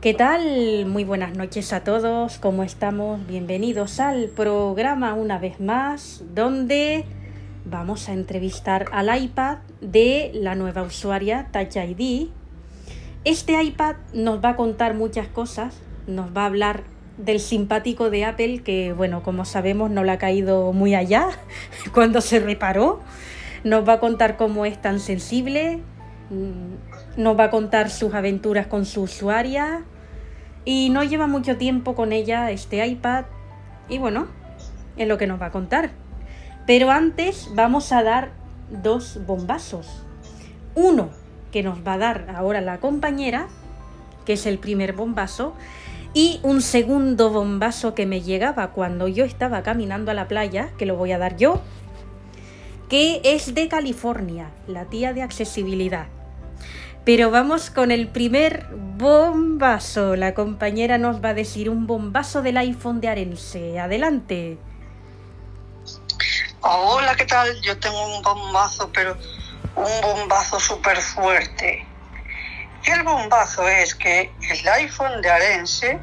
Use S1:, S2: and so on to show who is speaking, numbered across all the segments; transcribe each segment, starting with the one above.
S1: ¿Qué tal? Muy buenas noches a todos, ¿cómo estamos? Bienvenidos al programa una vez más, donde vamos a entrevistar al iPad de la nueva usuaria Touch ID. Este iPad nos va a contar muchas cosas, nos va a hablar del simpático de Apple, que bueno, como sabemos no le ha caído muy allá cuando se reparó. Nos va a contar cómo es tan sensible, nos va a contar sus aventuras con su usuaria y no lleva mucho tiempo con ella este iPad y bueno, es lo que nos va a contar. Pero antes vamos a dar dos bombazos. Uno que nos va a dar ahora la compañera, que es el primer bombazo, y un segundo bombazo que me llegaba cuando yo estaba caminando a la playa, que lo voy a dar yo, que es de California, la tía de accesibilidad. Pero vamos con el primer bombazo. La compañera nos va a decir un bombazo del iPhone de Arense. Adelante.
S2: Hola, ¿qué tal? Yo tengo un bombazo, pero un bombazo súper fuerte. El bombazo es que el iPhone de Arense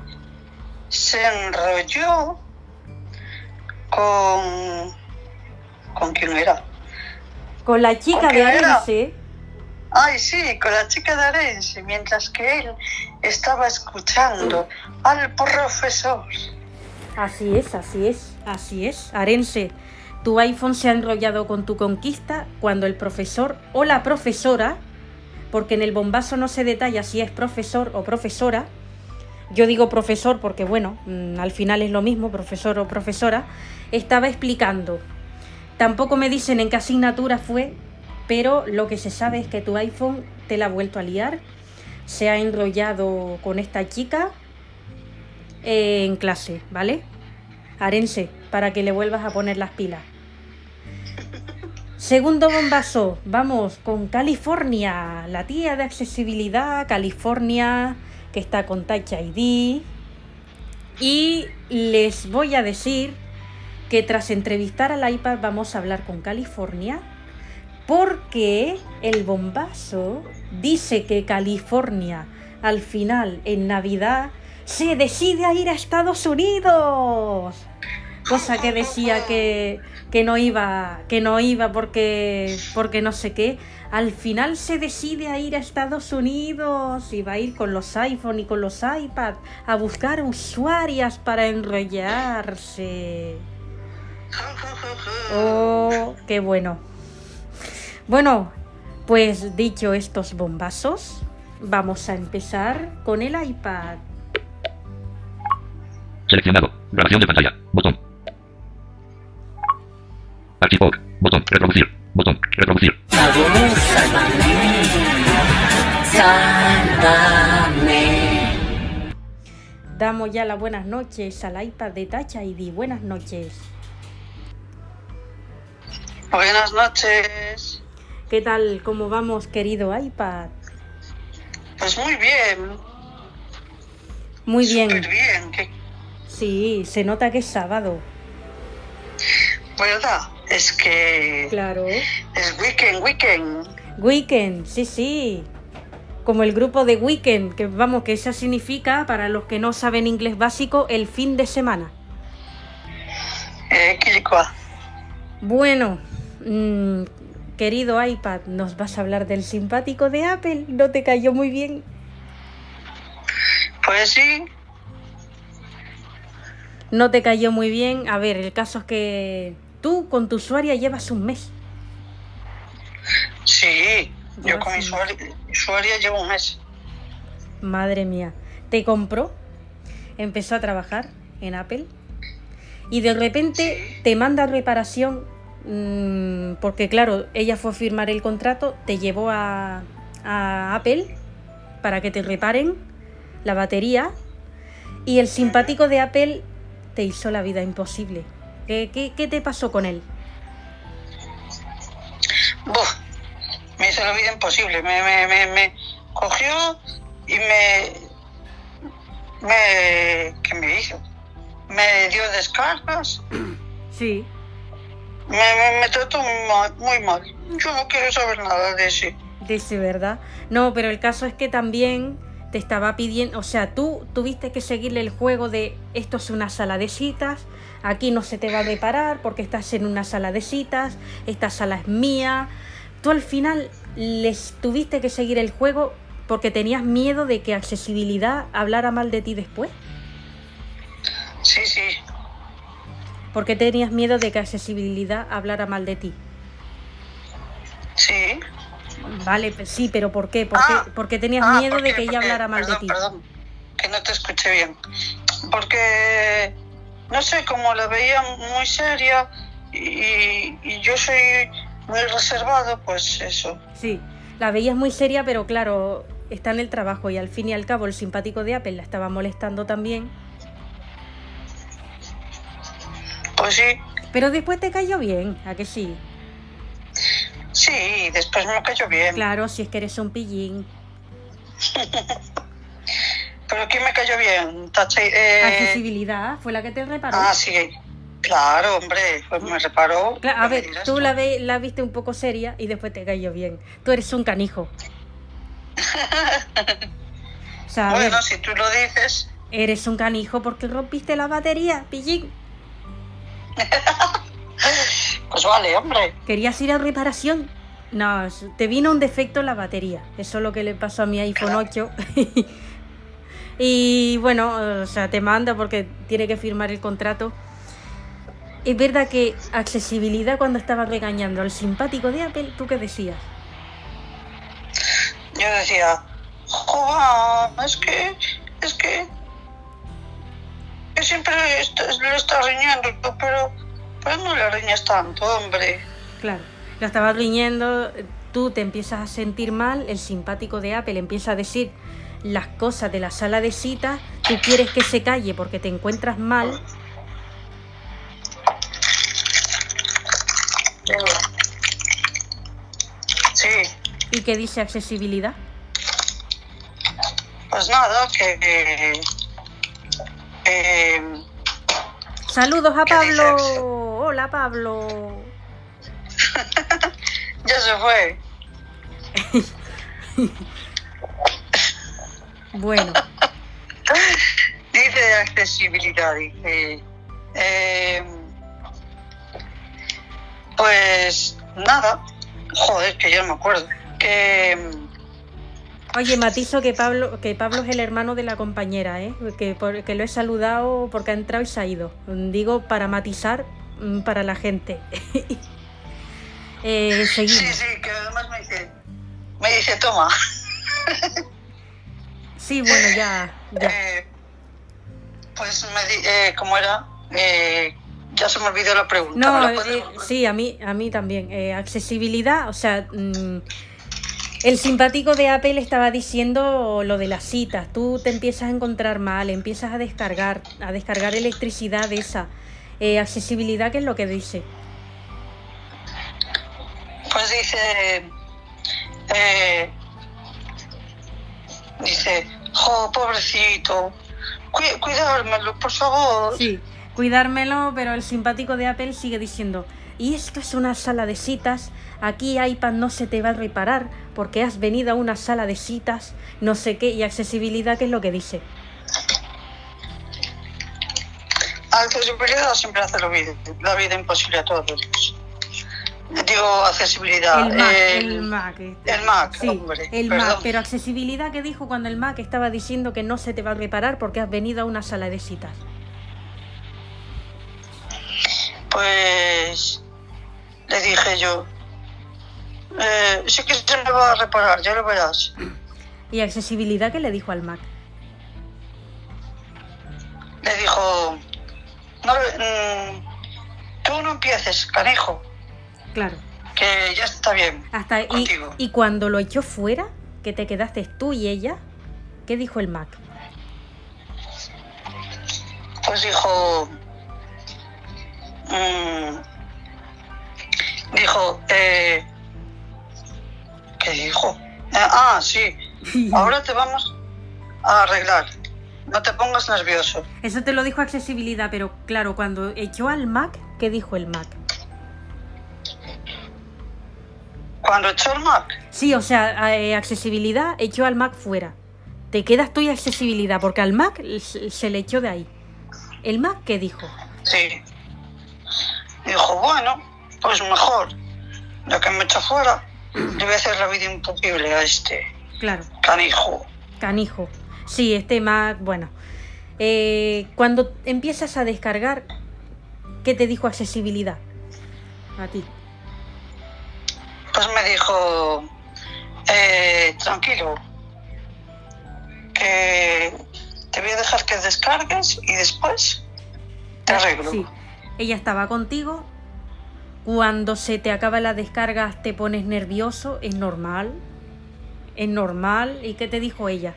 S2: se enrolló con... ¿Con quién era?
S1: Con la chica de Arense.
S2: Ay, sí, con la chica de Arense, mientras que él estaba escuchando al profesor.
S1: Así es, así es, así es. Arense, tu iPhone se ha enrollado con tu conquista cuando el profesor o la profesora, porque en el bombazo no se detalla si es profesor o profesora, yo digo profesor porque bueno, mm, al final es lo mismo, profesor o profesora, estaba explicando. Tampoco me dicen en qué asignatura fue, pero lo que se sabe es que tu iPhone te la ha vuelto a liar, se ha enrollado con esta chica en clase, ¿vale? Arense, para que le vuelvas a poner las pilas. Segundo bombazo, vamos con California, la tía de accesibilidad, California, que está con Touch ID. Y les voy a decir que tras entrevistar al iPad vamos a hablar con California porque el bombazo dice que California al final en Navidad se decide a ir a Estados Unidos. Cosa que decía que, que no iba, que no iba porque, porque no sé qué. Al final se decide a ir a Estados Unidos y va a ir con los iPhone y con los iPad a buscar usuarias para enrollarse. Oh, qué bueno. Bueno, pues dicho estos bombazos, vamos a empezar con el iPad.
S3: Seleccionado. Grabación de pantalla. Botón. Archivo. Botón. Reproducir. Botón. Reproducir.
S1: Damos ya las buenas noches al iPad de Touch ID. Buenas noches.
S2: Buenas noches.
S1: ¿Qué tal? ¿Cómo vamos, querido iPad?
S2: Pues muy bien.
S1: Muy bien.
S2: Súper bien. ¿Qué-
S1: Sí, se nota que es sábado.
S2: ¿Verdad? Es que
S1: Claro.
S2: es weekend, weekend.
S1: Weekend, sí, sí. Como el grupo de Weekend, que vamos, que eso significa, para los que no saben inglés básico, el fin de semana.
S2: Eh, Quilicua.
S1: Bueno, mm, querido iPad, ¿nos vas a hablar del simpático de Apple? ¿No te cayó muy bien?
S2: Pues sí,
S1: No te cayó muy bien. A ver, el caso es que tú con tu usuaria llevas un mes.
S2: sí. Yo con mi usuaria, usuaria llevo un mes.
S1: Madre mía. Te compró, empezó a trabajar en Apple y de repente te manda reparación porque claro, ella fue a firmar el contrato, te llevó a, a Apple para que te reparen la batería y el simpático de Apple te hizo la vida imposible. ¿Qué, qué, qué te pasó con él?
S2: Me hizo la vida imposible. Me, me, me, me cogió y me, me. ¿Qué me hizo? Me dio descargas.
S1: Sí.
S2: Me, me, me trató muy mal, muy mal. Yo no quiero saber nada de ese.
S1: De ese, ¿verdad? No, pero el caso es que también te estaba pidiendo, o sea, tú tuviste que seguirle el juego de esto es una sala de citas, aquí no se te va a reparar porque estás en una sala de citas, esta sala es mía. Tú al final les tuviste que seguir el juego porque tenías miedo de que accesibilidad hablara mal de ti después.
S2: Sí, sí.
S1: ¿Por qué tenías miedo de que accesibilidad hablara mal de ti?
S2: Sí.
S1: Vale, pues sí, pero ¿por qué? ¿Por qué?
S2: Ah,
S1: Porque tenías
S2: Ah,
S1: miedo
S2: ¿por
S1: de que ella
S2: Porque-
S1: hablara mal
S2: perdón,
S1: de ti.
S2: Perdón, que no te escuché bien. Porque, no sé, como la veía muy seria y, y yo soy muy reservado, pues eso.
S1: Sí, la veías muy seria, pero claro, está en el trabajo y al fin y al cabo el simpático de Apple la estaba molestando también.
S2: Pues sí,
S1: Pero después te cayó bien, ¿a que sí?
S2: sí, después me cayó bien.
S1: Claro, si es que eres un pillín.
S2: Pero ¿quién me cayó bien? Eh,
S1: Accesibilidad fue la que te reparó.
S2: ah, sí. Claro, hombre, pues me reparó.
S1: A ver, tú la, ve- la viste un poco seria y después te cayó bien. Tú eres un canijo. O sea, a ver,
S2: Bueno, si tú lo dices,
S1: eres un canijo porque rompiste la batería, pillín.
S2: pues vale, hombre.
S1: ¿Querías ir a reparación? No, te vino un defecto en la batería. Eso es lo que le pasó a mi iPhone
S2: Claro.
S1: 8. y bueno, o sea, te manda porque tiene que firmar el contrato. Es verdad que accesibilidad cuando estaba regañando al simpático de Apple, ¿tú qué decías?
S2: Yo decía, joder, es que, es que, que siempre le está riñendo, pero, pero no le riñas tanto, hombre.
S1: Claro, lo estaba riñendo, tú te empiezas a sentir mal, el simpático de Apple empieza a decir las cosas de la sala de citas, tú quieres que se calle porque te encuentras mal
S2: Sí,
S1: y que dice accesibilidad.
S2: pues nada, que... eh,
S1: Saludos a
S2: ¿Qué
S1: Pablo. Hola Pablo.
S2: ya se fue.
S1: Bueno,
S2: Dice accesibilidad, dice... eh, pues nada, joder, que ya no me acuerdo. Que...
S1: oye, matizo que Pablo, que Pablo es el hermano de la compañera, ¿eh? que, por- que lo he saludado porque ha entrado y se ha ido. Digo para matizar mm, para la gente. Eh,
S2: Sí, sí, que además me dice... Me dice, toma.
S1: Sí, bueno, ya, ya.
S2: Eh, pues me di, eh, ¿cómo era? Eh, ya se me olvidó la pregunta.
S1: No,
S2: ¿me la puedes
S1: eh, sí, a mí, a mí también. Eh, accesibilidad, o sea, mm, el simpático de Apple estaba diciendo lo de las citas. Tú te empiezas a encontrar mal, empiezas a descargar, a descargar electricidad de esa. Eh, accesibilidad, ¿qué es lo que dice?
S2: Pues dice... eh, dice, jo, pobrecito, cu- cuidármelo, por favor.
S1: Sí, cuidármelo, pero el simpático de Apple sigue diciendo, y esto es una sala de citas, aquí iPad no se te va a reparar porque has venido a una sala de citas, no sé qué, y accesibilidad, ¿qué es lo que dice?
S2: Accesibilidad siempre hace la vida, la vida imposible a todos. Digo, accesibilidad.
S1: El Mac, el Mac. este.
S2: el Mac,
S1: sí,
S2: hombre,
S1: el. Mac. Pero accesibilidad que dijo cuando el Mac estaba diciendo que no se te va a reparar porque has venido a una sala de citas.
S2: Pues le dije yo, eh, sí que se me va a reparar, ya lo verás.
S1: ¿Y accesibilidad qué le dijo al Mac?
S2: Le dijo, no, mm, tú no empieces, canijo,
S1: Claro.
S2: que ya está bien.
S1: Hasta y,
S2: Contigo.
S1: y cuando lo echó fuera, que te quedaste tú y ella, ¿qué dijo el Mac?
S2: Pues dijo, mm, dijo, eh, ¿qué dijo? Eh, ah, sí, ahora te vamos a arreglar. No te pongas nervioso.
S1: Eso te lo dijo accesibilidad, pero claro, cuando echó al Mac, ¿qué dijo el Mac?
S2: Cuando echó el Mac,
S1: Sí, o sea, eh, accesibilidad echó al Mac fuera. Te quedas tú y accesibilidad, porque al Mac se le echó de ahí. ¿El Mac qué dijo?
S2: sí. Dijo, bueno, pues mejor. Ya que me echa fuera, a hacer la vida imposible a este
S1: Claro,
S2: canijo.
S1: canijo. Sí, este Mac, bueno. Eh, cuando empiezas a descargar, ¿qué te dijo accesibilidad? A ti.
S2: Pues me dijo, eh, tranquilo, que te voy a dejar que descargues y después te arreglo.
S1: Sí, ella estaba contigo. Cuando se te acaba la descarga te pones nervioso, es normal. Es normal. ¿Y qué te dijo ella?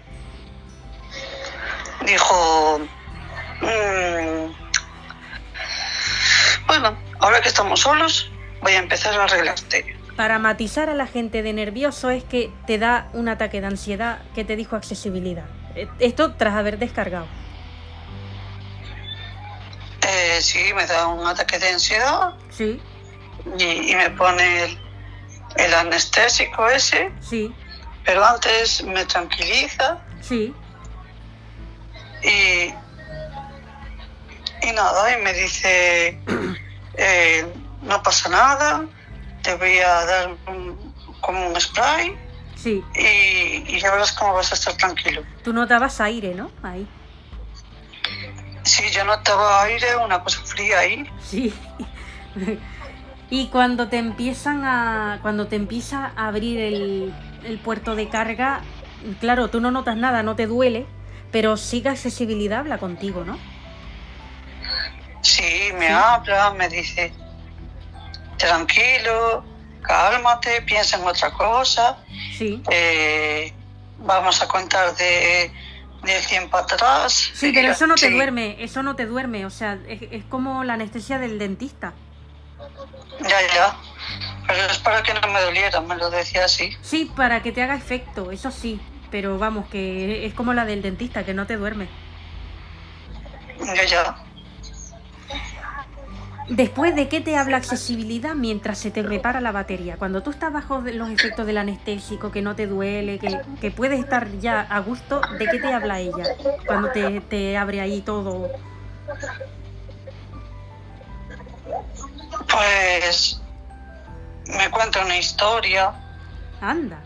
S2: Dijo, "Mm, bueno, ahora que estamos solos, voy a empezar a arreglarte.
S1: Para matizar a la gente de nervioso es que te da un ataque de ansiedad que te dijo accesibilidad. Eh, Esto tras haber descargado.
S2: Eh, sí, me da un ataque de ansiedad
S1: Sí,
S2: y, y me pone el, el anestésico ese,
S1: sí,
S2: pero antes me tranquiliza
S1: sí.
S2: y, y nada, y me dice, eh, no pasa nada, te voy a dar un- como un spray
S1: Sí,
S2: y, y ya verás cómo vas a estar tranquilo.
S1: tú notabas aire, ¿no? Ahí.
S2: Sí, yo notaba aire, una cosa fría ahí.
S1: Sí. y cuando te empiezan a. Cuando te empieza a abrir el, el puerto de carga, claro, tú no notas nada, no te duele, pero sí que accesibilidad habla contigo, ¿no?
S2: Sí, me habla, me dice, tranquilo, cálmate, piensa en otra cosa,
S1: Sí.
S2: eh, vamos a contar de, de 100 para atrás.
S1: Sí, pero eso no te duerme, eso no te duerme, o sea, es, es como la anestesia del dentista.
S2: Ya, ya. Pero es para que no me doliera, me lo decía así.
S1: Sí, para que te haga efecto, eso sí, pero vamos, que es como la del dentista, que no te duerme.
S2: Ya, ya.
S1: Después de qué te habla accesibilidad mientras se te repara la batería, cuando tú estás bajo los efectos del anestésico, que no te duele, que, que puedes estar ya a gusto, ¿de qué te habla ella? Cuando te, te abre ahí todo.
S2: Pues me cuenta una historia.
S1: Anda.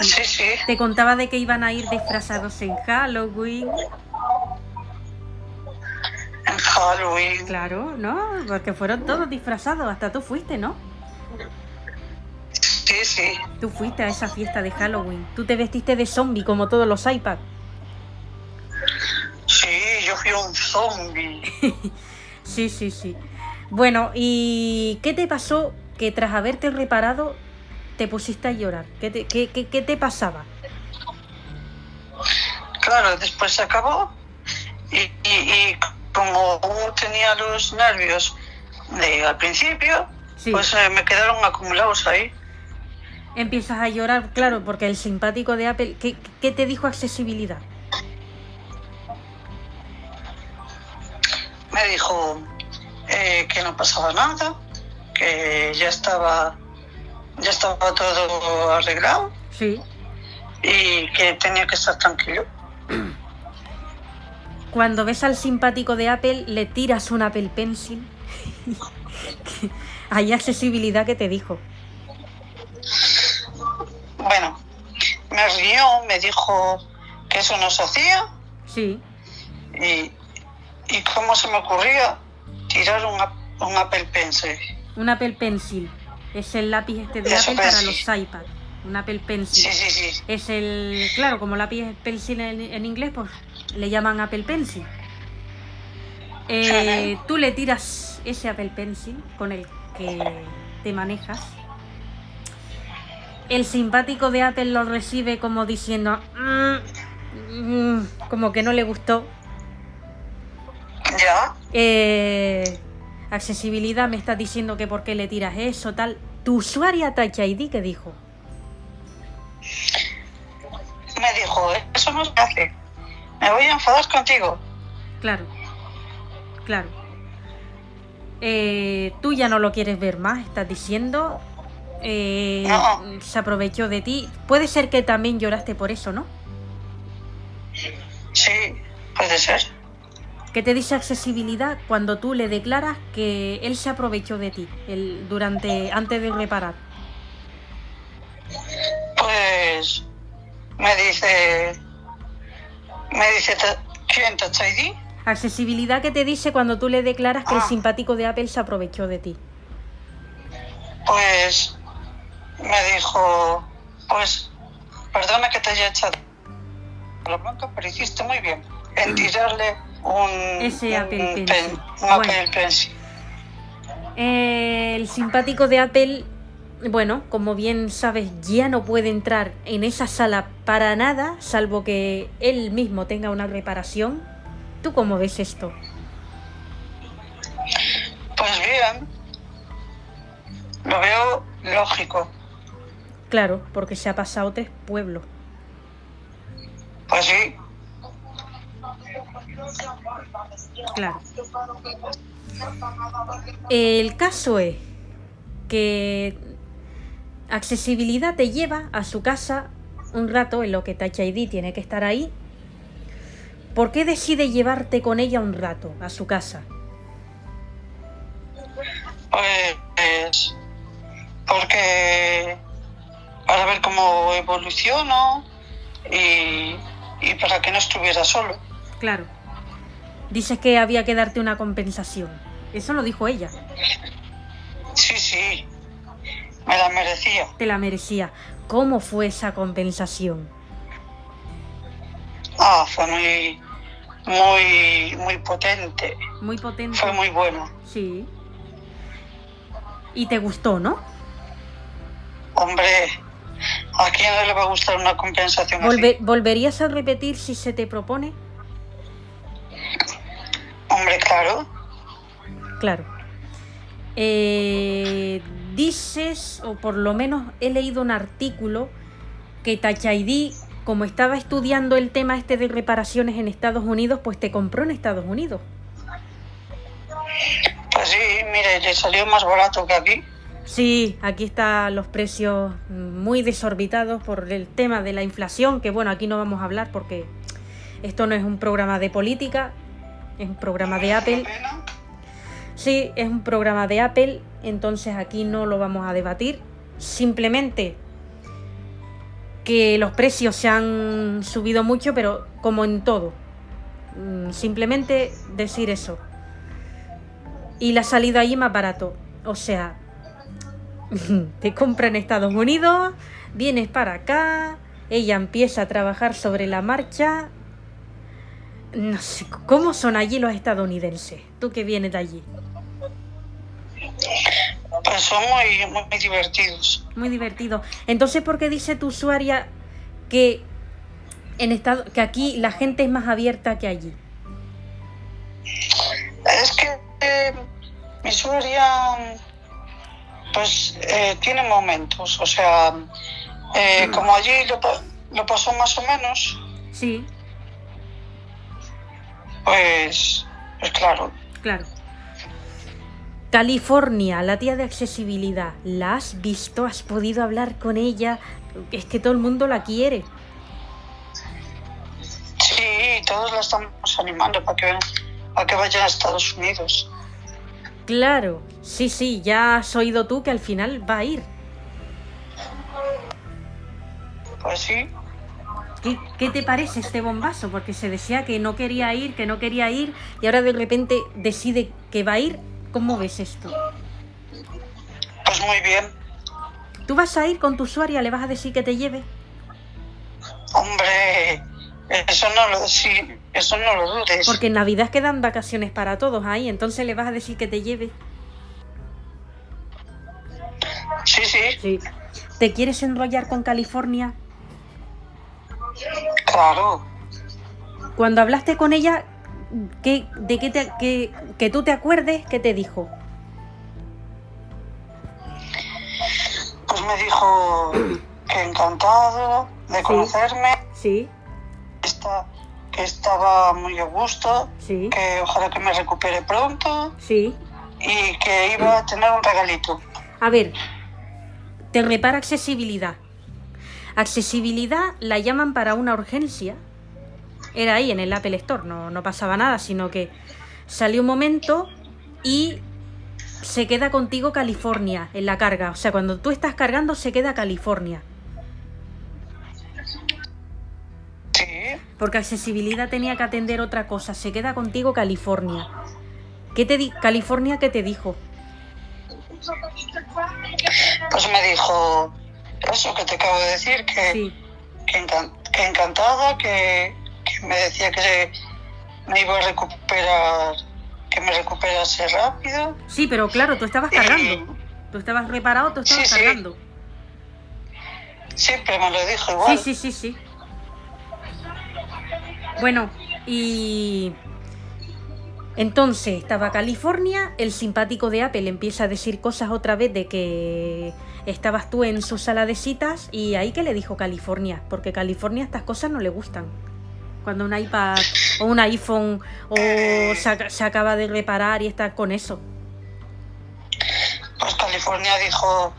S2: Sí, sí.
S1: Te contaba de que iban a ir disfrazados en Halloween.
S2: En Halloween.
S1: Claro, ¿no? Porque fueron todos disfrazados, hasta tú fuiste, ¿no?
S2: Sí, sí.
S1: Tú fuiste a esa fiesta de Halloween. Tú te vestiste de zombie como todos los iPads.
S2: Yo fui un zombie.
S1: Sí, sí, sí. Bueno, ¿y qué te pasó que tras haberte reparado te pusiste a llorar? ¿Qué te, qué, qué- qué te pasaba?
S2: Claro, después se acabó y, y- y como tenía los nervios de al principio,
S1: Sí.
S2: pues eh, me quedaron acumulados ahí.
S1: Empiezas a llorar, claro, porque el simpático de Apple, ¿qué, qué te dijo accesibilidad?
S2: Me dijo eh, que no pasaba nada, que ya estaba, ya estaba todo arreglado
S1: Sí.
S2: y que tenía que estar tranquilo.
S1: Cuando ves al simpático de Apple, le tiras un Apple Pencil. Hay accesibilidad que te dijo.
S2: Bueno, me rió, me dijo que eso no se hacía
S1: Sí,
S2: y, y cómo se me ocurría tirar un, un Apple Pencil.
S1: un Apple Pencil. Es el lápiz este de
S2: Eso,
S1: Apple para los iPads. Un Apple Pencil.
S2: Sí, sí, sí.
S1: Es el, claro, como lápiz pencil en, en inglés, pues le llaman Apple Pencil. Eh, tú le tiras ese Apple Pencil con el que te manejas. El simpático de Apple lo recibe como diciendo, "Mm, mm", como que no le gustó.
S2: Ya,
S1: Eh, accesibilidad, me estás diciendo que por qué le tiras eso, tal. Tu usuaria Touch ID, ¿qué dijo?
S2: me dijo, eso no se hace. Me voy a enfadar contigo.
S1: Claro, claro. Eh, tú ya no lo quieres ver más, estás diciendo. Eh,
S2: No.
S1: Se aprovechó de ti. Puede ser que también lloraste por eso, ¿no?
S2: Sí, puede ser.
S1: ¿Qué te dice accesibilidad cuando tú le declaras que él se aprovechó de ti el, durante antes de reparar?
S2: Pues me dice, me dice, "Ta- ¿quién Touch ID?
S1: Accesibilidad que te dice cuando tú le declaras que el
S2: Ah.
S1: simpático de Apple se aprovechó de ti.
S2: Pues me dijo, pues perdona que te haya echado la bronca, pero hiciste muy bien en tirarle un,
S1: Ese
S2: un
S1: Apple Pencil.
S2: pen- un
S1: Bueno.
S2: Apple Pencil.
S1: El simpático de Apple, bueno, como bien sabes, ya no puede entrar en esa sala para nada, salvo que él mismo tenga una reparación. ¿Tú cómo ves esto?
S2: Pues bien, lo veo lógico.
S1: Claro, porque se ha pasado tres pueblos.
S2: Pues sí,
S1: Claro. El caso es que accesibilidad te lleva a su casa un rato en lo que Touch ID tiene que estar ahí. ¿Por qué decide llevarte con ella un rato a su casa?
S2: pues porque para ver cómo evoluciono y, y para que no estuviera solo.
S1: Claro. Dices que había que darte una compensación. Eso lo dijo ella.
S2: Sí, sí, me la merecía.
S1: Te la merecía. ¿Cómo fue esa compensación?
S2: Ah, fue muy, muy, muy potente.
S1: Muy potente.
S2: Fue muy bueno.
S1: Sí. Y te gustó, ¿no?
S2: Hombre, ¿a quién no le va a gustar una compensación
S1: Volve-
S2: así?
S1: ¿Volverías a repetir si se te propone?
S2: Hombre, claro.
S1: Claro. Eh, dices, o por lo menos he leído un artículo, que Touch ID, como estaba estudiando el tema este de reparaciones en Estados Unidos, pues te compró en Estados Unidos.
S2: Pues sí, mire, le salió más barato que aquí.
S1: Sí, aquí están los precios muy desorbitados por el tema de la inflación, que bueno, aquí no vamos a hablar porque esto no es un programa de política, es un programa de Apple. Sí, es un programa de Apple, entonces aquí no lo vamos a debatir. Simplemente que los precios se han subido mucho, pero como en todo. Mm, Simplemente decir eso. Y la salida ahí más barato. O sea, te compra en Estados Unidos, vienes para acá, ella empieza a trabajar sobre la marcha. No sé, ¿cómo son allí los estadounidenses? Tú que vienes de allí.
S2: Pues son muy, muy divertidos.
S1: Muy divertido. Entonces, ¿por qué dice tu usuaria que en estado, que aquí la gente es más abierta que allí?
S2: Es que eh, mi usuaria pues eh, tiene momentos, o sea, eh, como allí lo, lo pasó más o menos,
S1: Sí,
S2: pues, pues claro,
S1: claro. California, la tía de accesibilidad. ¿La has visto? ¿Has podido hablar con ella? Es que todo el mundo la quiere.
S2: sí, todos la estamos animando para que, para que vayan a Estados Unidos.
S1: Claro, sí, sí, ya has oído tú que al final va a ir.
S2: Pues sí,
S1: ¿Qué, qué te parece este bombazo? Porque se decía que no quería ir, que no quería ir, y ahora de repente decide que va a ir. ¿Cómo ves esto?
S2: pues muy bien.
S1: ¿Tú vas a ir con tu usuaria? ¿Le vas a decir que te lleve?
S2: Hombre, eso no lo, sí, eso no lo dudes.
S1: Porque en Navidad quedan vacaciones para todos ahí, entonces le vas a decir que te lleve.
S2: Sí, sí,
S1: Sí. ¿Te quieres enrollar con California?
S2: Claro.
S1: Cuando hablaste con ella, ¿qué, ¿de qué te, qué- que tú te acuerdes? ¿Qué te dijo?
S2: Pues me dijo que encantado de conocerme,
S1: Sí,
S2: está- que estaba muy a gusto,
S1: sí,
S2: que ojalá que me recupere pronto
S1: sí.
S2: y, y que iba a tener un regalito.
S1: A ver, te repara accesibilidad. Accesibilidad la llaman para una urgencia. Era ahí en el Apple Store, no, no pasaba nada, sino que salió un momento y se queda contigo California en la carga. O sea, cuando tú estás cargando se queda California. Porque accesibilidad tenía que atender otra cosa. Se queda contigo California. ¿Qué te di California qué te dijo?
S2: pues me dijo eso que te acabo de decir, que,
S1: Sí,
S2: que, encan- que encantada, que, que me decía que se- me iba a recuperar, que me recuperase rápido.
S1: sí, pero claro, tú estabas
S2: Y
S1: cargando. Tú estabas reparado, tú estabas
S2: Sí, sí.
S1: cargando.
S2: siempre me lo dijo igual.
S1: Sí, sí, sí, sí. Bueno, y entonces estaba California, el simpático de Apple empieza a decir cosas otra vez de que estabas tú en su sala de citas y ahí que le dijo California, porque California estas cosas no le gustan. Cuando un iPad o un iPhone o se, se acaba de reparar y está con eso.
S2: Pues California dijo,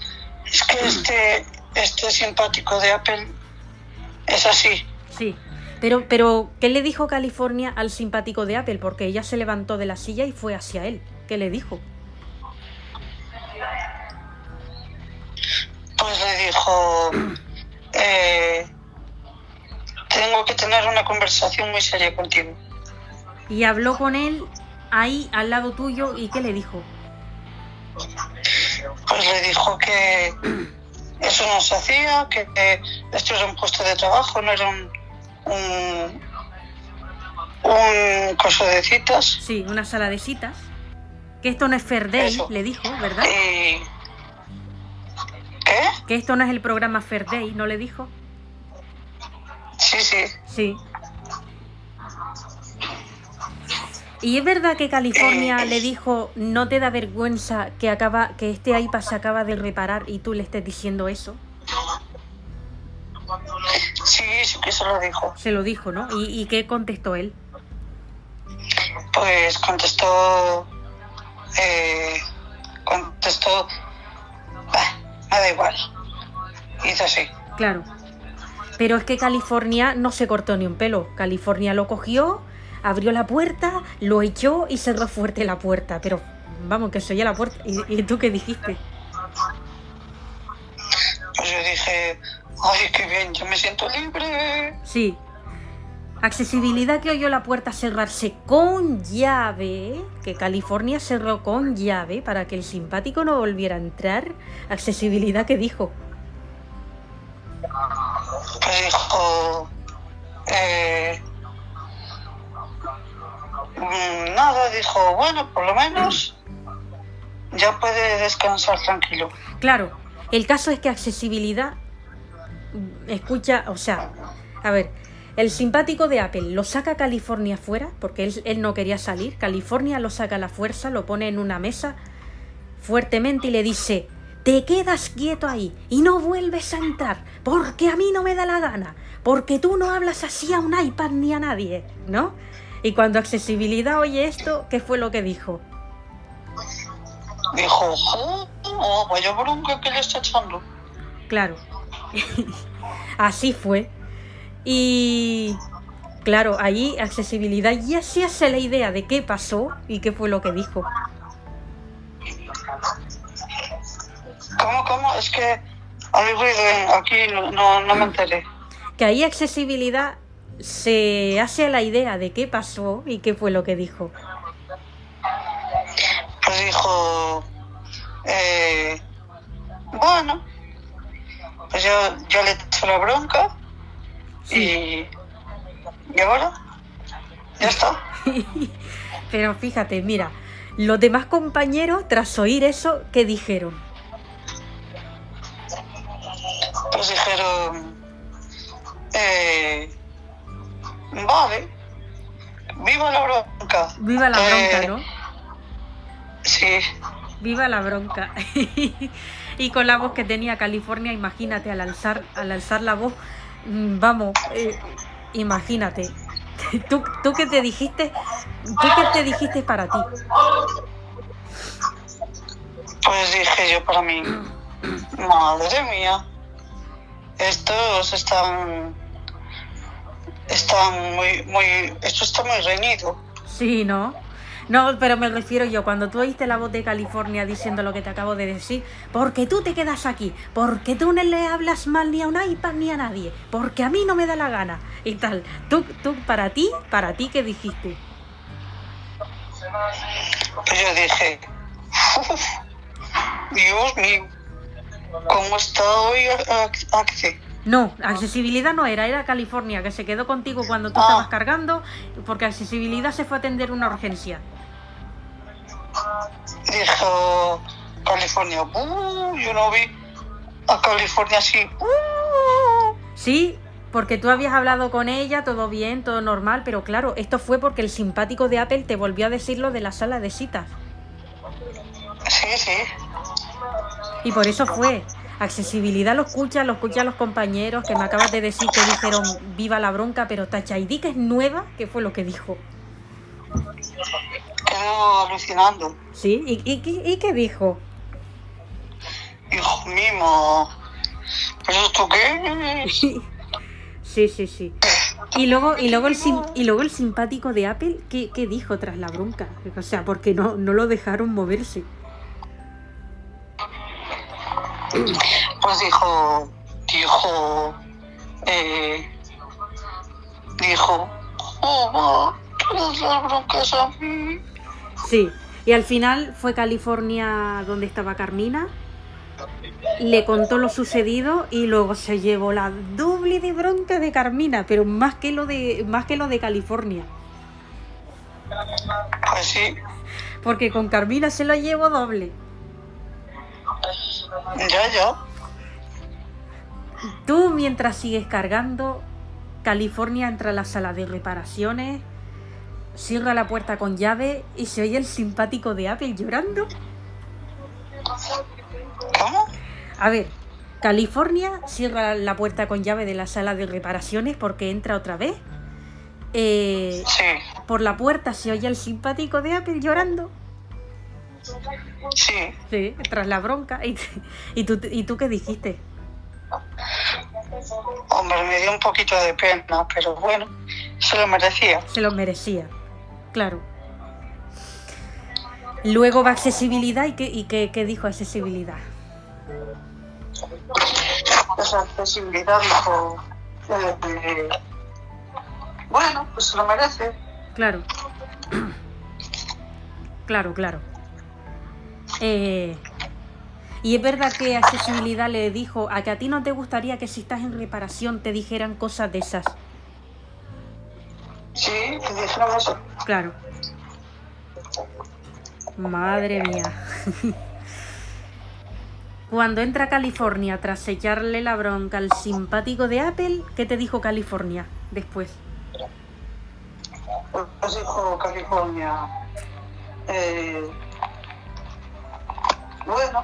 S2: es que este, este simpático de Apple es así.
S1: Sí. Pero, pero, ¿qué le dijo California al simpático de Apple? Porque ella se levantó de la silla y fue hacia él. ¿Qué le dijo?
S2: Pues le dijo, eh, tengo que tener una conversación muy seria contigo.
S1: Y habló con él ahí al lado tuyo y ¿qué le dijo?
S2: Pues le dijo que eso no se hacía, que, que esto era un puesto de trabajo, no era un, un, un coso de citas.
S1: Sí, una sala de citas. Que esto no es Fair Day, le dijo, ¿verdad?
S2: Y... ¿Qué?
S1: Que esto no es el programa Fair Day, ¿no le dijo?
S2: Sí, sí.
S1: Sí. Y es verdad que California
S2: Eh,
S1: le dijo, no te da vergüenza que acaba, que este iPad se acaba de reparar y tú le estés diciendo eso.
S2: Sí, sí que se lo dijo.
S1: Se lo dijo, ¿no? ¿Y, y qué contestó él?
S2: Pues contestó... Eh, contestó... "Bah, me da igual. Hizo así.
S1: Claro. Pero es que California no se cortó ni un pelo. California lo cogió, abrió la puerta, lo echó y cerró fuerte la puerta. Pero vamos, que se oía la puerta. ¿Y, y tú qué dijiste?
S2: Pues yo dije, ay, qué bien, yo me siento libre.
S1: Sí. Accesibilidad que oyó la puerta cerrarse con llave, que California cerró con llave para que el simpático no volviera a entrar. Accesibilidad que dijo.
S2: Pues dijo, eh, mm, nada, dijo, bueno, por lo menos ya puede descansar tranquilo.
S1: Claro, el caso es que accesibilidad mm, escucha, o sea, a ver, el simpático de Apple lo saca a California fuera, porque él, él no quería salir, California lo saca a la fuerza, lo pone en una mesa fuertemente y le dice, te quedas quieto ahí y no vuelves a entrar, porque a mí no me da la gana, porque tú no hablas así a un iPad ni a nadie, ¿no? Y cuando accesibilidad oye esto, ¿qué fue lo que dijo?
S2: Dijo, "Jo, oh, vaya bronca que le está echando.
S1: Claro. Así fue. Y claro, ahí accesibilidad ya se hace la idea de qué pasó y qué fue lo que dijo.
S2: ¿Cómo, cómo? Es que hay ruido en- aquí, no, no, no me enteré.
S1: Que ahí accesibilidad se hace la idea de qué pasó y qué fue lo que dijo.
S2: Pues dijo, eh, bueno, pues yo, yo le echo la bronca y, y ahora ya está.
S1: Pero fíjate, mira, los demás compañeros, tras oír eso, ¿qué dijeron?
S2: Pues dijeron, eh, vale, viva la bronca.
S1: Viva la bronca,
S2: Eh,
S1: ¿no?
S2: Sí,
S1: Viva la bronca. y con la voz que tenía California, imagínate, al alzar, al alzar la voz, vamos, eh, imagínate. ¿Tú, ¿Tú qué te dijiste? ¿Tú qué te dijiste para ti?
S2: Pues dije yo para mí, madre mía, estos están, están muy, muy, esto está muy reñido.
S1: Sí, ¿no? No, pero me refiero yo, cuando tú oíste la voz de California diciendo lo que te acabo de decir, porque tú te quedas aquí, porque tú no le hablas mal ni a un iPad ni a nadie, porque a mí no me da la gana y tal. Tú, tú, para ti, para ti, ¿qué dijiste?
S2: Pues yo dije, "Uf, Dios mío, ¿cómo está hoy?
S1: No, accesibilidad no era, era California, que se quedó contigo cuando tú
S2: Ah.
S1: estabas cargando, porque accesibilidad se fue a atender una urgencia.
S2: Dijo California, "Uh", yo no vi a California así, "Uh".
S1: Sí, porque tú habías hablado con ella, todo bien, todo normal, pero claro, esto fue porque el simpático de Apple te volvió a decir lo de la sala de citas.
S2: Sí, sí.
S1: Y por eso fue. Accesibilidad lo escucha, lo escuchan los compañeros que me acabas de decir que dijeron viva la bronca, pero Tachaidí que es nueva, ¿qué fue lo que dijo?
S2: Quedó alucinando.
S1: ¿Sí? ¿Y, y, y- qué dijo?
S2: Hijo mío, ¿pero esto qué?
S1: Sí, sí, sí. Y luego, y luego el sim- y luego el simpático de Apple, ¿qué, qué dijo tras la bronca? O sea, porque no, no lo dejaron moverse.
S2: Pues dijo, dijo, eh, dijo, oh, todas las broncas a mí.
S1: Sí. Y al final fue California donde estaba Carmina. Le contó lo sucedido y luego se llevó la doble de bronca de Carmina, pero más que lo de, más que lo de California.
S2: Pues sí,
S1: Porque con Carmina se lo llevo doble.
S2: ya, ya.
S1: Tú mientras sigues cargando, California entra a la sala de reparaciones, cierra la puerta con llave y se oye el simpático de Apple llorando.
S2: ¿Cómo?
S1: A ver, California cierra la puerta con llave de la sala de reparaciones porque entra otra vez. Eh,
S2: Sí,
S1: por la puerta se oye el simpático de Apple llorando.
S2: sí.
S1: Sí, tras la bronca. ¿Y, y, tú, ¿Y tú qué dijiste?
S2: Hombre, me dio un poquito de pena, pero bueno, se lo merecía.
S1: Se lo merecía. Claro. Luego va accesibilidad y qué, y qué, qué dijo accesibilidad.
S2: Esa accesibilidad dijo, eh, bueno, pues se lo merece.
S1: Claro. Claro, claro. Eh, y es verdad que accesibilidad le dijo a que a ti no te gustaría que si estás en reparación te dijeran cosas de esas.
S2: Sí, te.
S1: Claro. Madre mía. Cuando entra California tras echarle la bronca al simpático de Apple, ¿qué te dijo California después?
S2: Pues dijo California, eh, bueno,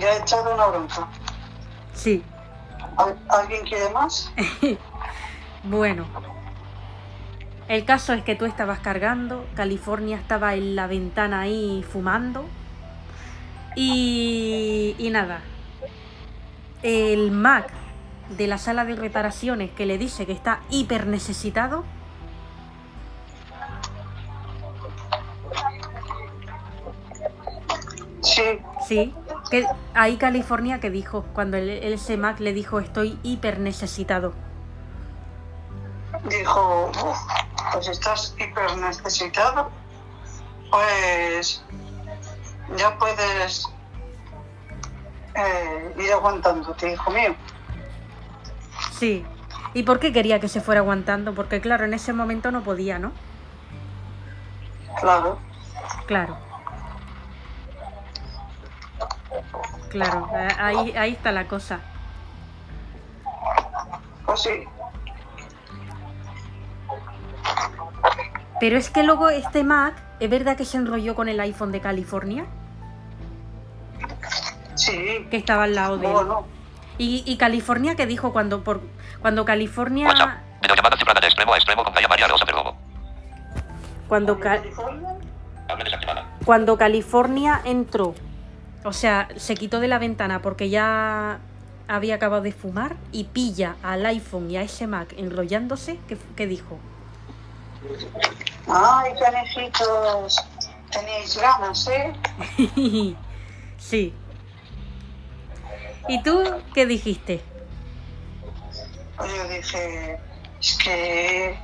S2: ya he echado una bronca.
S1: Sí.
S2: ¿Al- ¿Alguien quiere más?
S1: Bueno. El caso es que tú estabas cargando, California estaba en la ventana ahí fumando. Y, y nada. El Mac de la sala de reparaciones que le dice que está hiper necesitado.
S2: Sí,
S1: Sí, que ahí California que dijo, cuando el, el- ese Mac le dijo estoy hiper necesitado.
S2: dijo, "Uf, pues estás hiper necesitado, pues ya puedes eh, ir aguantándote, hijo mío.
S1: Sí. ¿Y por qué quería que se fuera aguantando? Porque claro, en ese momento no podía, ¿no?
S2: Claro,
S1: Claro. Claro, a- ahí, ahí está la cosa.
S2: pues sí,
S1: Pero es que luego este Mac, ¿es verdad que se enrolló con el iPhone de California?
S2: sí,
S1: Que estaba al lado de él.
S2: bueno,
S1: Y, y California que dijo cuando por cuando California
S3: WhatsApp. Videollamada cifrada de extremo a extremo con Talla María Rosa Perdomo.
S1: cuando. Cuando California entró, o sea, se quitó de la ventana porque ya había acabado de fumar y pilla al iPhone y a ese Mac enrollándose, ¿qué, qué dijo?
S2: Ay, canejitos, tenéis ganas, ¿eh?
S1: sí. ¿Y tú qué dijiste?
S2: Pues yo dije, es que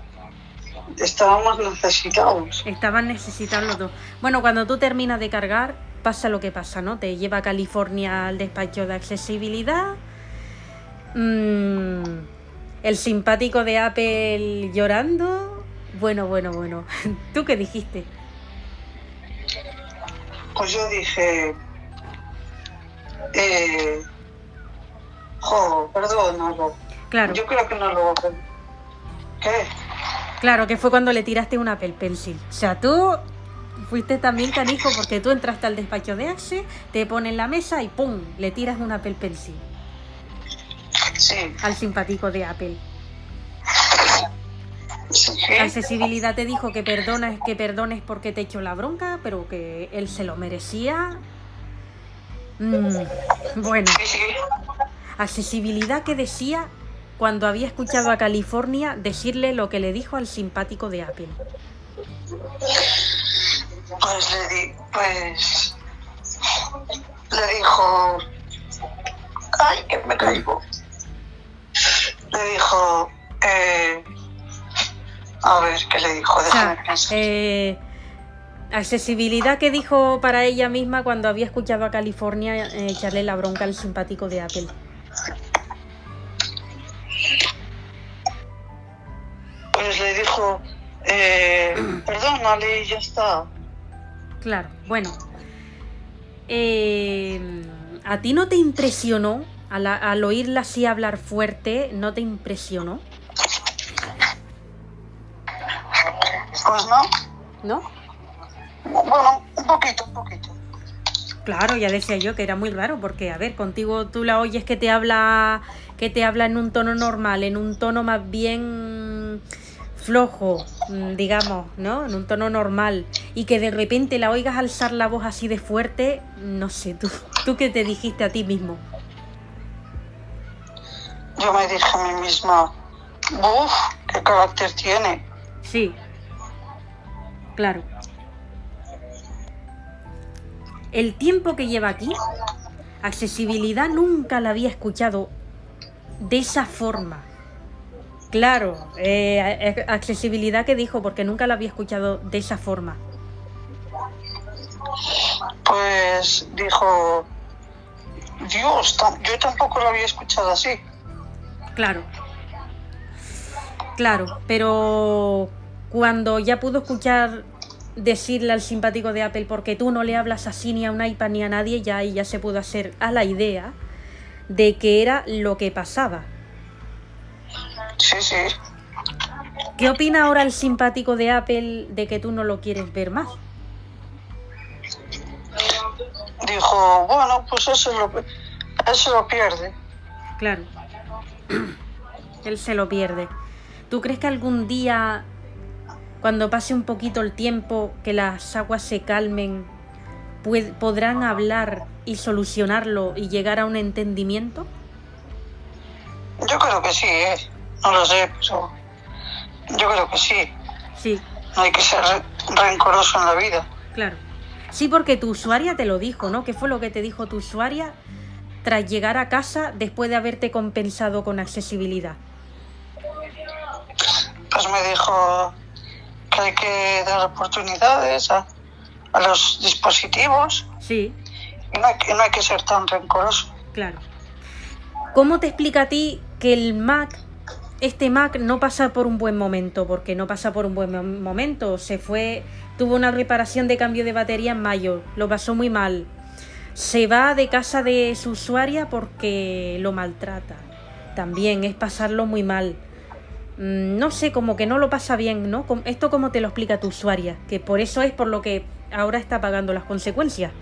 S2: estábamos necesitados.
S1: Estaban necesitados los dos. Bueno, cuando tú terminas de cargar, pasa lo que pasa, ¿no? Te lleva a California al despacho de accesibilidad. Mm, el simpático de Apple llorando. Bueno, bueno, bueno. ¿Tú qué dijiste?
S2: Pues yo dije, eh, jo, perdónalo.
S1: Claro,
S2: Yo creo que no lo ¿Qué?
S1: claro, que fue cuando le tiraste un Apple Pencil. O sea, tú fuiste también canijo porque tú entraste al despacho de Axe, te pones en la mesa y ¡pum! le tiras un Apple Pencil
S2: Sí,
S1: al simpático de Apple. Accesibilidad te dijo que perdones, que perdones porque te echó la bronca, pero que él se lo merecía. Mm, bueno, accesibilidad que decía cuando había escuchado a California decirle lo que le dijo al simpático de Apple.
S2: Pues le di, pues le dijo, ay, que me caigo. Le dijo, eh, a ver, ¿qué le dijo?
S1: O
S2: Déjame
S1: sea,
S2: pensar.
S1: eh, accesibilidad que dijo para ella misma cuando había escuchado a California eh, echarle la bronca al simpático de Apple.
S2: Pues le dijo, eh, perdónale y ya está.
S1: Claro, bueno. Eh, ¿A ti no te impresionó, al, al oírla así hablar fuerte, no te impresionó?
S2: Pues no,
S1: ¿No?
S2: bueno, un poquito, un poquito.
S1: Claro, ya decía yo que era muy raro, porque a ver, contigo tú la oyes que te habla, que te habla en un tono normal, en un tono más bien flojo, mm, digamos, ¿no? En un tono normal. Y que de repente la oigas alzar la voz así de fuerte, no sé, tú, tú qué te dijiste a ti mismo.
S2: Yo me dije a mí misma, uff, qué carácter tiene.
S1: Sí. Claro. El tiempo que lleva aquí, accesibilidad nunca la había escuchado de esa forma. Claro, eh, accesibilidad que dijo, porque nunca la había escuchado de esa forma.
S2: Pues dijo, Dios, yo tampoco lo había escuchado así.
S1: Claro. Claro, pero cuando ya pudo escuchar decirle al simpático de Apple, porque tú no le hablas así ni a un iPad ni a nadie, ya ahí ya se pudo hacer a la idea de que era lo que pasaba.
S2: Sí, sí.
S1: ¿Qué opina ahora el simpático de Apple de que tú no lo quieres ver más?
S2: Dijo, bueno, pues eso lo, se lo pierde.
S1: Claro. Él se lo pierde. ¿Tú crees que algún día, cuando pase un poquito el tiempo, que las aguas se calmen, podrán hablar y solucionarlo y llegar a un entendimiento?
S2: Yo creo que sí, ¿eh? No lo sé, pero yo creo que sí.
S1: Sí,
S2: No hay que ser re- rencoroso en la vida.
S1: claro. Sí, porque tu usuaria te lo dijo, ¿no? ¿Qué fue lo que te dijo tu usuaria tras llegar a casa después de haberte compensado con accesibilidad?
S2: Pues me dijo que hay que dar oportunidades a, a los dispositivos
S1: Sí,
S2: y no hay, que- no hay que ser tan rencoroso.
S1: Claro. ¿Cómo te explica a ti que el Mac, este Mac no pasa por un buen momento? Porque no pasa por un buen mo- momento. Se fue, tuvo una reparación de cambio de batería en mayo, lo pasó muy mal. Se va de casa de su usuaria porque lo maltrata. También es pasarlo muy mal. Mm, No sé, como que no lo pasa bien, ¿no? ¿Esto cómo te lo explica tu usuaria? Que por eso es por lo que ahora está pagando las consecuencias.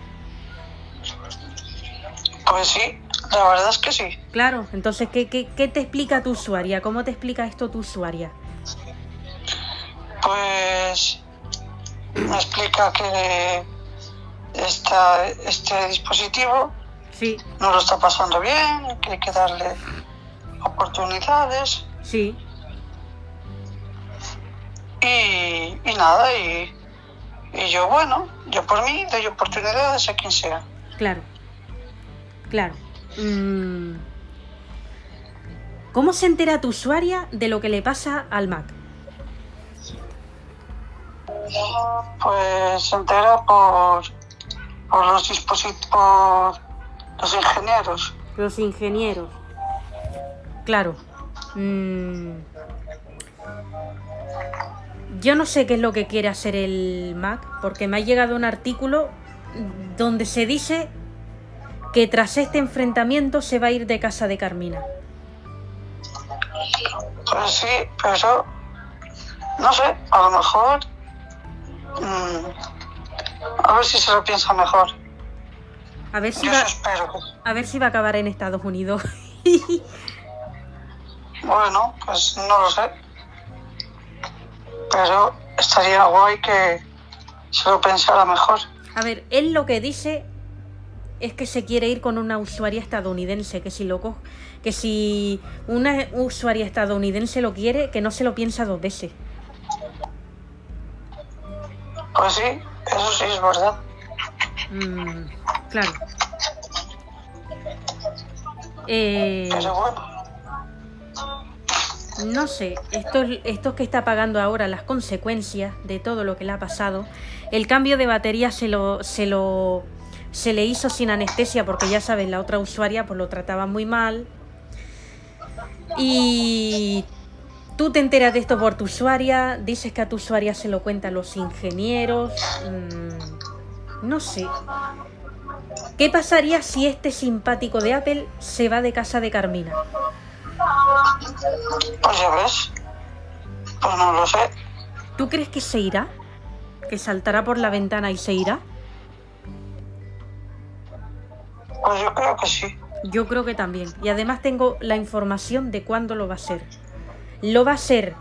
S2: Pues sí, la verdad es que sí.
S1: Claro, entonces, ¿qué, qué, qué te explica tu usuaria? ¿Cómo te explica esto tu usuaria?
S2: Pues me explica que esta, este dispositivo
S1: Sí,
S2: no lo está pasando bien, que hay que darle oportunidades
S1: sí.
S2: Y, y nada, y, y yo bueno, yo por mí doy oportunidades a quien sea.
S1: Claro, claro. Mm. ¿Cómo se entera tu usuaria de lo que le pasa al Mac?
S2: Pues se entera por, por los dispositivos, los ingenieros.
S1: Los ingenieros. Claro. Mm. Yo no sé qué es lo que quiere hacer el Mac, porque me ha llegado un artículo donde se dice que tras este enfrentamiento se va a ir de casa de Carmina.
S2: Pues sí, pero no sé, a lo mejor mm, a ver si se lo piensa mejor.
S1: A ver si
S2: Yo
S1: va,
S2: eso espero.
S1: a ver si va a acabar en Estados Unidos.
S2: Bueno, pues no lo sé. Pero estaría guay que se lo pensara mejor.
S1: A ver, él lo que dice es que se quiere ir con una usuaria estadounidense, que si lo co- que si una usuaria estadounidense lo quiere, que no se lo piensa dos veces.
S2: Pues sí, eso sí es verdad.
S1: Mm, claro. Eh,
S2: Pero bueno,
S1: no sé, esto, esto que está pagando ahora las consecuencias de todo lo que le ha pasado. El cambio de batería se lo, se lo se le hizo sin anestesia porque ya sabes, la otra usuaria pues lo trataba muy mal. Y tú te enteras de esto por tu usuaria, dices que a tu usuaria se lo cuentan los ingenieros. mm, no sé. ¿Qué pasaría si este simpático de Apple se va de casa de Carmina?
S2: Pues ya ves. Pues no lo sé.
S1: ¿Tú crees que se irá? ¿Que saltará por la ventana y se irá?
S2: Pues yo creo que sí.
S1: Yo creo que también. Y además tengo la información de cuándo lo va a hacer. Lo va a hacer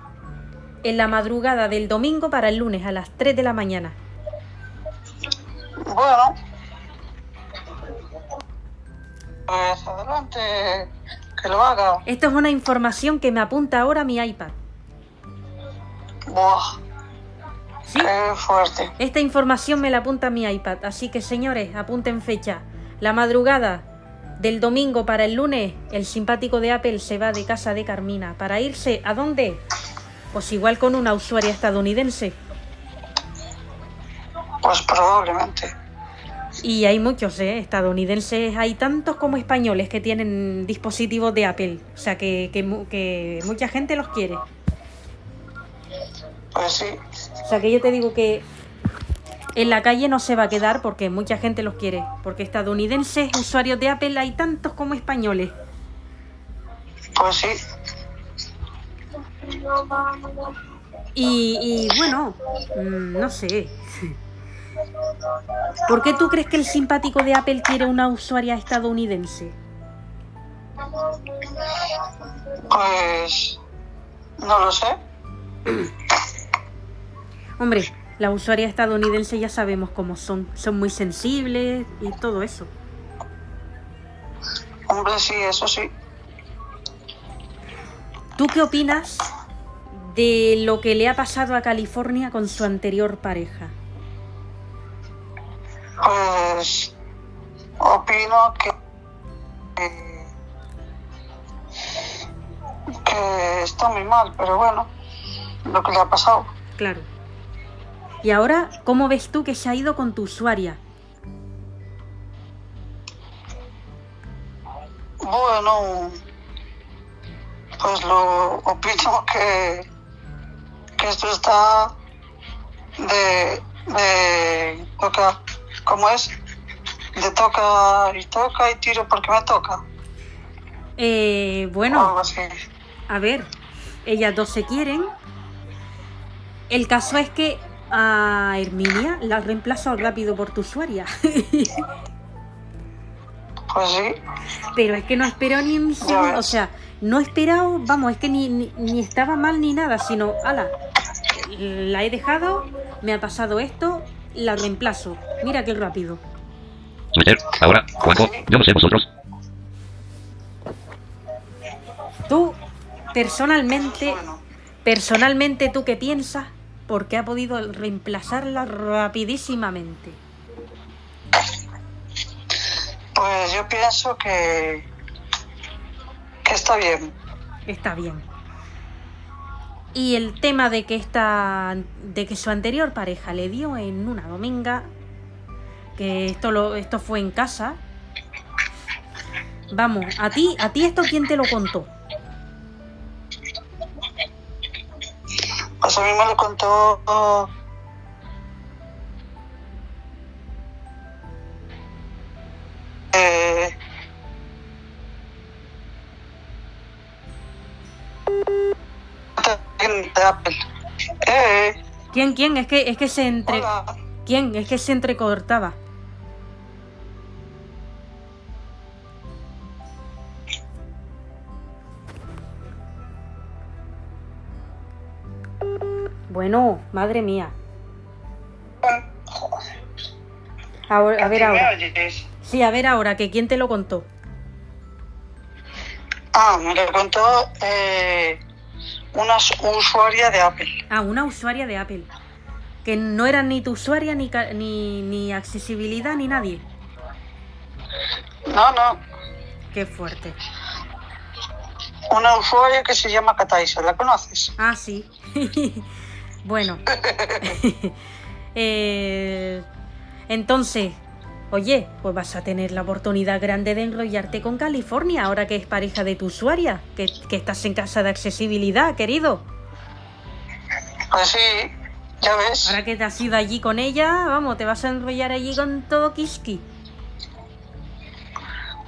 S1: en la madrugada del domingo para el lunes a las 3 de la mañana.
S2: Bueno. Pues adelante, que lo haga.
S1: Esto es una información que me apunta ahora mi iPad.
S2: Buah,
S1: ¿Sí?
S2: qué fuerte.
S1: Esta información me la apunta mi iPad. Así que señores, apunten fecha. La madrugada del domingo para el lunes, el simpático de Apple se va de casa de Carmina. ¿Para irse a dónde? Pues igual con una usuaria estadounidense.
S2: Pues probablemente.
S1: Y hay muchos, ¿eh? Estadounidenses, hay tantos como españoles que tienen dispositivos de Apple. O sea, que, que que mucha gente los quiere.
S2: Pues sí.
S1: O sea, que yo te digo que en la calle no se va a quedar porque mucha gente los quiere. Porque estadounidenses, usuarios de Apple, hay tantos como españoles.
S2: Pues sí.
S1: Y, y, bueno, mm, no sé. ¿Por qué tú crees que el simpático de Apple quiere una usuaria estadounidense?
S2: Pues no lo sé.
S1: Hombre, la usuaria estadounidense ya sabemos cómo son. Son muy sensibles y todo eso.
S2: Hombre, sí, eso sí.
S1: ¿Tú qué opinas de lo que le ha pasado a California con su anterior pareja?
S2: Pues opino que que- que está muy mal, pero bueno, lo que le ha pasado.
S1: Claro. Y ahora, ¿cómo ves tú que se ha ido con tu usuaria?
S2: Bueno, pues lo opino que, que esto está de, de toca, ¿cómo es? De toca y toca y tiro porque me toca.
S1: Eh, bueno, a ver, ellas dos se quieren. El caso es que a Herminia la has reemplazado rápido por tu usuaria.
S2: Pues sí,
S1: Pero es que no espero ni un segundo. O sea, no he esperado, vamos, es que ni, ni, ni estaba mal ni nada, sino, ala, la he dejado, me ha pasado esto, la reemplazo. Mira qué rápido.
S3: Ahora. Juanjo. Yo no sé vosotros.
S1: Tú, personalmente, personalmente, ¿tú qué piensas? Porque ha podido reemplazarla rapidísimamente.
S2: pues yo pienso que, que está bien.
S1: Está bien. Y el tema de que esta, de que su anterior pareja le dio en una dominga, que esto lo, esto fue en casa. Vamos, a ti, a ti esto quién te lo contó.
S2: Pues a mí me lo contó eh, Eh,
S1: ¿Quién, quién? Es que, es que se entre,
S2: hola.
S1: ¿quién? Es que se entrecortaba. Bueno, madre mía. Ahora, a ver
S2: ¿Me
S1: ahora. Sí, a ver ahora, que quién te lo contó.
S2: Ah, me lo contó eh, una us- usuaria de Apple.
S1: Ah, una usuaria de Apple. Que no era ni tu usuaria, ni, ni, ni accesibilidad, ni nadie.
S2: No, no,
S1: Qué fuerte.
S2: una usuaria que se llama Kataisa, ¿la conoces?
S1: Ah, sí. bueno. Eh, entonces, oye, pues vas a tener la oportunidad grande de enrollarte con California ahora que es pareja de tu usuaria, que, que estás en casa de accesibilidad, querido.
S2: Pues sí, ya ves.
S1: Ahora que te has ido allí con ella, vamos, te vas a enrollar allí con todo Kiski.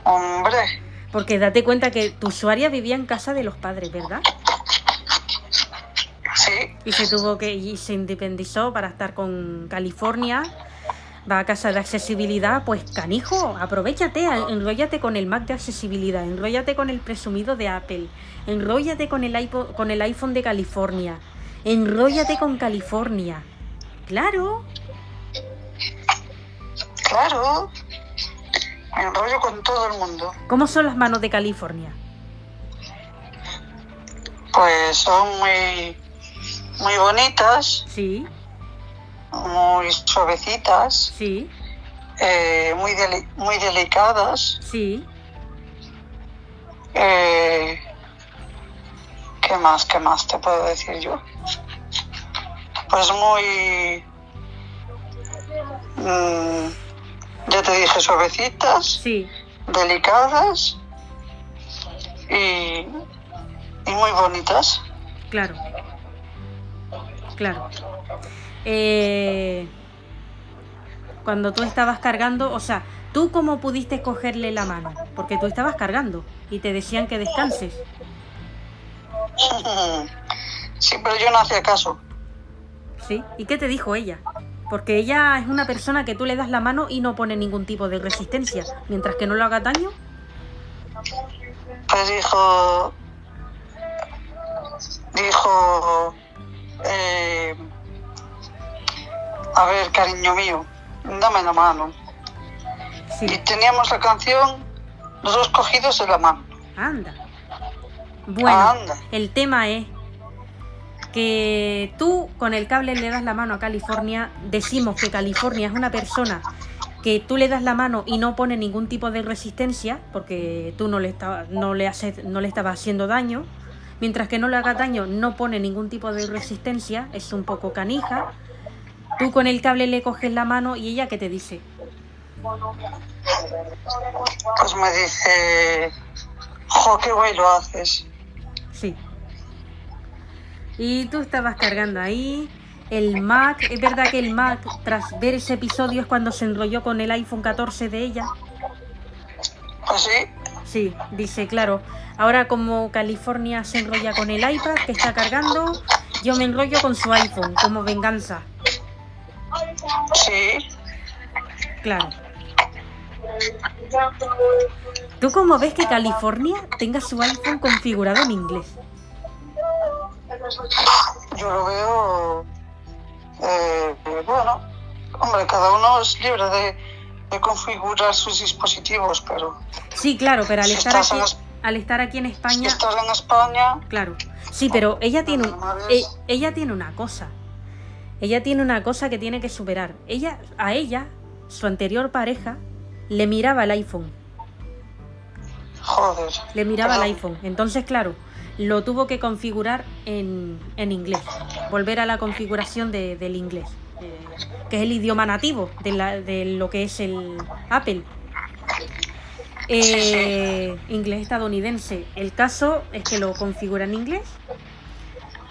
S2: Hombre,
S1: Porque date cuenta que tu usuaria vivía en casa de los padres, ¿verdad?
S2: sí,
S1: Y se tuvo que y se independizó para estar con California. Va a casa de accesibilidad, pues canijo, aprovechate, a- enróllate con el Mac de accesibilidad, enróllate con el presumido de Apple, enróllate con el, iPo- con el iPhone de California, enróllate con California. Claro,
S2: claro. Me enrollo con todo el mundo.
S1: ¿cómo son las manos de California?
S2: Pues son muy, muy bonitas,
S1: Sí,
S2: muy suavecitas,
S1: sí,
S2: eh, muy, deli- muy delicadas.
S1: sí.
S2: Eh, ¿Qué más? ¿Qué más te puedo decir yo? Pues muy... mm, ya te dije, suavecitas,
S1: Sí,
S2: delicadas y, y muy bonitas.
S1: claro. Claro. Eh, cuando tú estabas cargando, o sea, ¿tú cómo pudiste cogerle la mano? Porque tú estabas cargando y te decían que descanses.
S2: Sí, pero yo no hacía caso.
S1: ¿Sí? ¿Y qué te dijo ella? Porque ella es una persona que tú le das la mano y no pone ningún tipo de resistencia. Mientras que no le haga daño,
S2: Pues dijo... Dijo... eh, a ver, cariño mío, dame la mano.
S1: sí.
S2: Y teníamos la canción los dos cogidos en la mano.
S1: Anda. Bueno,
S2: Anda.
S1: el tema es que tú con el cable le das la mano a California, decimos que California es una persona que tú le das la mano y no pone ningún tipo de resistencia, porque tú no le, estaba, no le, haces, no le estabas haciendo daño, mientras que no le haga daño no pone ningún tipo de resistencia, es un poco canija. Tú con el cable le coges la mano y ella qué te dice,
S2: Pues me dice, jo, qué guay lo haces.
S1: Sí. Y tú estabas cargando ahí. El Mac, es verdad que el Mac, tras ver ese episodio, es cuando se enrolló con el iPhone 14 de ella.
S2: Pues sí,
S1: Sí, dice, claro. Ahora como California se enrolla con el iPad que está cargando, yo me enrollo con su iPhone como venganza.
S2: Sí.
S1: Claro. ¿Tú cómo ves que California tenga su iPhone configurado en inglés?
S2: Yo lo veo eh, bueno, hombre, cada uno es libre de, de configurar sus dispositivos, pero
S1: Sí, claro, pero al
S2: Si
S1: estar aquí, al estar aquí en
S2: si
S1: España,
S2: estás en España,
S1: claro. Sí, pero ella tiene, un- e- ella tiene una cosa. Ella tiene una cosa que tiene que superar. Ella, a ella, su anterior pareja, le miraba el iPhone.
S2: joder.
S1: Le miraba el iPhone. Entonces, claro, lo tuvo que configurar en, en inglés. Volver a la configuración de- del inglés. eh, que es el idioma nativo de, la- de lo que es el Apple. Eh, inglés estadounidense. El caso es que lo configura en inglés.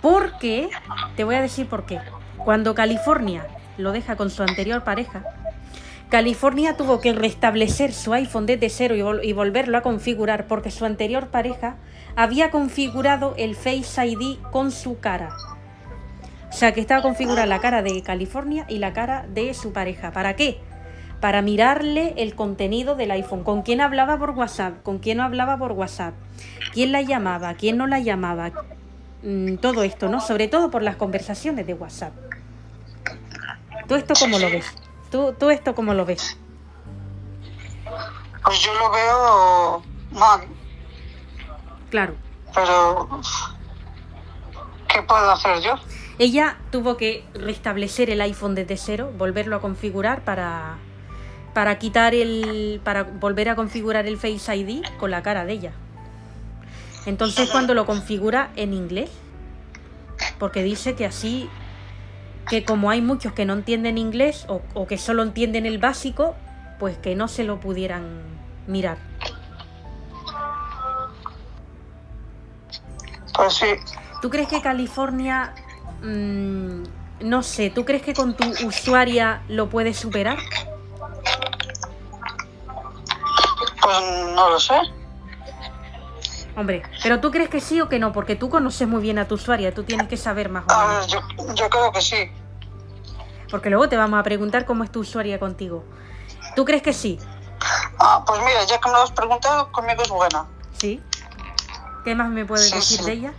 S1: Porque, te voy a decir por qué. Cuando California lo deja con su anterior pareja, California tuvo que restablecer su iPhone desde cero y, vol- y volverlo a configurar porque su anterior pareja había configurado el Face ID con su cara. O sea que estaba configurada la cara de California y la cara de su pareja. ¿Para qué? Para mirarle el contenido del iPhone. ¿Con quién hablaba por WhatsApp? ¿Con quién no hablaba por WhatsApp? ¿Quién la llamaba? ¿Quién no la llamaba? Mm, todo esto, ¿no? Sobre todo por las conversaciones de WhatsApp. ¿Tú esto cómo lo ves? ¿Tú, tú esto cómo lo ves?
S2: Pues yo lo veo mal,
S1: Claro.
S2: pero ¿qué puedo hacer yo?
S1: Ella tuvo que restablecer el iPhone desde cero, volverlo a configurar para, para quitar el. para volver a configurar el Face ID con la cara de ella. Entonces cuando lo configura en inglés, porque dice que así, que como hay muchos que no entienden inglés o, o que solo entienden el básico, pues que no se lo pudieran mirar.
S2: Pues sí,
S1: ¿Tú crees que California, mm, no sé, ¿tú crees que con tu usuaria lo puedes superar?
S2: pues no lo sé.
S1: Hombre, pero tú crees que sí o que no, porque tú conoces muy bien a tu usuaria, tú tienes que saber más o
S2: A ver,
S1: menos.
S2: yo, yo creo que sí.
S1: Porque luego te vamos a preguntar cómo es tu usuaria contigo. ¿Tú crees que sí?
S2: Ah, pues mira, ya que me lo has preguntado, conmigo es buena.
S1: ¿Sí? ¿Qué más me puedes
S2: Sí,
S1: decir
S2: sí.
S1: de ella?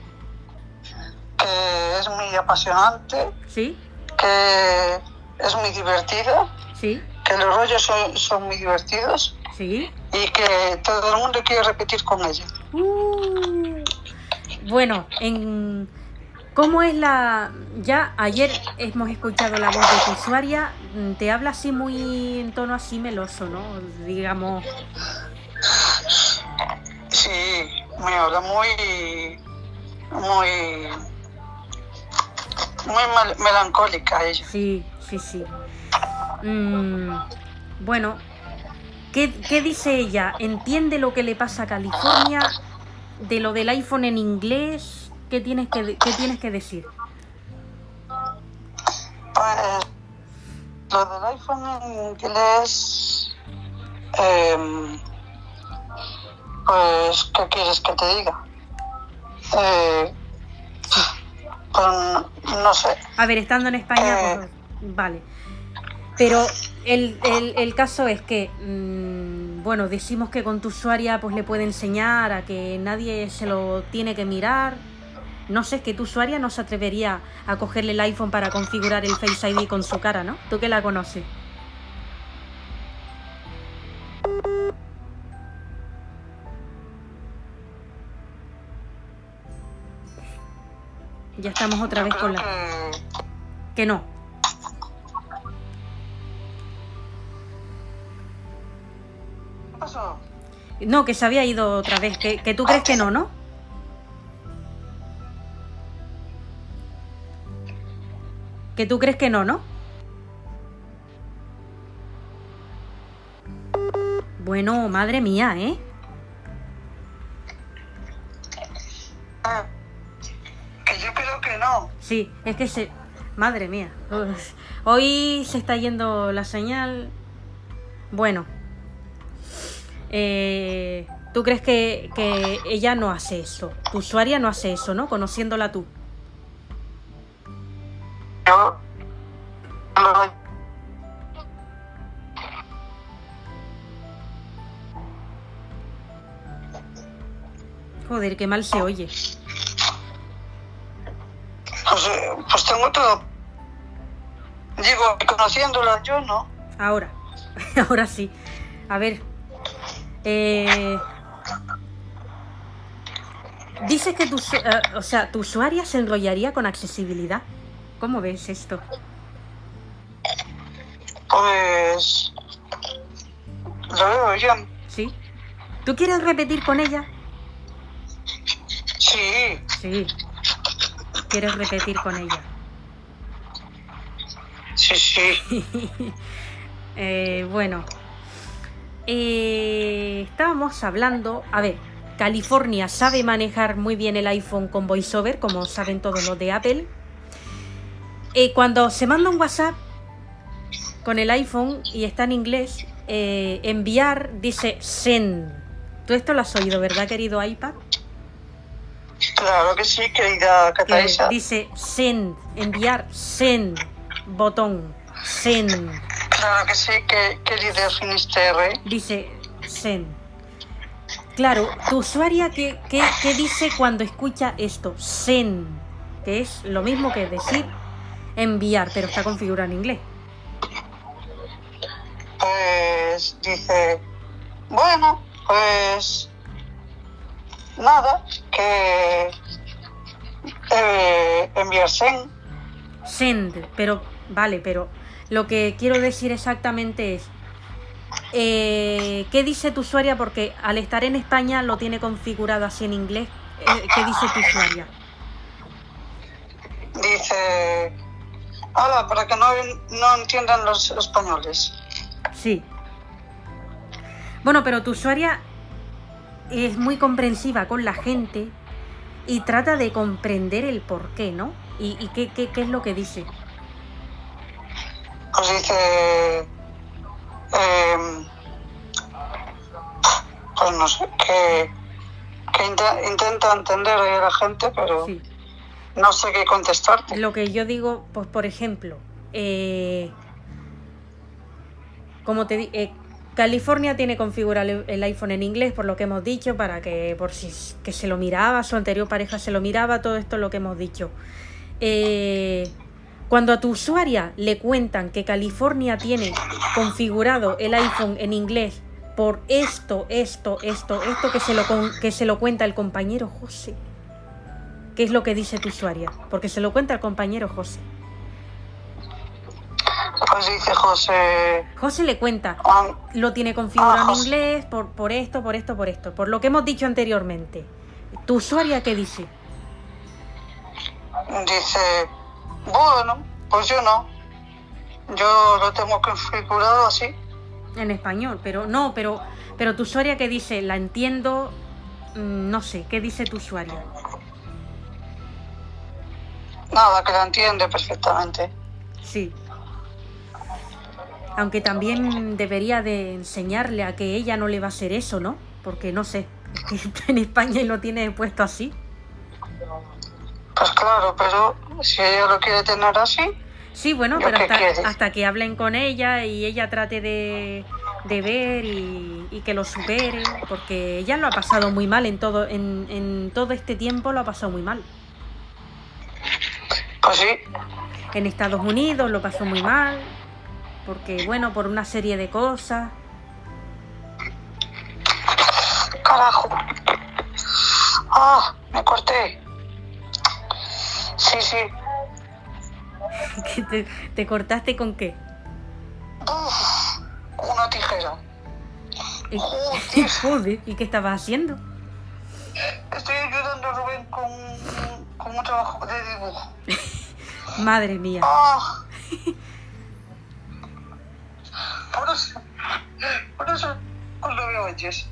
S2: Que es muy apasionante,
S1: ¿Sí?
S2: que es muy divertida,
S1: ¿Sí?
S2: que los rollos son, son muy divertidos
S1: ¿Sí?
S2: y que todo el mundo quiere repetir con ella.
S1: Uh. Bueno, en cómo es la ya ayer hemos escuchado la voz de tu usuaria, mm, te habla así muy en tono así meloso, ¿no? Digamos,
S2: Sí, me habla muy, muy, muy mel- melancólica ella.
S1: sí, sí, sí. Mm, bueno, ¿qué, qué dice ella? ¿Entiende lo que le pasa a California? De lo del iPhone en inglés, ¿qué tienes que, qué tienes que decir?
S2: Pues lo del iPhone en inglés, em, pues, ¿qué quieres que te diga? Eh, pues no sé.
S1: A ver, estando en España,
S2: Eh.
S1: pues, vale. Pero el, el- el caso es que, mm, bueno, decimos que con tu usuaria pues le puede enseñar a que nadie se lo tiene que mirar. No sé, es que tu usuaria no se atrevería a cogerle el iPhone para configurar el Face ID con su cara, ¿no? Tú que la conoces. Ya estamos otra vez con la...
S2: Que
S1: no.
S2: Pasó?
S1: No, que se había ido otra vez. Que, que tú crees que no, ¿no? Que tú crees que no, ¿no? Bueno, madre mía, ¿eh?
S2: Ah, Que yo creo que no.
S1: Sí, es que se... Madre mía. Hoy se está yendo la señal. Bueno. Eh, ¿Tú crees que, que ella no hace eso? Tu usuaria no hace eso, ¿no? Conociéndola tú.
S2: Yo lo-
S1: Joder, qué mal se oye.
S2: Pues, eh, pues tengo todo. Digo, conociéndola yo, ¿no?
S1: Ahora, ahora sí. A ver. Eh, dice que tu, eh, o sea, tu usuaria se enrollaría con accesibilidad. ¿Cómo ves esto?
S2: Pues... Lo veo bien.
S1: ¿Sí? ¿Tú quieres repetir con ella?
S2: Sí,
S1: Sí. Quieres repetir con ella.
S2: sí, sí.
S1: Eh, bueno, Eh, estábamos hablando, a ver, California sabe manejar muy bien el iPhone con VoiceOver, como saben todos los de Apple. Eh, cuando se manda un WhatsApp con el iPhone y está en inglés, eh, enviar dice send. Tú esto lo has oído, ¿verdad, querido iPad?
S2: Claro que sí, querida
S1: Que
S2: Cataisa.
S1: dice send, enviar, send, botón, send.
S2: Claro que sí, que, querida Finisterre.
S1: Dice Zen. Claro, tu usuaria, ¿qué, qué, qué dice cuando escucha esto? Zen. Que es lo mismo que decir enviar, pero está configurado en inglés.
S2: Pues dice, bueno, pues nada, que eh, enviarse en
S1: Send. Pero, vale, pero lo que quiero decir exactamente es. eh, ¿Qué dice tu usuaria? Porque al estar en España lo tiene configurado así en inglés. Eh, ¿Qué dice tu usuaria?
S2: dice, hola, para que no, no entiendan los españoles.
S1: Sí. Bueno, pero tu usuaria es muy comprensiva con la gente y trata de comprender el por qué, ¿no? ¿Y, y qué, qué- qué es lo que dice?
S2: Pues dice, em, pues no sé, que, que inte- intenta entender a la gente, pero
S1: Sí.
S2: no sé qué contestarte.
S1: Lo que yo digo, pues por ejemplo, eh, como te eh, California tiene configurado el- iPhone en inglés, por lo que hemos dicho, para que por si que se lo miraba, su anterior pareja se lo miraba, todo esto es lo que hemos dicho. Eh, cuando a tu usuaria le cuentan que California tiene configurado el iPhone en inglés por esto, esto, esto, esto que se lo, con- que se lo cuenta el compañero José. ¿Qué es lo que dice tu usuaria? Porque se lo cuenta el compañero José.
S2: Pues dice José,
S1: José le cuenta,
S2: ah,
S1: lo tiene configurado
S2: Ah,
S1: en inglés por, por esto, por esto, por esto, por lo que hemos dicho anteriormente. ¿Tu usuaria qué dice?
S2: dice, bueno, pues yo no. Yo lo tengo configurado así.
S1: En español, pero no, pero, pero tu usuaria qué dice, la entiendo, mm, no sé, ¿qué dice tu usuaria?
S2: Nada, que lo entiende perfectamente.
S1: Sí. Aunque también debería de enseñarle a que ella no le va a hacer eso, ¿no? Porque no sé, que en España y lo tiene puesto así.
S2: Pues claro, pero si ella lo quiere tener así,
S1: Sí, bueno,
S2: ¿Yo
S1: pero hasta, que hablen con ella y ella trate de, de ver y, y que lo supere, porque ella lo ha pasado muy mal en todo, en, en todo este tiempo lo ha pasado muy mal.
S2: pues sí.
S1: En Estados Unidos lo pasó muy mal, porque bueno, por una serie de cosas.
S2: Carajo. Ah, me corté. Sí, sí.
S1: que te, te cortaste con qué?
S2: Uf, una tijera.
S1: Eh,
S2: Joder.
S1: ¿y qué estabas haciendo?
S2: Estoy ayudando a Rubén con, con un trabajo de dibujo.
S1: Madre mía.
S2: Ah. Por eso, por eso cuando veo oyes.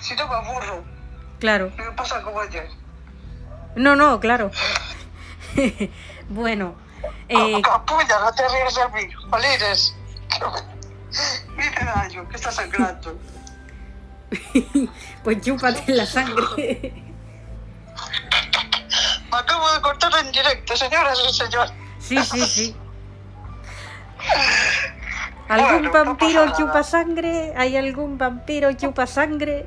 S2: Si no me aburro,
S1: Claro.
S2: me pasa como ayer.
S1: No, no, claro. bueno, eh,
S2: Capulla, no te ríes de mí. Olires. Mira daño, que está sangrando.
S1: pues chúpate la sangre.
S2: Me acabo de cortar en directo, señoras y señores.
S1: Sí, sí, sí. ¿Algún
S2: Bueno, no
S1: vampiro chupa sangre? ¿Hay algún vampiro chupa sangre?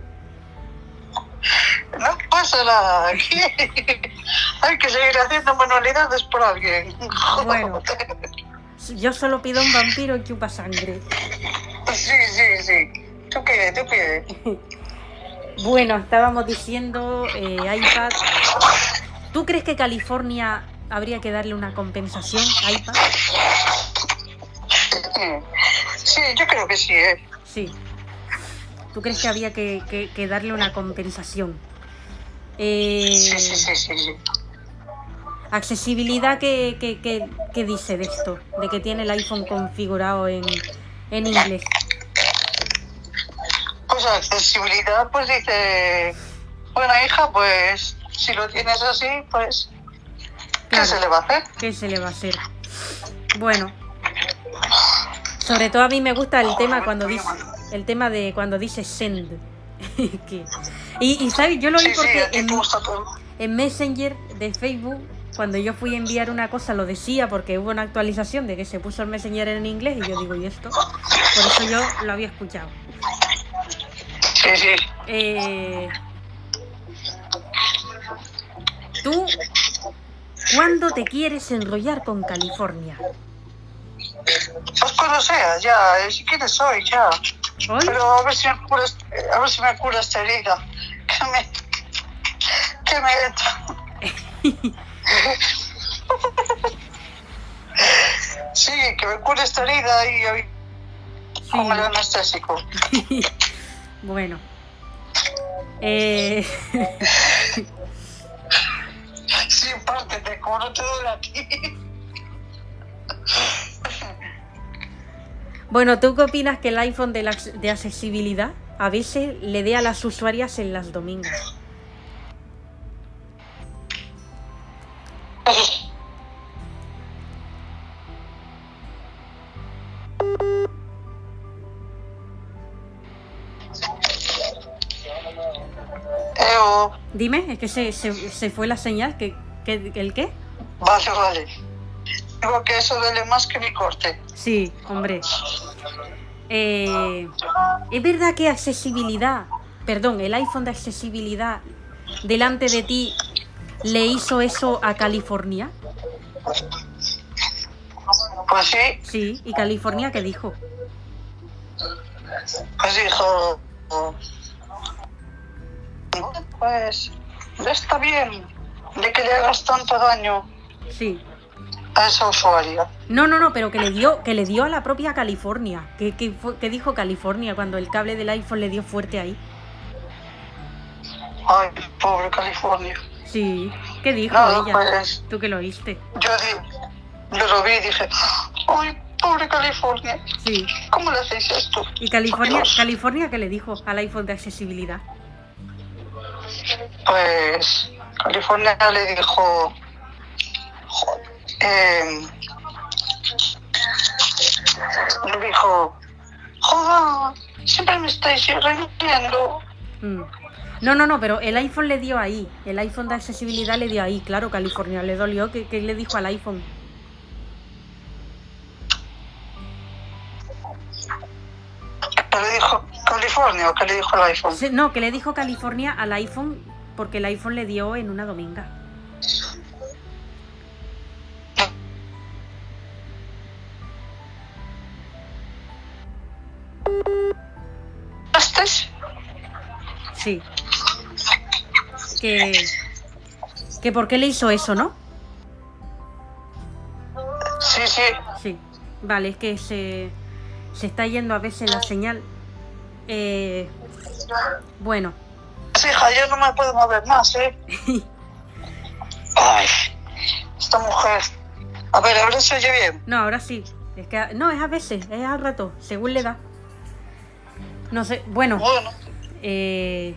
S2: No pasa nada. Aquí hay que seguir haciendo manualidades por alguien.
S1: Bueno. yo solo pido un vampiro y chupa sangre.
S2: Sí, sí, sí. Tú pides, tú pides.
S1: Bueno, estábamos diciendo eh, iPad. ¿Tú crees que California habría que darle una compensación a iPad?
S2: Sí, yo creo que sí, ¿eh?
S1: Sí. ¿Tú crees que había que, que- que darle una compensación? Eh,
S2: Sí, sí, sí.
S1: Accesibilidad, ¿qué, qué- qué- qué dice de esto? De que tiene el iPhone configurado en, en inglés.
S2: Pues accesibilidad, pues dice, bueno hija, pues si lo tienes así, pues, ¿qué se le va a hacer?
S1: ¿Qué se le va a hacer? Bueno, sobre todo a mí me gusta el tema cuando dice el tema de cuando dice send. Que- y, y sabes, yo lo vi
S2: Sí, sí,
S1: porque en,
S2: todo.
S1: en Messenger de Facebook, cuando yo fui a enviar una cosa, lo decía porque hubo una actualización de que se puso el Messenger en inglés y yo digo, ¿y esto? Por eso yo lo había escuchado.
S2: Sí, sí.
S1: Eh, ¿Tú cuándo te quieres enrollar con California?
S2: Pues cuando sea, ya, eh, si quieres hoy, ya.
S1: ¿Hoy?
S2: Pero a ver si me cura, este- a ver si me cura esta herida. Que me, que me, sí, que me cure esta herida y hoy con el anestésico.
S1: Bueno. Eh,
S2: Sí, pártete, como no te duele a ti.
S1: Bueno, ¿tú qué opinas que el iPhone de, la, de accesibilidad a veces le dé a las usuarias en las domingas? Dime, es que se, se, se fue la señal. ¿Que, que- ¿El qué?
S2: vale, vale. Digo que eso duele más que mi corte.
S1: Sí, hombre. Eh, ¿Es verdad que accesibilidad, perdón, el iPhone de accesibilidad delante de ti le hizo eso a California?
S2: Pues sí,
S1: Sí, ¿y California qué dijo?
S2: pues dijo. Pues está bien de que le hagas tanto daño
S1: Sí.
S2: A esa usuaria.
S1: No, no, no, pero que le dio, que le dio a la propia California. ¿Qué, fue- qué dijo California cuando el cable del iPhone le dio fuerte ahí?
S2: Ay, pobre California.
S1: Sí. ¿Qué dijo
S2: Nada,
S1: ella?
S2: pues
S1: Tú que lo oíste.
S2: yo, di- yo lo vi y dije, ay, pobre California,
S1: Sí.
S2: ¿cómo le hacéis esto?
S1: ¿Y California,
S2: Dios.
S1: California qué le dijo al iPhone de accesibilidad?
S2: Pues California le dijo, em, le dijo, joder, siempre me estáis.
S1: Mm. No, no, no, pero el iPhone le dio ahí. El iPhone de accesibilidad le dio ahí. Claro, California le dolió. ¿Qué, qué le dijo al iPhone?
S2: ¿Qué le dijo California o qué le dijo el iPhone?
S1: No, que le dijo California al iPhone porque el iPhone le dio en una dominga. Sí. Que. Que por qué le hizo eso, ¿no?
S2: Sí, sí.
S1: Sí. Vale, es que se. Se está yendo a veces la señal. Eh, bueno,
S2: Sí, hija, yo no me puedo mover más, ¿eh? Ay, esta mujer. A ver, ahora se oye bien.
S1: no, ahora sí. Es que no, es a veces, es al rato, según le da. No sé, bueno,
S2: Bueno,
S1: eh,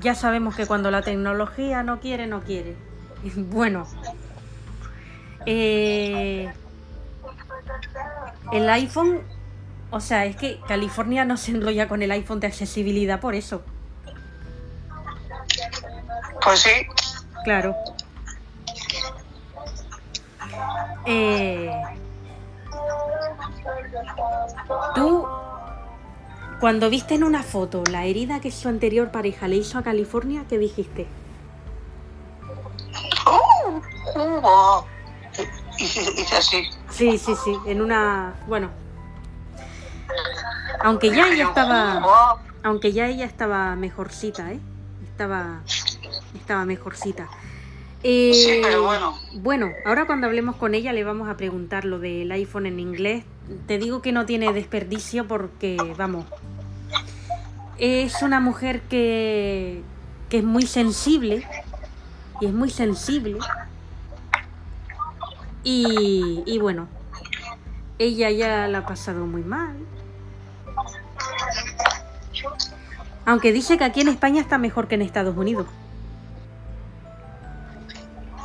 S1: ya sabemos que cuando la tecnología no quiere, no quiere. Bueno, eh, el iPhone, o sea, es que California no se enrolla con el iPhone de accesibilidad por eso,
S2: pues sí.
S1: claro. Eh, Tú, cuando viste en una foto la herida que su anterior pareja le hizo a California, ¿qué dijiste?
S2: Oh, oh. Hice, hice así.
S1: Sí, sí, sí, en una... Bueno. Aunque ya ella estaba... Aunque ya ella estaba mejorcita, ¿eh? Estaba... Estaba mejorcita. Eh,
S2: Sí, pero bueno.
S1: Bueno, ahora cuando hablemos con ella le vamos a preguntar lo del iPhone en inglés. Te digo que no tiene desperdicio porque, vamos, es una mujer que, que es muy sensible y es muy sensible. Y, y bueno, ella ya la ha pasado muy mal. Aunque dice que aquí en España está mejor que en Estados Unidos.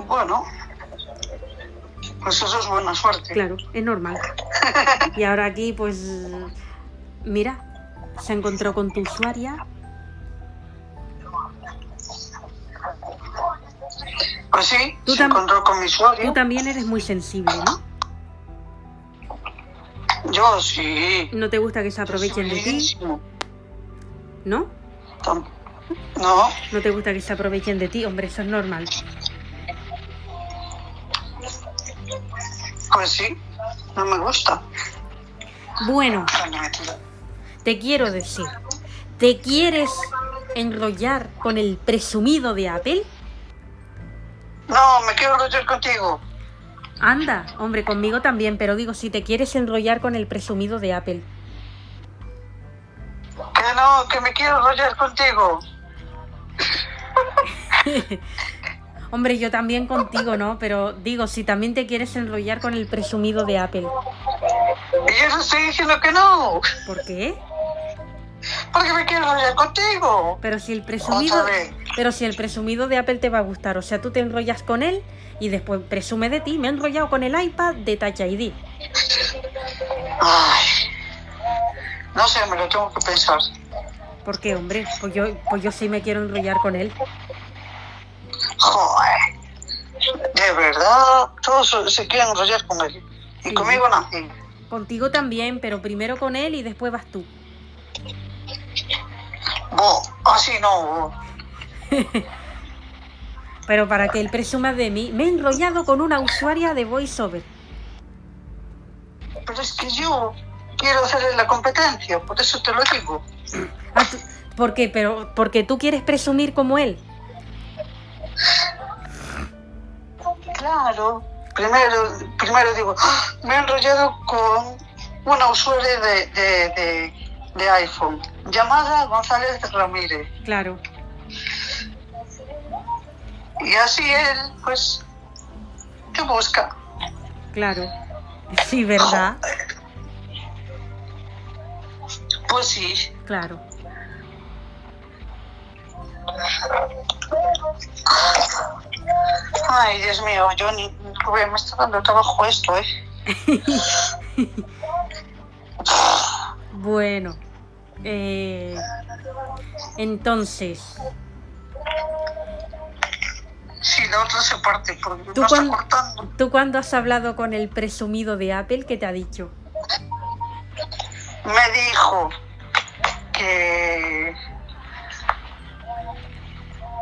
S2: Bueno, pues eso es buena suerte.
S1: Claro, es normal. Y ahora aquí, pues, mira, se encontró con tu usuaria.
S2: Pues sí,
S1: Tú
S2: se encontró con mi usuario.
S1: Tú también eres muy sensible, ¿no?
S2: Yo sí.
S1: No te gusta que se aprovechen de ti. ¿no?
S2: No,
S1: No te gusta que se aprovechen de ti, hombre, eso es normal.
S2: Pues sí, no me gusta.
S1: Bueno, te quiero decir, ¿te quieres enrollar con el presumido de Apple?
S2: No, me quiero enrollar contigo.
S1: Anda, hombre, conmigo también, pero digo, si te quieres enrollar con el presumido de Apple.
S2: Que no, que me quiero enrollar contigo.
S1: Hombre, yo también contigo, ¿no? Pero digo, si también te quieres enrollar con el presumido de Apple.
S2: Y yo te estoy diciendo que no.
S1: ¿Por qué?
S2: Porque me quiero enrollar contigo.
S1: Pero si el presumido, pero si el presumido de Apple te va a gustar, o sea, tú te enrollas con él y después presume de ti. Me he enrollado con el iPad de Touch ID.
S2: Ay. No sé, me lo tengo que pensar.
S1: ¿Por qué, hombre? Pues yo, pues yo sí me quiero enrollar con él.
S2: Joder. De verdad, todos se quieren enrollar con él. Y
S1: Sí.
S2: conmigo nací.
S1: Contigo también, pero primero con él y después vas tú.
S2: Bo, así no.
S1: Pero para que él presuma de mí, me he enrollado con una usuaria de VoiceOver.
S2: Pero es que yo quiero hacerle la competencia, por eso te lo digo.
S1: Ah, ¿Por qué? Pero porque tú quieres presumir como él.
S2: Claro. Primero, primero digo, "Ah, me he enrollado con una usuaria de, de, de, de iPhone, llamada González Ramírez.
S1: Claro.
S2: Y así él, pues, te busca.
S1: Claro. Sí, ¿verdad?
S2: Pues sí.
S1: Claro.
S2: Ay, Dios mío, yo ni Rubén, me está dando trabajo esto, ¿eh?
S1: Bueno. eh, entonces,
S2: Sí, la otra se parte, porque
S1: ¿Tú
S2: no está cortando.
S1: ¿tú cuándo has hablado con el presumido de Apple? ¿Qué te ha dicho?
S2: Me dijo que...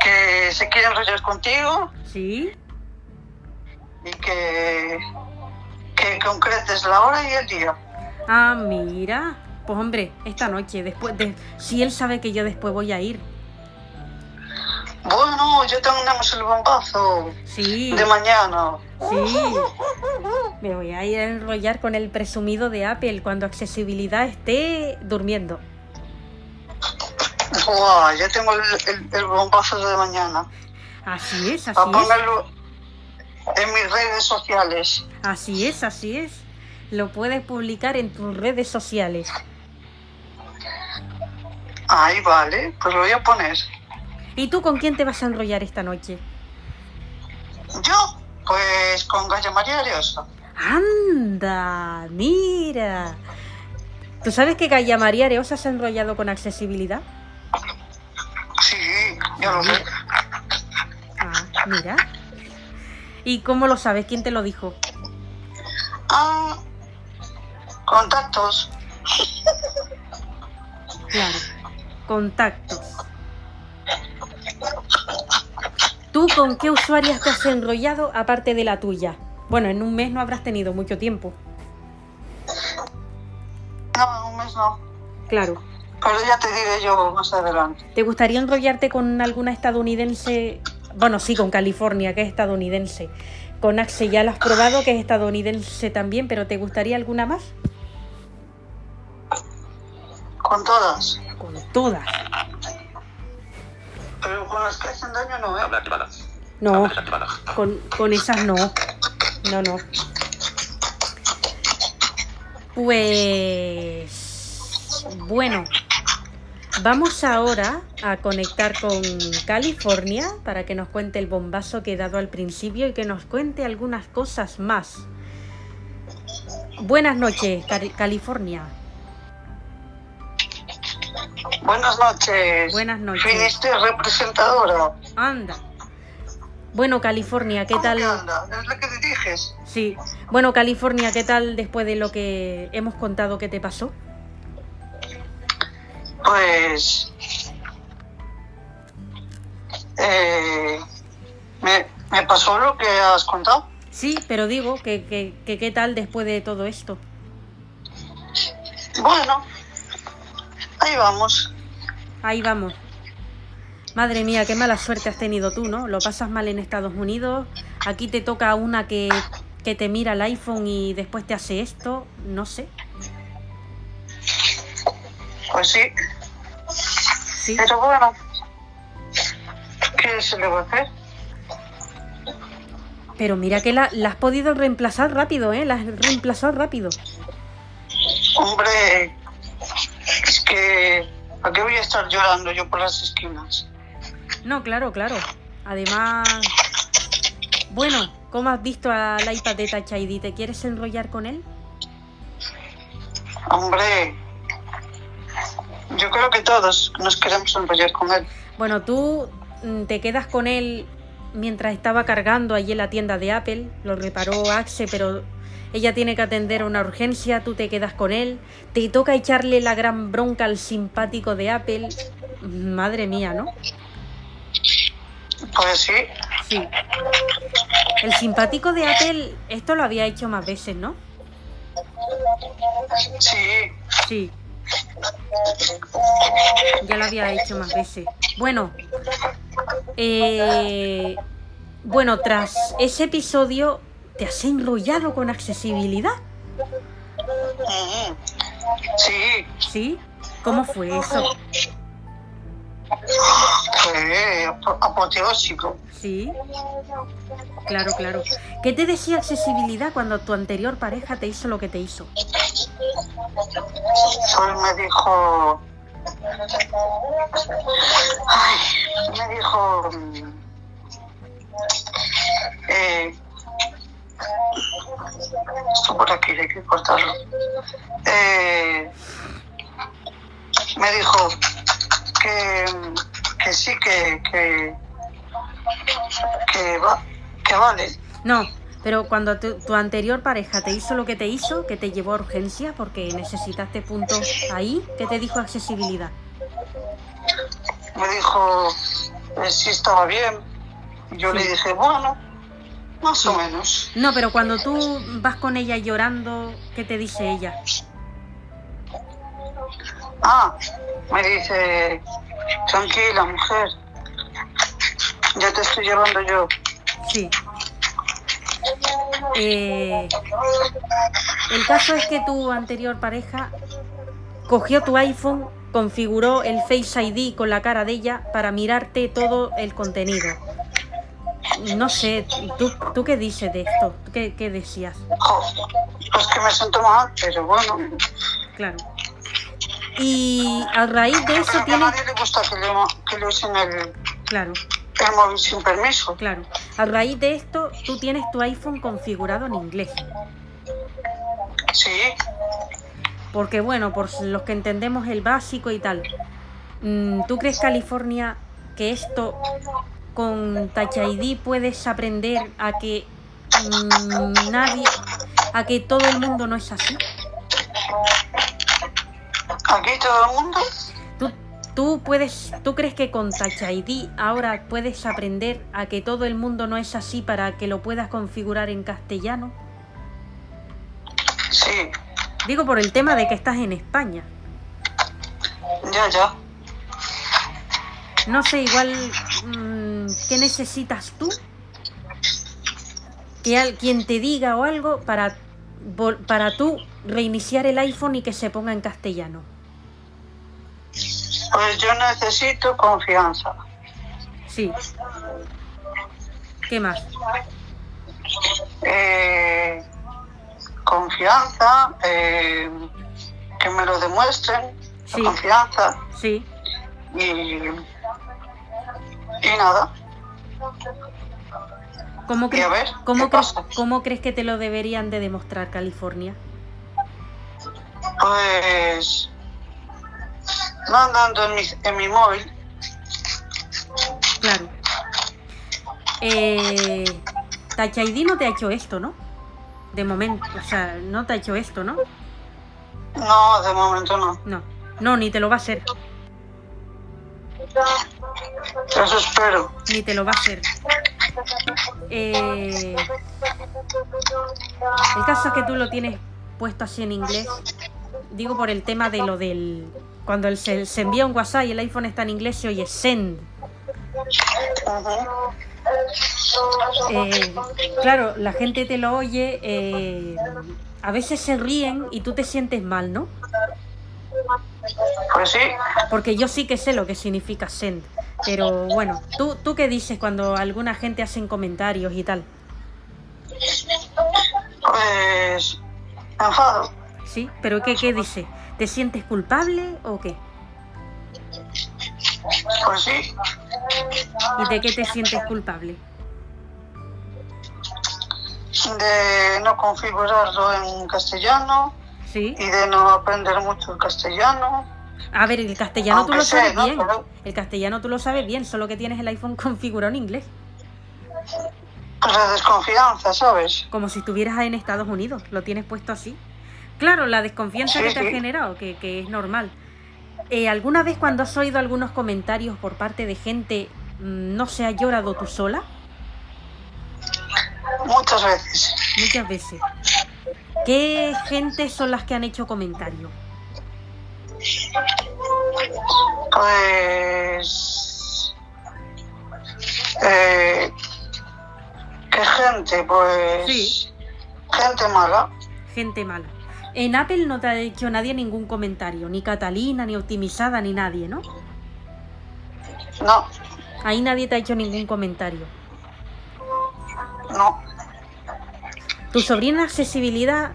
S2: que se quiere enrollar contigo
S1: ¿Sí?
S2: y que... que concretes la hora y el día.
S1: Ah, mira. Pues hombre, esta noche, después de... Si él sabe que yo después voy a ir.
S2: Bueno, ya tenemos el bombazo
S1: Sí,
S2: de mañana.
S1: sí. Me voy a ir a enrollar con el presumido de Apple cuando accesibilidad esté durmiendo.
S2: Buah, ya tengo el, el- el bombazo de mañana.
S1: Así es, así
S2: A
S1: es.
S2: en mis redes sociales.
S1: Así es, así es. Lo puedes publicar en tus redes sociales.
S2: Ahí vale, pues lo voy a poner.
S1: ¿Y tú con quién te vas a enrollar esta noche?
S2: Yo, pues con Gaya María Ariosa.
S1: ¡Anda! ¡Mira! ¿Tú sabes que Gaia María Areosa se ha enrollado con accesibilidad?
S2: Sí, ya lo sé.
S1: Ah, mira. ¿Y cómo lo sabes? ¿Quién te lo dijo?
S2: Ah, contactos.
S1: Claro. Contactos. ¿Tú con qué usuarias te has enrollado aparte de la tuya? Bueno, en un mes no habrás tenido mucho tiempo.
S2: No, un mes no.
S1: Claro.
S2: Pero ya te diré yo más adelante.
S1: ¿Te gustaría enrollarte con alguna estadounidense? Bueno, sí, con California, que es estadounidense. Con Axe ya lo has probado, que es estadounidense también, pero ¿te gustaría alguna más?
S2: Con todas.
S1: Con todas.
S2: Pero con las que hacen daño no, ¿eh?
S3: Habla activada.
S1: No,
S3: Habla
S1: con, con esas no. No, no. Pues... Bueno, vamos ahora a conectar con California para que nos cuente el bombazo que he dado al principio y que nos cuente algunas cosas más. Buenas noches, Cali- California.
S2: Buenas noches.
S1: Buenas noches.
S2: Finiste representadora.
S1: Anda. Bueno, California, ¿qué
S2: ¿Cómo
S1: tal?
S2: anda? ¿Es la que diriges?
S1: Sí. Bueno, California, ¿qué tal después de lo que hemos contado que te pasó?
S2: Pues... Eh, me, me pasó lo que has contado.
S1: Sí, pero digo que, que, que qué tal después de todo esto.
S2: Bueno, ahí vamos.
S1: Ahí vamos. Madre mía, qué mala suerte has tenido tú, ¿no? Lo pasas mal en Estados Unidos. Aquí te toca una que, que te mira el iPhone y después te hace esto. No sé.
S2: Pues sí,
S1: Sí.
S2: pero bueno. ¿Qué se le va a hacer?
S1: Pero mira que la, la has podido reemplazar rápido, ¿eh? La has reemplazado rápido.
S2: Hombre, es que... ¿Para qué voy a estar llorando yo por las esquinas?
S1: No, claro, claro. Además, bueno, ¿cómo has visto al iPad de Touch ID? ¿Te quieres enrollar con él?
S2: Hombre, yo creo que todos nos queremos enrollar con él.
S1: Bueno, tú mm, te quedas con él mientras estaba cargando allí en la tienda de Apple. Lo reparó Axe, pero ella tiene que atender una urgencia. Tú te quedas con él. Te toca echarle la gran bronca al simpático de Apple. Madre mía, ¿no?
S2: Pues sí,
S1: Sí. El simpático de Apple, esto lo había hecho más veces, ¿no?
S2: sí.
S1: Sí. Ya lo había hecho más veces. Bueno, eh, bueno, tras ese episodio, ¿te has enrollado con accesibilidad?
S2: Ujú. Sí,
S1: ¿Sí? ¿Cómo fue eso?
S2: Ap- apoteósico.
S1: Sí. Claro, claro. ¿Qué te decía accesibilidad cuando tu anterior pareja te hizo lo que te hizo?
S2: Solo me dijo... Ay, me dijo... Eh, esto por aquí hay que cortarlo. Eh, me dijo que, que sí, que, que, que, va, que vale.
S1: No, pero cuando tu, tu anterior pareja te hizo lo que te hizo, que te llevó a urgencia porque necesitaste puntos ahí, ¿qué te dijo accesibilidad?
S2: me dijo eh, si estaba bien. Yo le dije, bueno, más o menos.
S1: No, pero cuando tú vas con ella llorando, ¿qué te dice ella?
S2: Ah, me dice, tranquila, mujer. Ya te estoy llevando yo.
S1: Sí. Eh, el caso es que tu anterior pareja cogió tu iPhone, configuró el Face ID con la cara de ella para mirarte todo el contenido. No sé, ¿tú, tú qué dices de esto? ¿Tú ¿Qué, qué decías?
S2: Jo, Pues que me siento mal, pero bueno.
S1: Claro. Y a raíz de eso
S2: que a nadie le gusta que le, que le usen el,
S1: Claro,
S2: el móvil sin permiso.
S1: claro. A raíz de esto, tú tienes tu iPhone configurado en inglés.
S2: Sí,
S1: Porque bueno, por los que entendemos el básico y tal. Mm, ¿Tú crees, California, que esto con Touch ID puedes aprender a que mm, nadie, a que todo el mundo no es así?
S2: Aquí todo el mundo.
S1: ¿Tú, ¿Tú, puedes, ¿Tú crees que con Touch ID ahora puedes aprender a que todo el mundo no es así para que lo puedas configurar en castellano?
S2: Sí,
S1: Digo por el tema de que estás en España.
S2: ya, ya.
S1: No sé, igual, mm, ¿qué necesitas tú? Que alguien te diga o algo para, para tú reiniciar el iPhone y que se ponga en castellano.
S2: Pues yo necesito confianza.
S1: Sí. ¿Qué más?
S2: Eh, confianza, eh, que me lo demuestren,
S1: Sí.
S2: la confianza
S1: Sí.
S2: y, y nada.
S1: ¿Cómo, cre-
S2: ver,
S1: cómo
S2: ¿qué
S1: crees,
S2: pasa?
S1: ¿Cómo crees que te lo deberían de demostrar California?
S2: Pues mandando en mi, en mi móvil,
S1: Claro. Eh, Touch ID no te ha hecho esto, ¿no? De momento, o sea, no te ha hecho esto, ¿no?
S2: no, de momento no.
S1: No, no, ni te lo va a hacer,
S2: Eso espero.
S1: ni te lo va a hacer. Eh, el caso es que tú lo tienes puesto así en inglés. Digo por el tema de lo del... Cuando el- se, se envía un WhatsApp y el iPhone está en inglés, se oye send. Eh, claro, la gente te lo oye, eh, a veces se ríen y tú te sientes mal, ¿no?
S2: Pues sí,
S1: Porque yo sí que sé lo que significa send. Pero bueno, ¿tú, ¿tú qué dices cuando alguna gente hace comentarios y tal?
S2: pues enfado.
S1: ¿Sí? ¿Pero qué, qué dice? ¿Te sientes culpable o qué?
S2: Pues sí,
S1: ¿Y de qué te sientes culpable?
S2: de no configurarlo en castellano
S1: ¿Sí?
S2: y de no aprender mucho el castellano.
S1: A ver, el castellano tú lo sabes bien.
S2: Pero-
S1: El castellano tú lo sabes bien, solo que tienes el iPhone configurado en inglés.
S2: Pues la desconfianza, ¿sabes?
S1: Como si estuvieras en Estados Unidos, lo tienes puesto así. Claro, la desconfianza
S2: Sí,
S1: que te ha generado, que, que es normal. Eh, ¿Alguna vez cuando has oído algunos comentarios por parte de gente, mm, no se ha llorado tú sola?
S2: Muchas veces.
S1: Muchas veces. ¿Qué gente son las que han hecho comentarios?
S2: Pues... Eh, ¿Qué gente? Pues...
S1: Sí.
S2: Gente mala.
S1: Gente mala. En Apple no te ha hecho nadie ningún comentario, ni Catalina, ni Optimizada, ni nadie, ¿no?
S2: No,
S1: Ahí nadie te ha hecho ningún comentario.
S2: no.
S1: Tu sobrina accesibilidad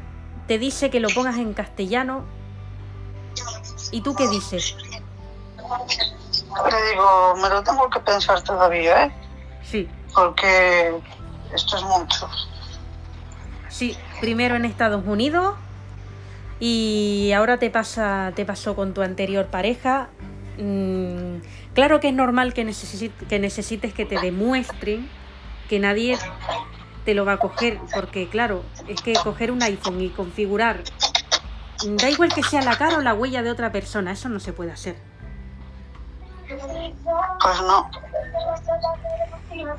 S1: te dice que lo pongas en castellano. ¿Y tú qué dices?
S2: Le digo, me lo tengo que pensar todavía, ¿eh?
S1: Sí,
S2: Porque esto es mucho.
S1: sí, primero en Estados Unidos y ahora te pasa, te pasó con tu anterior pareja. Mm, claro que es normal que, necesi- que necesites que te demuestren que nadie te lo va a coger, porque claro, es que coger un iPhone y configurar, da igual que sea la cara o la huella de otra persona, eso no se puede hacer.
S2: Pues no.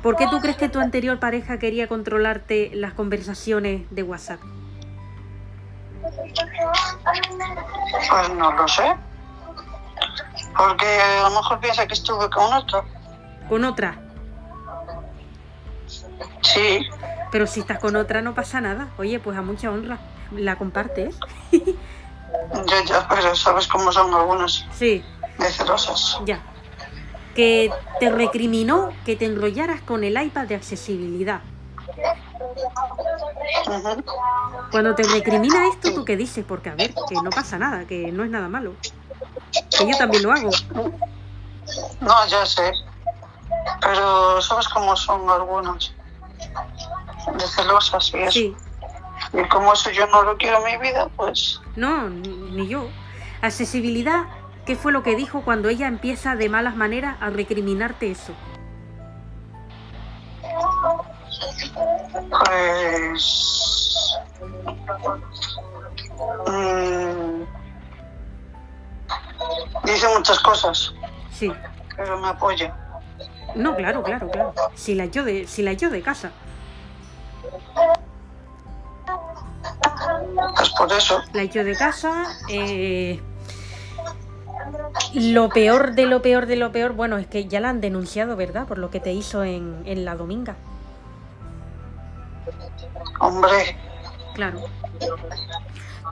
S1: ¿Por qué tú crees que tu anterior pareja quería controlarte las conversaciones de WhatsApp?
S2: Pues no lo sé. Porque a lo mejor piensa que estuve con otro.
S1: Con otra.
S2: Sí,
S1: Pero si estás con otra no pasa nada. Oye, pues a mucha honra. La compartes.
S2: ya, ya, pero sabes cómo son algunas
S1: Sí,
S2: de celosas.
S1: ya. Que te recriminó que te enrollaras con el iPad de accesibilidad. Cuando te recrimina esto, ¿tú qué dices? Porque a ver, que no pasa nada, que no es nada malo. Que yo también lo hago.
S2: No, ya sé. Pero sabes cómo son algunas de celosas y eso.
S1: Sí.
S2: Y como eso yo no lo quiero en mi vida, pues
S1: No, ni yo. Accesibilidad, ¿qué fue lo que dijo cuando ella empieza de malas maneras a recriminarte eso?
S2: Pues. mm, dice muchas cosas.
S1: Sí.
S2: pero me apoya.
S1: No, claro, claro, claro. Si la yo de, si la yo de casa.
S2: Pues por eso,
S1: La yo de casa. eh, Lo peor de lo peor de lo peor, bueno, es que ya la han denunciado, ¿verdad? Por lo que te hizo en, en la dominga.
S2: hombre,
S1: Claro.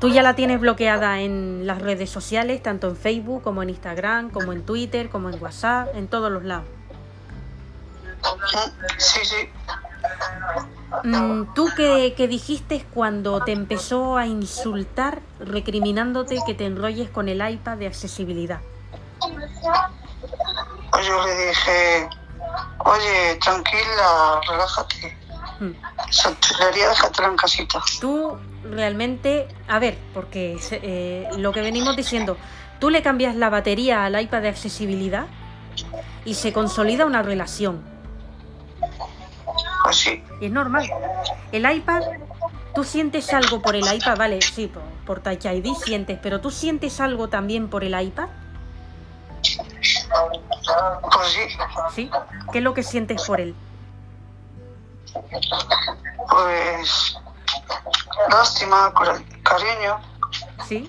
S1: Tú ya la tienes bloqueada en las redes sociales, tanto en Facebook como en Instagram, como en Twitter, como en WhatsApp, en todos los lados.
S2: Sí, sí.
S1: Mm, ¿Tú qué, qué dijiste cuando te empezó a insultar recriminándote que te enrolles con el iPad de accesibilidad?
S2: Pues yo le dije, oye, tranquila, relájate.
S1: Mm.
S2: Esa chulería déjatela en casita.
S1: Tú realmente, a ver, porque eh, lo que venimos diciendo, tú le cambias la batería al iPad de accesibilidad y se consolida una relación.
S2: Pues sí,
S1: Y es normal. El iPad, tú sientes algo por el iPad, vale, sí, por, por Touch ID sientes, pero tú sientes algo también por el iPad,
S2: pues sí.
S1: ¿sí? ¿Qué es lo que sientes por él?
S2: Pues lástima, cariño.
S1: ¿Sí?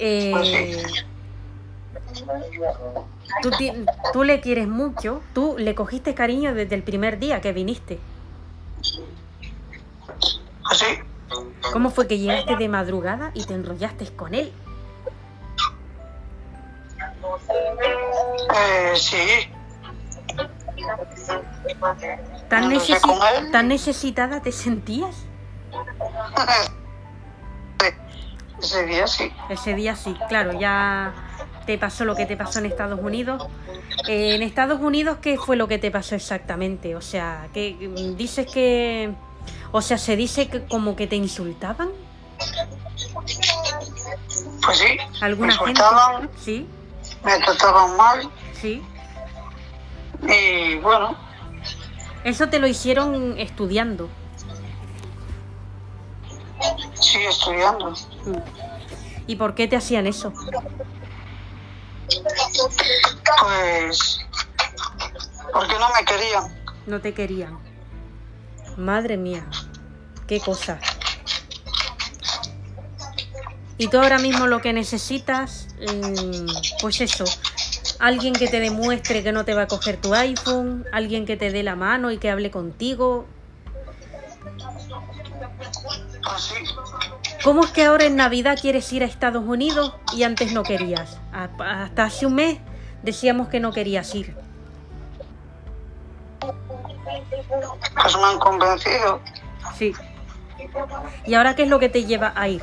S1: Eh, tú, ti- tú le quieres mucho, tú le cogiste cariño desde el primer día que viniste.
S2: Pues sí,
S1: ¿Cómo fue que llegaste de madrugada y te enrollaste con él?
S2: eh, sí.
S1: ¿Tan, necesi-. ¿Tan necesitada te sentías?
S2: Ese día sí.
S1: Ese día sí, claro, ya te pasó lo que te pasó en Estados Unidos. Eh, en Estados Unidos, ¿qué fue lo que te pasó exactamente? O sea, que dices que... O sea, se dice que como que te insultaban.
S2: Pues sí.
S1: ¿Alguna
S2: me
S1: gente? Sí,
S2: me trataban mal
S1: sí.
S2: y bueno,
S1: Eso te lo hicieron estudiando.
S2: sí estudiando.
S1: ¿Y por qué te hacían eso?
S2: Pues porque no me querían.
S1: No te querían. Madre mía, qué cosa. Y tú ahora mismo lo que necesitas, mm, pues eso, alguien que te demuestre que no te va a coger tu iPhone, alguien que te dé la mano y que hable contigo.
S2: Pues sí.
S1: ¿Cómo es que ahora en Navidad quieres ir a Estados Unidos y antes no querías? A- Hasta hace un mes decíamos que no querías ir.
S2: Pues me han convencido.
S1: Sí. ¿Y ahora qué es lo que te lleva a ir?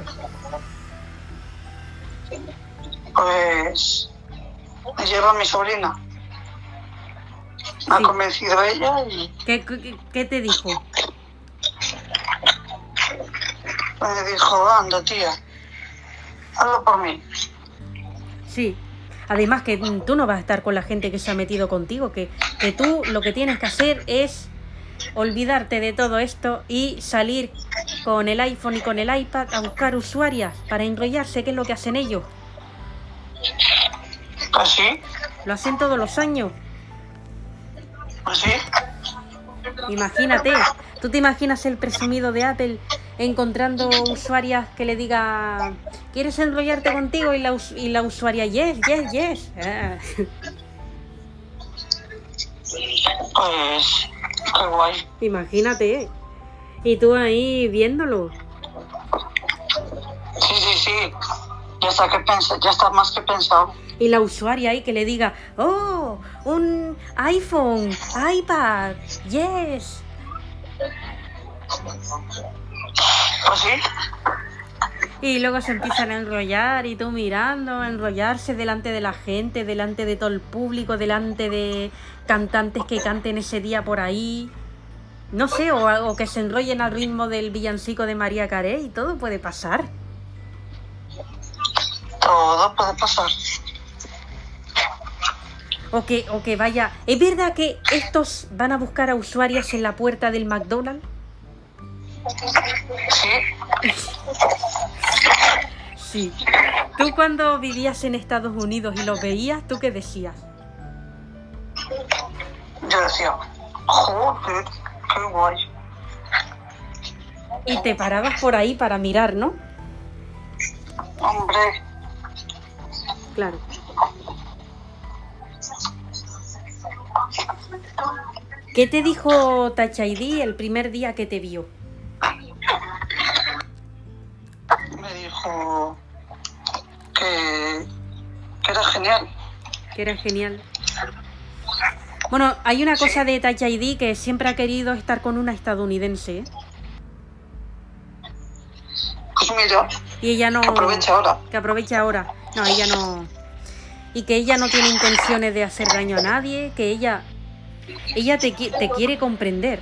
S2: Pues me lleva mi sobrina. Me ha
S1: Sí.
S2: convencido ella y
S1: ¿Qué, qué- qué te dijo?
S2: Me dijo, anda tía, hazlo por mí.
S1: Sí. Además que mm, tú no vas a estar con la gente que se ha metido contigo, que, que tú lo que tienes que hacer es olvidarte de todo esto y salir con el iPhone y con el iPad a buscar usuarias para enrollarse, que es lo que hacen ellos.
S2: Pues sí,
S1: Lo hacen todos los años.
S2: pues sí.
S1: Imagínate, tú te imaginas el presumido de Apple encontrando usuarias que le diga, ¿quieres enrollarte contigo? Y la, y la usuaria, yes, yes, yes. Ah.
S2: Pues qué guay.
S1: Imagínate. Y tú ahí viéndolo.
S2: Sí, sí, sí. Ya está, que pensa, ya está más que pensado.
S1: Y la usuaria ahí que le diga, oh, un iPhone, iPad, yes.
S2: Pues sí,
S1: Y luego se empiezan a enrollar y tú mirando, a enrollarse delante de la gente, delante de todo el público, delante de cantantes que canten ese día por ahí. No sé, o, o que se enrollen al ritmo del villancico de María Carey, y todo puede pasar.
S2: todo puede pasar.
S1: O que, o que vaya. ¿Es verdad que estos van a buscar a usuarias en la puerta del McDonald's?
S2: Sí,
S1: Sí. Tú cuando vivías en Estados Unidos y los veías, ¿tú qué decías?
S2: Yo decía, joder, qué guay.
S1: Y te parabas por ahí para mirar, ¿no?
S2: Hombre,
S1: Claro. ¿Qué te dijo Touch ID el primer día que te vio?
S2: Que, que era genial.
S1: Que era genial. Bueno, hay una cosa de Touch ID que siempre ha querido estar con una estadounidense ¿eh?
S2: Pues mira,
S1: y ella no...
S2: que aprovecha ahora.
S1: Que aproveche ahora. No, ella no. Y que ella no tiene intenciones de hacer daño a nadie, que ella. Ella te, te quiere comprender.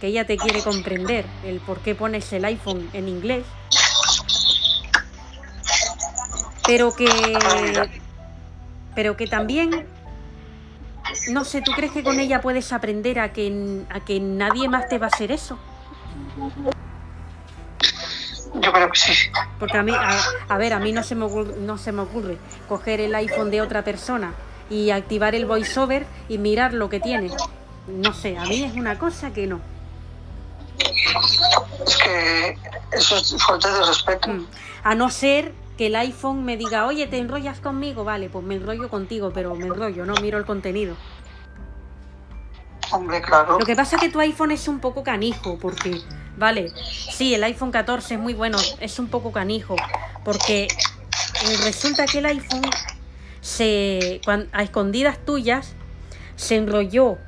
S1: Que ella te quiere comprender el por qué pones el iPhone en inglés. Pero que. Pero que también. No sé, ¿tú crees que con ella puedes aprender a que, a que nadie más te va a hacer eso?
S2: Yo creo que sí.
S1: Porque a mí, a, a ver, a mí no se, me ocurre, no se me ocurre coger el iPhone de otra persona y activar el voiceover y mirar lo que tiene. No sé, a mí es una cosa que no.
S2: Es que eso es falta de respeto.
S1: Mm. A no ser que el iPhone me diga, oye, ¿te enrollas conmigo? Vale, pues me enrollo contigo, pero me enrollo, no miro el contenido.
S2: Hombre, claro.
S1: Lo que pasa es que tu iPhone es un poco canijo, porque, vale, sí, el iPhone 14 es muy bueno, es un poco canijo, porque eh, resulta que el iPhone se, a escondidas tuyas, se enrolló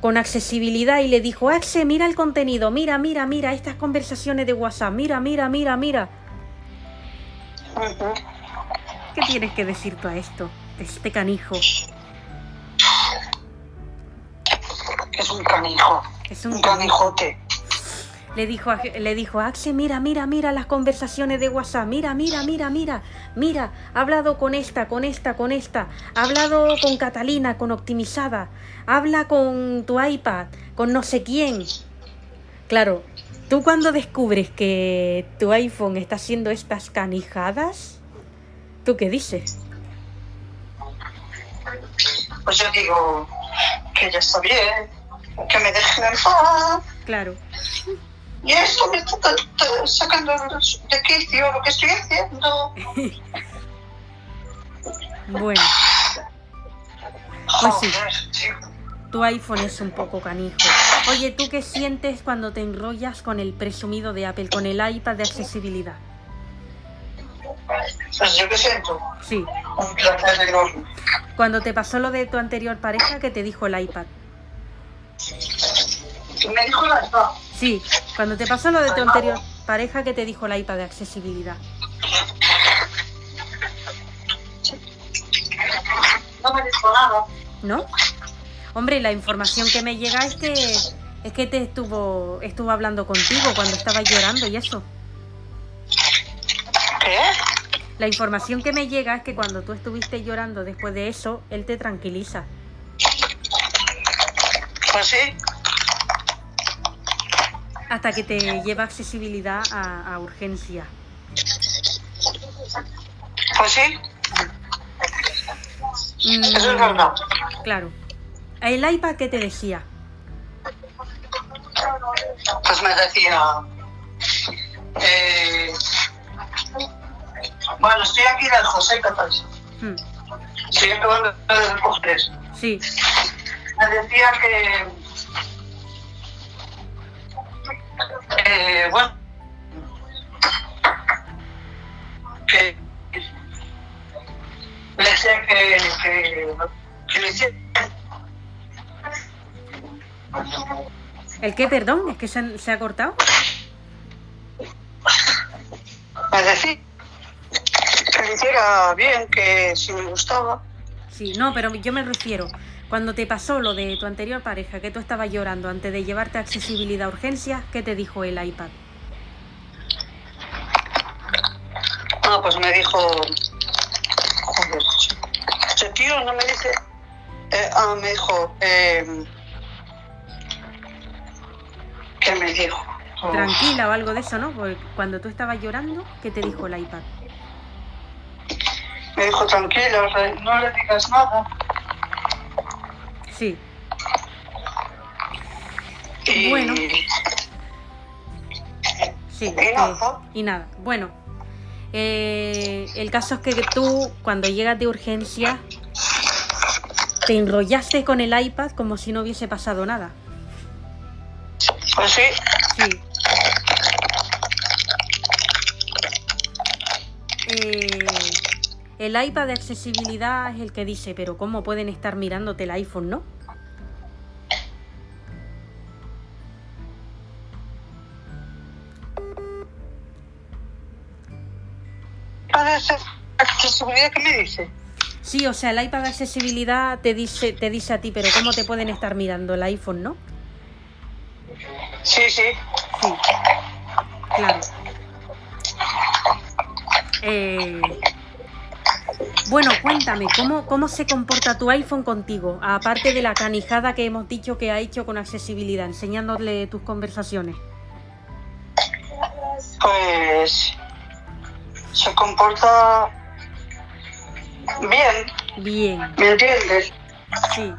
S1: con accesibilidad y le dijo, Axe, mira el contenido, mira, mira, mira estas conversaciones de WhatsApp, mira, mira, mira, mira. ¿Qué tienes que decir tú a esto, este canijo?
S2: Es un canijo.
S1: Es un
S2: Un canijote.
S1: Le dijo, a, le dijo, Axe, mira, mira, mira las conversaciones de WhatsApp, mira, mira, mira, mira, mira, ha hablado con esta, con esta, con esta, ha hablado con Catalina, con Optimizada, habla con tu iPad, con no sé quién. Claro, tú cuando descubres que tu iPhone está haciendo estas canijadas, ¿tú qué dices?
S2: Pues yo digo que ya está bien, que me dejen en paz.
S1: Claro,
S2: Y esto me está sacando de quicio lo que estoy haciendo.
S1: bueno, Pues sí. Tu iPhone es un poco canijo. Oye, ¿tú qué sientes cuando te enrollas con el presumido de Apple, con el iPad de accesibilidad?
S2: Pues yo qué siento.
S1: Sí,
S2: Un placer enorme.
S1: cuando te pasó lo de tu anterior pareja, que te dijo el iPad?
S2: Me dijo la verdad.
S1: Sí, cuando te pasó lo de tu anterior pareja, que te dijo el iPad de accesibilidad?
S2: No me dijo nada.
S1: ¿No? Hombre, la información que me llega es que es que te estuvo estuvo hablando contigo cuando estabas llorando y eso.
S2: ¿Qué?
S1: La información que me llega es que cuando tú estuviste llorando después de eso, él te tranquiliza.
S2: Pues sí.
S1: Hasta que te lleva accesibilidad a, a urgencia.
S2: Pues sí.
S1: Mm,
S2: Eso es verdad.
S1: Claro. ¿El iPad qué te decía?
S2: Pues me decía. Eh, bueno, estoy aquí lejos, ¿eh, Catáis?
S1: Mm,
S2: Estoy acabando de recoger.
S1: Sí,
S2: Me decía que. Eh, bueno. Que. Le decía que. que, que le hiciera.
S1: ¿El qué, perdón? ¿Es que se, han- se ha cortado?
S2: Me decía que le hiciera bien, que si me gustaba.
S1: Sí, no, pero yo me refiero, cuando te pasó lo de tu anterior pareja, que tú estabas llorando antes de llevarte a accesibilidad a urgencias, ¿qué te dijo el iPad?
S2: Ah, pues me dijo. Joder, ese tío no me dice. Eh, ah, me dijo. Eh, ¿Qué me dijo?
S1: Tranquila o algo de eso, ¿no? Porque cuando tú estabas llorando, ¿qué te dijo el iPad?
S2: Me dijo, tranquila, no le digas nada.
S1: Sí.
S2: Y
S1: Bueno. Sí.
S2: Y
S1: eh,
S2: nada.
S1: y nada. Bueno, eh, el caso es que tú, cuando llegas de urgencia, te enrollaste con el iPad como si no hubiese pasado nada.
S2: Pues sí,
S1: Sí. Eh, el iPad de accesibilidad es el que dice, pero ¿cómo pueden estar mirándote el iPhone, no?
S2: accesibilidad que me dice.
S1: Sí, o sea, el iPad de accesibilidad te dice, te dice a ti, pero ¿cómo te pueden estar mirando el iPhone, no?
S2: Sí, sí.
S1: Sí, claro. Eh, bueno, cuéntame, ¿cómo, ¿cómo se comporta tu iPhone contigo? Aparte de la canijada que hemos dicho que ha hecho con accesibilidad, enseñándole tus conversaciones.
S2: Pues se comporta bien,
S1: Bien,
S2: ¿me entiendes?
S1: sí.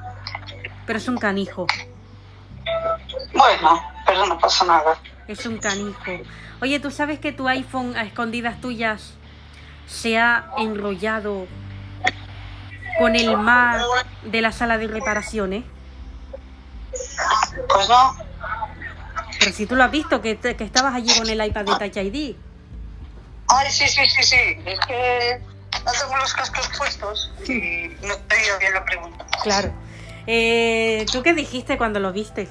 S1: Pero es un canijo,
S2: Bueno, pero no pasa nada.
S1: es un canijo. Oye, ¿tú sabes que tu iPhone a escondidas tuyas se ha enrollado con el Mac de la sala de reparaciones?
S2: Pues no,
S1: Pero si tú lo has visto, que, te- que estabas allí con el iPad de Touch ID.
S2: Ay, sí, sí, sí, sí. Es que no tengo los cascos puestos y no te bien la pregunta.
S1: Claro. Eh, ¿Tú qué dijiste cuando lo viste?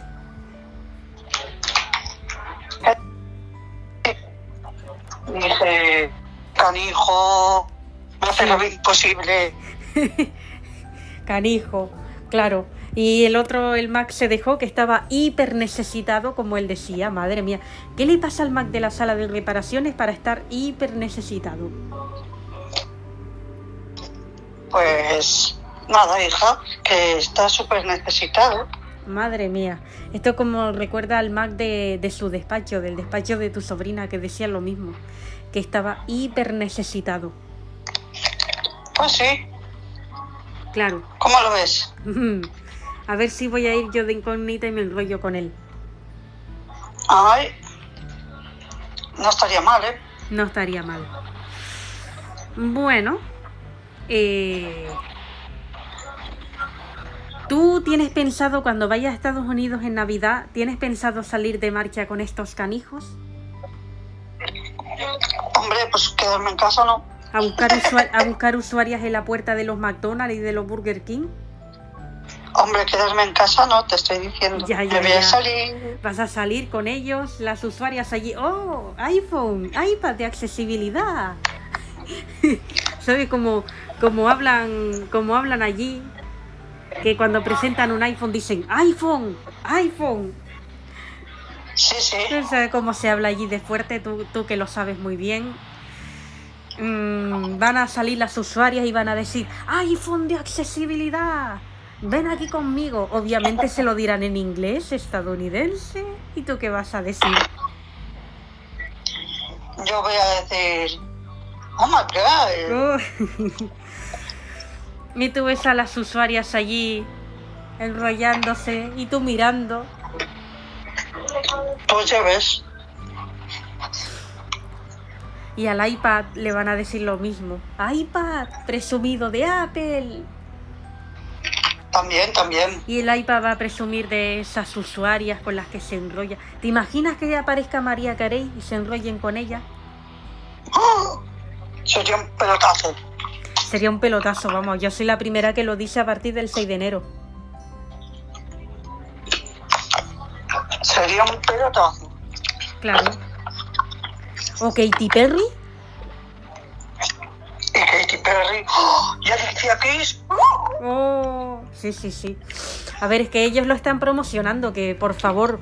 S2: Dije, canijo, me hace lo imposible.
S1: Canijo, claro. Y el otro, el Mac, se dejó que estaba hiper necesitado, como él decía. Madre mía, ¿qué le pasa al Mac de la sala de reparaciones para estar hiper necesitado?
S2: Pues nada, hija, que está súper necesitado.
S1: Madre mía, esto como recuerda al Mac de, de su despacho, del despacho de tu sobrina, que decía lo mismo, que estaba hiper necesitado.
S2: Pues sí,
S1: Claro.
S2: ¿cómo lo ves?
S1: A ver si voy a ir yo de incógnita y me enrollo con él.
S2: Ay, no estaría mal, ¿eh?
S1: No estaría mal. Bueno, eh, ¿tú tienes pensado cuando vayas a Estados Unidos en Navidad, tienes pensado salir de marcha con estos canijos?
S2: Hombre, pues quedarme en casa no.
S1: ¿A buscar, a buscar usuarias en la puerta de los McDonald's y de los Burger King?
S2: Hombre, quedarme en casa no, te estoy diciendo.
S1: Ya, ya,
S2: Me voy
S1: ya.
S2: a salir.
S1: Vas a salir con ellos, las usuarias allí. ¡Oh! iPhone, iPad de accesibilidad. ¿Sabes cómo, cómo hablan, cómo hablan allí? Que cuando presentan un iPhone dicen iPhone, iPhone.
S2: Sí, sí.
S1: ¿Sabes cómo se habla allí de fuerte? Tú, tú que lo sabes muy bien. Mm, van a salir las usuarias y van a decir iPhone de accesibilidad. Ven aquí conmigo. Obviamente se lo dirán en inglés estadounidense. ¿Y tú qué vas a decir?
S2: Yo voy a decir. Oh my god.
S1: Oh. Y tú ves a las usuarias allí enrollándose y tú mirando.
S2: Pues ya ves.
S1: Y al iPad le van a decir lo mismo. iPad, presumido de Apple.
S2: También, también.
S1: Y el iPad va a presumir de esas usuarias con las que se enrolla. ¿Te imaginas que aparezca María Carey y se enrollen con ella?
S2: ¡Oh! Sería un pelotazo.
S1: Sería un pelotazo, vamos. Yo soy la primera que lo dice a partir del 6 de enero.
S2: Sería un pelotazo.
S1: Claro. ¿O Katy Perry?
S2: Y Katy Perry. ¡Oh! Y Alicia Keys. ¡Oh!
S1: Oh, sí, sí, sí. A ver, es que ellos lo están promocionando, que por favor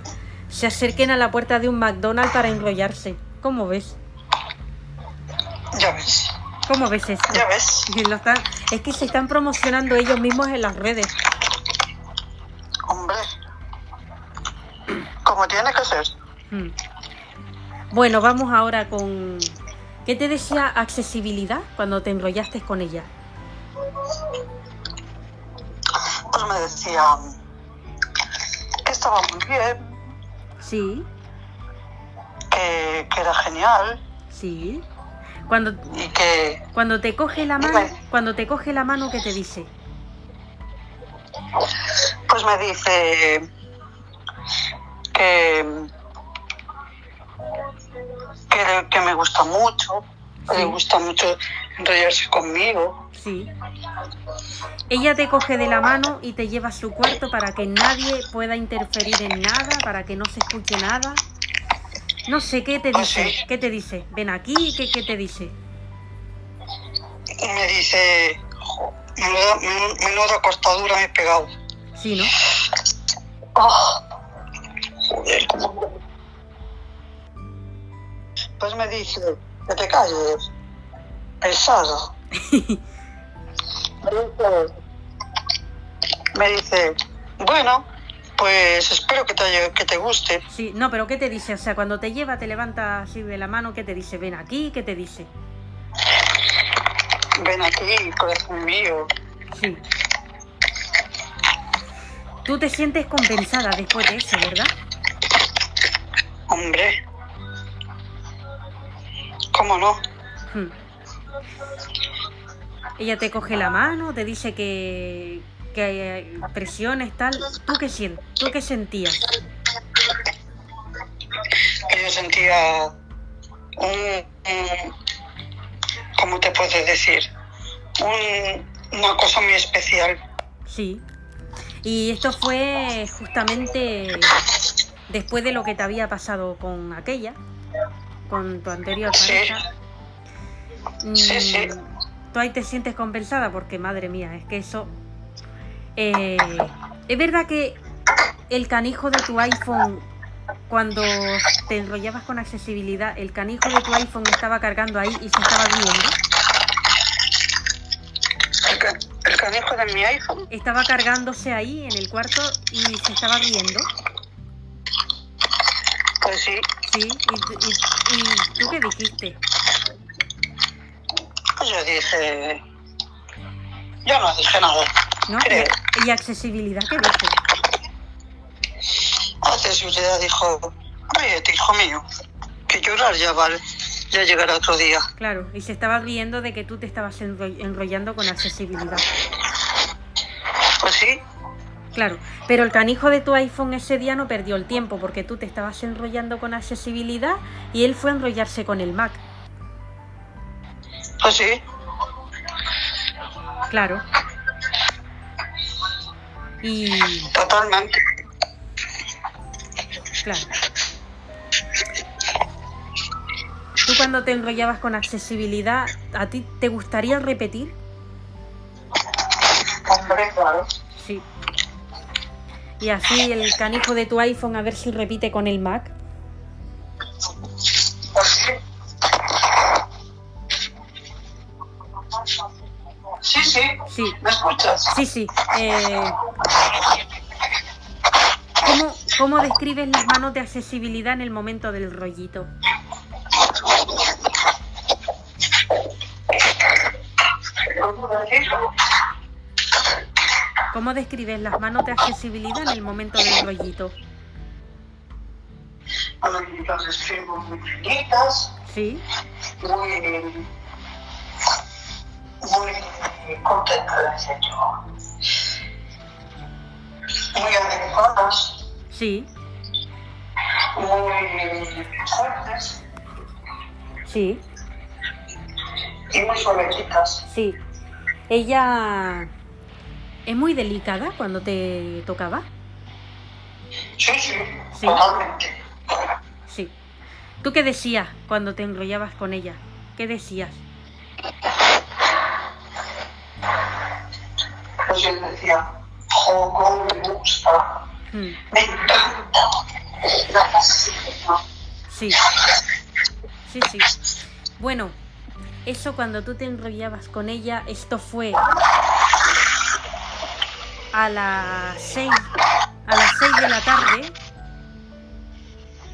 S1: se acerquen a la puerta de un McDonald's para enrollarse. ¿Cómo ves?
S2: Ya ves.
S1: ¿Cómo ves esto?
S2: Ya ves.
S1: Y lo están- es que se están promocionando ellos mismos en las redes.
S2: Hombre. Como tiene que ser.
S1: Hmm. Bueno, vamos ahora con... ¿Qué te decía accesibilidad cuando te enrollaste con ella?
S2: pues me decía que estaba muy bien,
S1: Sí,
S2: que, que era genial
S1: sí. Cuando,
S2: y que
S1: cuando te coge la mano,
S2: Dime.
S1: cuando te coge la mano, ¿qué te dice?
S2: pues me dice que, que, que me gusta mucho,
S1: Sí.
S2: le gusta mucho enrollarse conmigo.
S1: Sí. Ella te coge de la mano y te lleva a su cuarto para que nadie pueda interferir en nada, para que no se escuche nada. No sé, ¿qué te
S2: Pues
S1: dice?
S2: sí.
S1: ¿Qué te dice? Ven aquí, ¿qué, qué te dice?
S2: Me dice, "Jo, menuda, men- menuda costadura me he pegado.
S1: Sí, ¿no?
S2: Ah, joder, cómo- Pues me dice, que te calles, dice, me dice, bueno, pues espero que te, haya- que te guste.
S1: Sí, no, pero ¿qué te dice? O sea, cuando te lleva, te levanta así de la mano, ¿qué te dice? Ven aquí, ¿qué te dice?
S2: Ven aquí, corazón mío.
S1: Sí. Tú te sientes compensada después de eso, ¿verdad?
S2: Hombre. ¿Cómo no?
S1: Hmm. Ella te coge la mano, te dice que, que hay presiones, tal. ¿Tú qué sientes? ¿Tú qué sentías?
S2: Yo sentía un, un- ¿cómo te puedo decir? Un- una cosa muy especial.
S1: Sí. Y esto fue justamente después de lo que te había pasado con aquella, con tu anterior pareja.
S2: Sí, sí.
S1: Mm, Tú ahí te sientes compensada porque, madre mía, es que eso... eh, es verdad que el canijo de tu iPhone, cuando te enrollabas con accesibilidad, el canijo de tu iPhone estaba cargando ahí y se estaba riendo.
S2: El, ca- el canijo de mi iPhone.
S1: Estaba cargándose ahí en el cuarto y se estaba riendo.
S2: Pues sí,
S1: Sí, y, y- y tú qué dijiste?
S2: pues yo dije. Yo no dije nada.
S1: ¿No?
S2: Creo.
S1: Y, accesibilidad, ¿qué dice?
S2: Accesibilidad dijo: Ríete, hijo mío. Que llorar ya vale. Ya llegará otro día.
S1: Claro, y se estaba riendo de que tú te estabas enro- enrollando con accesibilidad.
S2: Pues sí,
S1: Claro, pero el canijo de tu iPhone ese día no perdió el tiempo porque tú te estabas enrollando con accesibilidad y él fue a enrollarse con el Mac.
S2: pues sí.
S1: Claro. Y
S2: Totalmente.
S1: claro. Tú cuando te enrollabas con accesibilidad, ¿a ti te gustaría repetir?
S2: Hombre, claro.
S1: Sí. Y así el canijo de tu iPhone a ver si repite con el Mac.
S2: Pues sí. Sí. ¿Me escuchas?
S1: sí, sí. Eh, ¿cómo, ¿Cómo describes las manos de accesibilidad en el momento del rollito?
S2: ¿Cómo
S1: describes las manos de accesibilidad en el momento del rollito?
S2: Las muy finitas,
S1: Sí,
S2: muy. Muy contenta de ser yo. Muy adecuadas,
S1: sí,
S2: muy fuertes
S1: sí,
S2: y muy suavecitas.
S1: sí. Ella es muy delicada cuando te tocaba.
S2: Sí, sí,
S1: Sí.
S2: totalmente.
S1: Sí. ¿Tú qué decías cuando te enrollabas con ella? ¿Qué decías?
S2: Pues yo decía, jo, cómo me gusta,
S1: Hmm,
S2: me encanta. La.
S1: Sí. Sí, sí. Bueno, eso cuando tú te enrollabas con ella, esto fue a las 6 a las 6 de la tarde.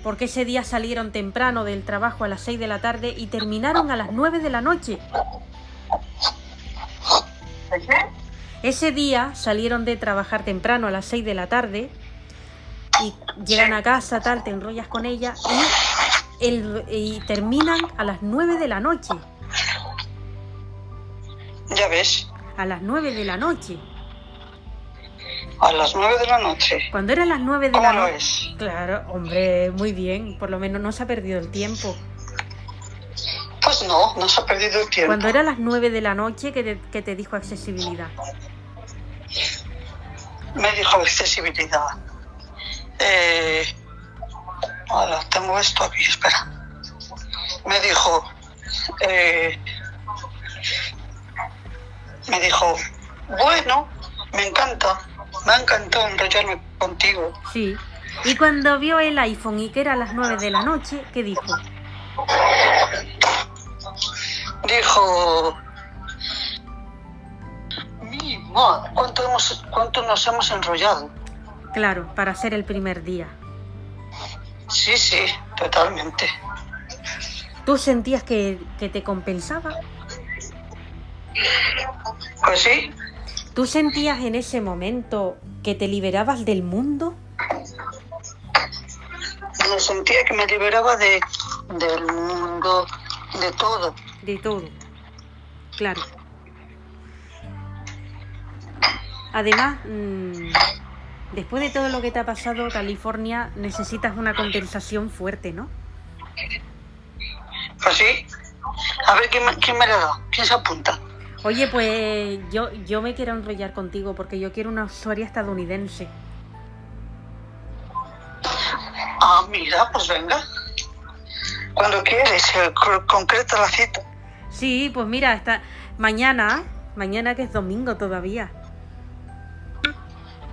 S1: Porque ese día salieron temprano del trabajo a las 6 de la tarde y terminaron a las 9 de la noche.
S2: ¿De qué?
S1: Ese día salieron de trabajar temprano a las 6 de la tarde y llegan a casa, tal, te enrollas con ella y, el- y terminan a las 9 de la noche.
S2: Ya ves,
S1: A las 9 de la noche.
S2: a las nueve de la noche.
S1: Cuando eran las 9 de
S2: ¿Cómo
S1: la noche. Claro, hombre, muy bien. Por lo menos no se ha perdido el tiempo.
S2: Pues no, no se ha perdido el tiempo.
S1: Cuando era las 9 de la noche que te, que te dijo accesibilidad.
S2: Me dijo accesibilidad. Eh, ahora tengo esto aquí, espera. Me dijo, eh, me dijo, bueno, me encanta, me ha encantado enrollarme contigo.
S1: Sí. Y cuando vio el iPhone y que era las 9 de la noche, ¿qué dijo?
S2: Dijo, ¿cuánto, hemos, cuánto nos hemos enrollado?
S1: Claro, para ser el primer día.
S2: Sí, sí, totalmente.
S1: ¿Tú sentías que, que te compensaba?
S2: Pues sí,
S1: ¿Tú sentías en ese momento que te liberabas del mundo?
S2: me sentía que me liberaba de, del mundo, de todo.
S1: De todo. Claro. Además, mm, después de todo lo que te ha pasado, California, necesitas una compensación fuerte, ¿no?
S2: Pues sí. A ver, ¿quién me, quién me la da? ¿Quién se apunta?
S1: Oye, pues yo, yo me quiero enrollar contigo porque yo quiero una usuaria estadounidense.
S2: Ah, mira, pues venga. Cuando quieres, eh, cr- concreta la cita.
S1: Sí, pues mira, esta mañana, mañana que es domingo todavía.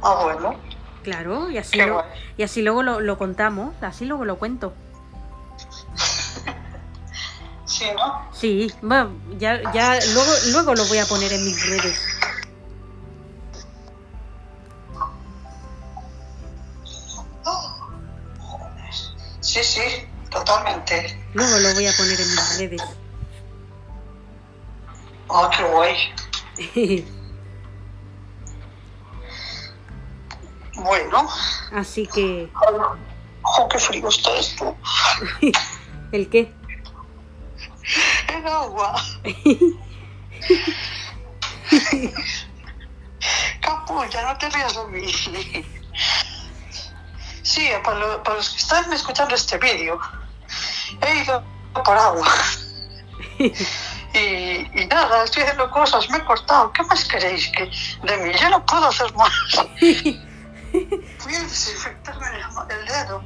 S2: Ah, bueno.
S1: Claro, y así,
S2: Qué
S1: lo-
S2: guay.
S1: y así luego lo, lo contamos, así luego lo cuento.
S2: Sí, ¿no?
S1: Sí, bueno, ya, ya luego, luego lo voy a poner en mis redes.
S2: Sí, sí, totalmente.
S1: Luego lo voy a poner en mis redes.
S2: Ah, qué guay. Bueno.
S1: Así que,
S2: Oh, qué frío está esto.
S1: ¿el qué?
S2: El agua. Capulla, no te rías de mí. Sí, para, lo- para los que están escuchando este vídeo, he ido por agua. Y, y nada, estoy haciendo cosas, me he cortado. ¿Qué más queréis que de mí? Yo no puedo hacer más. Fui a desinfectarme el, el dedo.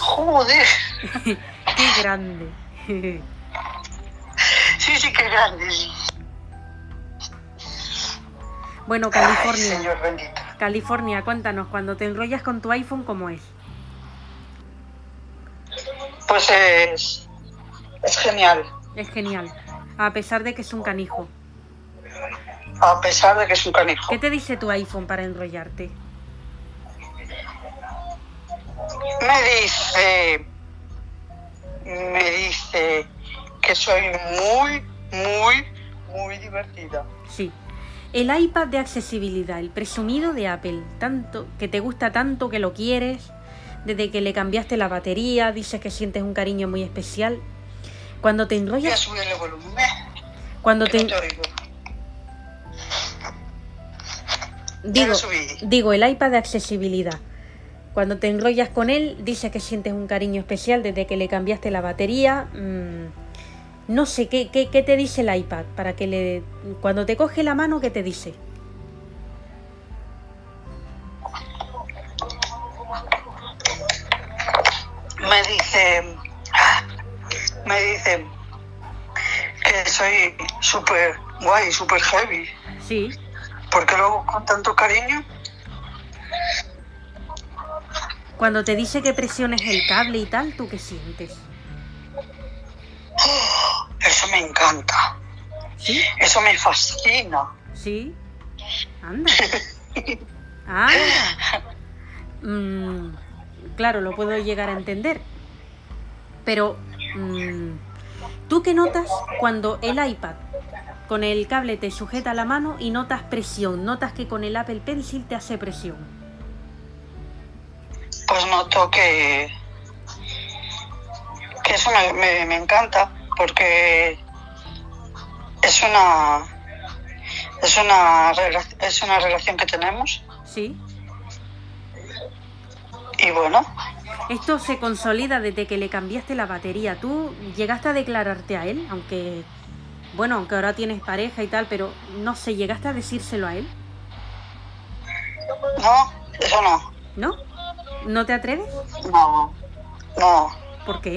S2: Joder.
S1: Qué grande.
S2: Sí, sí, qué grande.
S1: Bueno,
S2: Ay,
S1: California.
S2: Señor bendito.
S1: California, cuéntanos, cuando te enrollas con tu iPhone, ¿cómo es?
S2: Pues es, es genial,
S1: Es genial. A pesar de que es un canijo.
S2: a pesar de que es un canijo.
S1: ¿Qué te dice tu iPhone para enrollarte?
S2: Me dice, me dice que soy muy, muy, muy divertida.
S1: Sí. El iPad de accesibilidad, el presumido de Apple, tanto que te gusta tanto que lo quieres, desde que le cambiaste la batería, dices que sientes un cariño muy especial. Cuando te
S2: Voy a
S1: enrollas,
S2: subir el volumen,
S1: cuando te
S2: no te oigo.
S1: digo, digo el iPad de accesibilidad. Cuando te enrollas con él, dices que sientes un cariño especial desde que le cambiaste la batería. mm, no sé qué, qué, qué te dice el iPad para que le cuando te coge la mano qué te dice.
S2: Me dice, me dice que soy súper guay, súper heavy.
S1: Sí,
S2: Porque luego con tanto cariño,
S1: cuando te dice que presiones el cable y tal, ¿tú qué sientes?
S2: eso me encanta.
S1: ¿Sí?
S2: Eso me fascina.
S1: Sí. Anda. Ah. Mm, claro, lo puedo llegar a entender. Pero, mm, ¿tú qué notas cuando el iPad con el cable te sujeta la mano y notas presión, notas que con el Apple Pencil te hace presión.
S2: Pues noto que, que eso me, me- me encanta porque es una es una es una relación que tenemos
S1: ¿Sí?
S2: y bueno
S1: Esto se consolida desde que le cambiaste la batería. ¿Tú llegaste a declararte a él? Aunque, bueno, aunque ahora tienes pareja y tal, pero no sé, ¿llegaste a decírselo a él?
S2: no eso no
S1: ¿No? ¿No te atreves?
S2: no no
S1: ¿Por qué?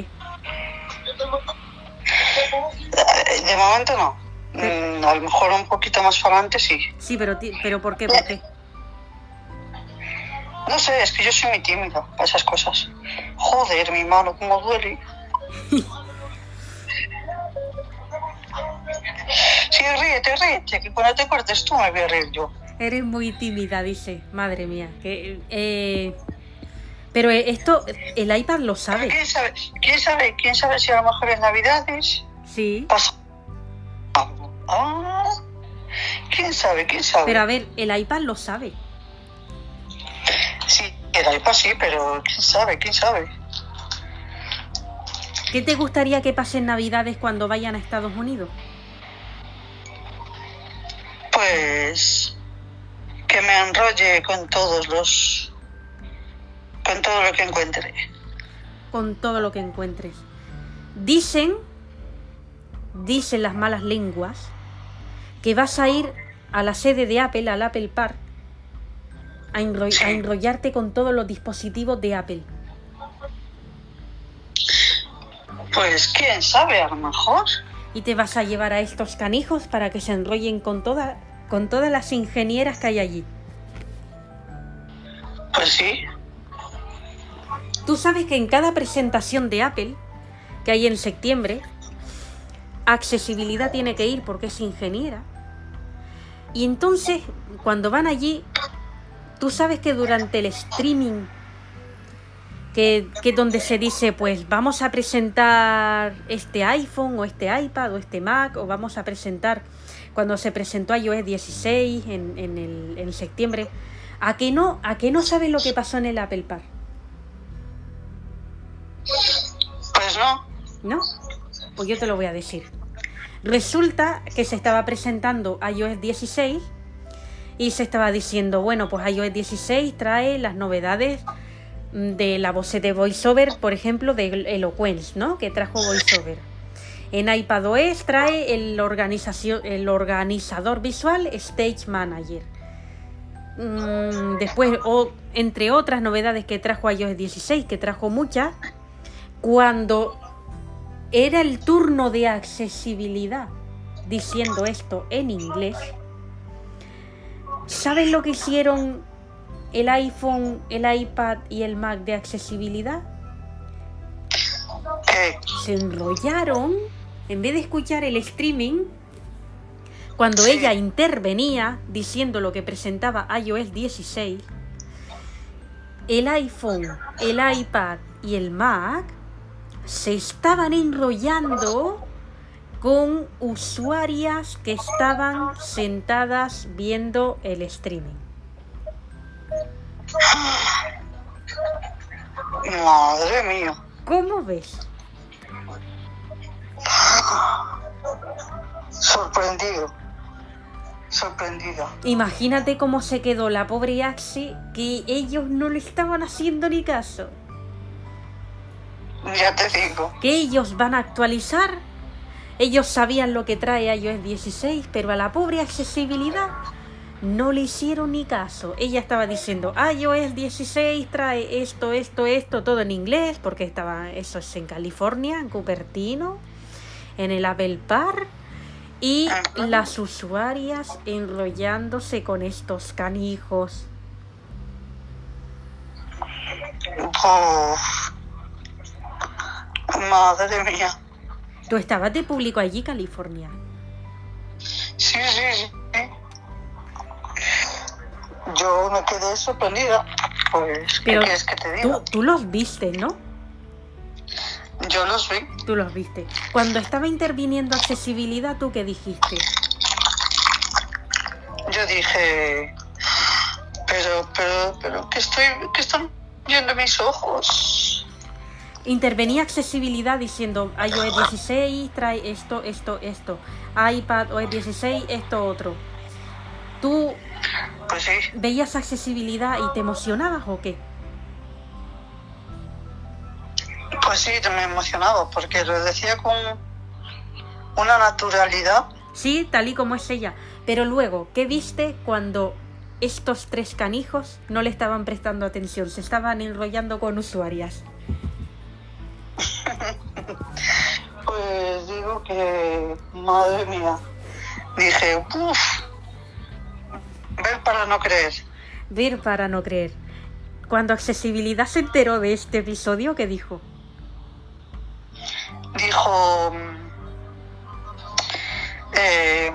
S2: Eh, de momento no Mm, a lo mejor un poquito más para adelante sí
S1: Sí, pero, pero ¿por qué? ¿Por qué?
S2: no sé es que yo soy muy tímida para esas cosas joder mi mano cómo duele Sí, ríete, ríete, que cuando te cortes tú me voy a reír yo.
S1: Eres muy tímida, dice. Madre mía. Que, eh, Pero eh, esto, el iPad lo sabe.
S2: ¿Quién sabe? ¿Quién sabe? ¿Quién sabe si a lo mejor en Navidades
S1: Sí.
S2: pasa? Ah, ¿Quién sabe? ¿Quién sabe?
S1: Pero a ver, el iPad lo sabe.
S2: Sí, el iPad sí, pero ¿quién sabe? ¿Quién sabe?
S1: ¿Qué te gustaría que pasen Navidades cuando vayan a Estados Unidos?
S2: Pues que me enrolle con todos los... con todo lo que encuentre.
S1: Con todo lo que encuentres. Dicen, dicen las malas lenguas, que vas a ir a la sede de Apple, al Apple Park, a,
S2: Sí.
S1: a enrollarte con todos los dispositivos de Apple.
S2: Pues quién sabe, a lo mejor.
S1: Y te vas a llevar a estos canijos para que se enrollen con, toda, con todas las ingenieras que hay allí.
S2: Pues sí.
S1: Tú sabes que en cada presentación de Apple, que hay en septiembre, accesibilidad tiene que ir porque es ingeniera. Y entonces, cuando van allí, tú sabes que durante el streaming, que, que donde se dice, pues vamos a presentar este iPhone o este iPad o este Mac, o vamos a presentar, cuando se presentó iOS 16 en, en, el, septiembre, ¿a que, no, ¿a no sabes lo que pasó en el Apple Park?
S2: Pues no.
S1: ¿No? Pues yo te lo voy a decir. Resulta que se estaba presentando iOS 16 y se estaba diciendo, bueno, pues iOS 16 trae las novedades mm, de la voz de VoiceOver, por ejemplo, de Eloquence, ¿no? Que trajo VoiceOver. En iPadOS trae el, el organizador visual Stage Manager. Mm, después, o, entre otras novedades que trajo iOS 16, que trajo muchas, cuando era el turno de accesibilidad, diciendo esto en inglés, ¿sabes lo que hicieron el iPhone, el iPad y el Mac de accesibilidad? Se enrollaron, en vez de escuchar el streaming, cuando ella intervenía diciendo lo que presentaba iOS 16, el iPhone, el iPad y el Mac se estaban enrollando con usuarias que estaban sentadas viendo el streaming.
S2: Madre mía.
S1: ¿Cómo ves?
S2: Sorprendido. Sorprendido.
S1: Imagínate cómo se quedó la pobre Axi que ellos no le estaban haciendo ni caso.
S2: Ya te digo.
S1: que ellos van a actualizar. Ellos sabían lo que trae iOS 16, pero a la pobre accesibilidad no le hicieron ni caso. Ella estaba diciendo, iOS 16 trae esto, esto, esto, todo en inglés, porque estaba, eso es en California, en Cupertino, en el Apple Park, y las usuarias enrollándose con estos canijos.
S2: Uf. Madre mía.
S1: Tú estabas de público allí, California.
S2: Sí, sí, sí. Yo me quedé sorprendida. Pues, ¿qué
S1: Pero
S2: quieres que te
S1: Tú,
S2: diga?
S1: tú los viste, ¿no?
S2: Yo los vi.
S1: Tú los viste. Cuando estaba interviniendo accesibilidad, ¿tú qué dijiste?
S2: yo dije, pero, pero, pero, ¿qué, estoy, qué están viendo mis ojos?
S1: Intervenía accesibilidad diciendo iOS 16 trae esto, esto, esto. iPad OS 16, esto otro. ¿Tú
S2: Pues sí,
S1: veías accesibilidad y te emocionabas o qué?
S2: pues sí, me emocionaba porque lo decía con una naturalidad.
S1: Sí, tal y como es ella. Pero luego, ¿qué viste cuando estos tres canijos no le estaban prestando atención? Se estaban enrollando con usuarias.
S2: Pues digo que, madre mía, dije, uff, ver para no creer.
S1: Ver para no creer. Cuando accesibilidad se enteró de este episodio, ¿qué dijo?
S2: Dijo, eh,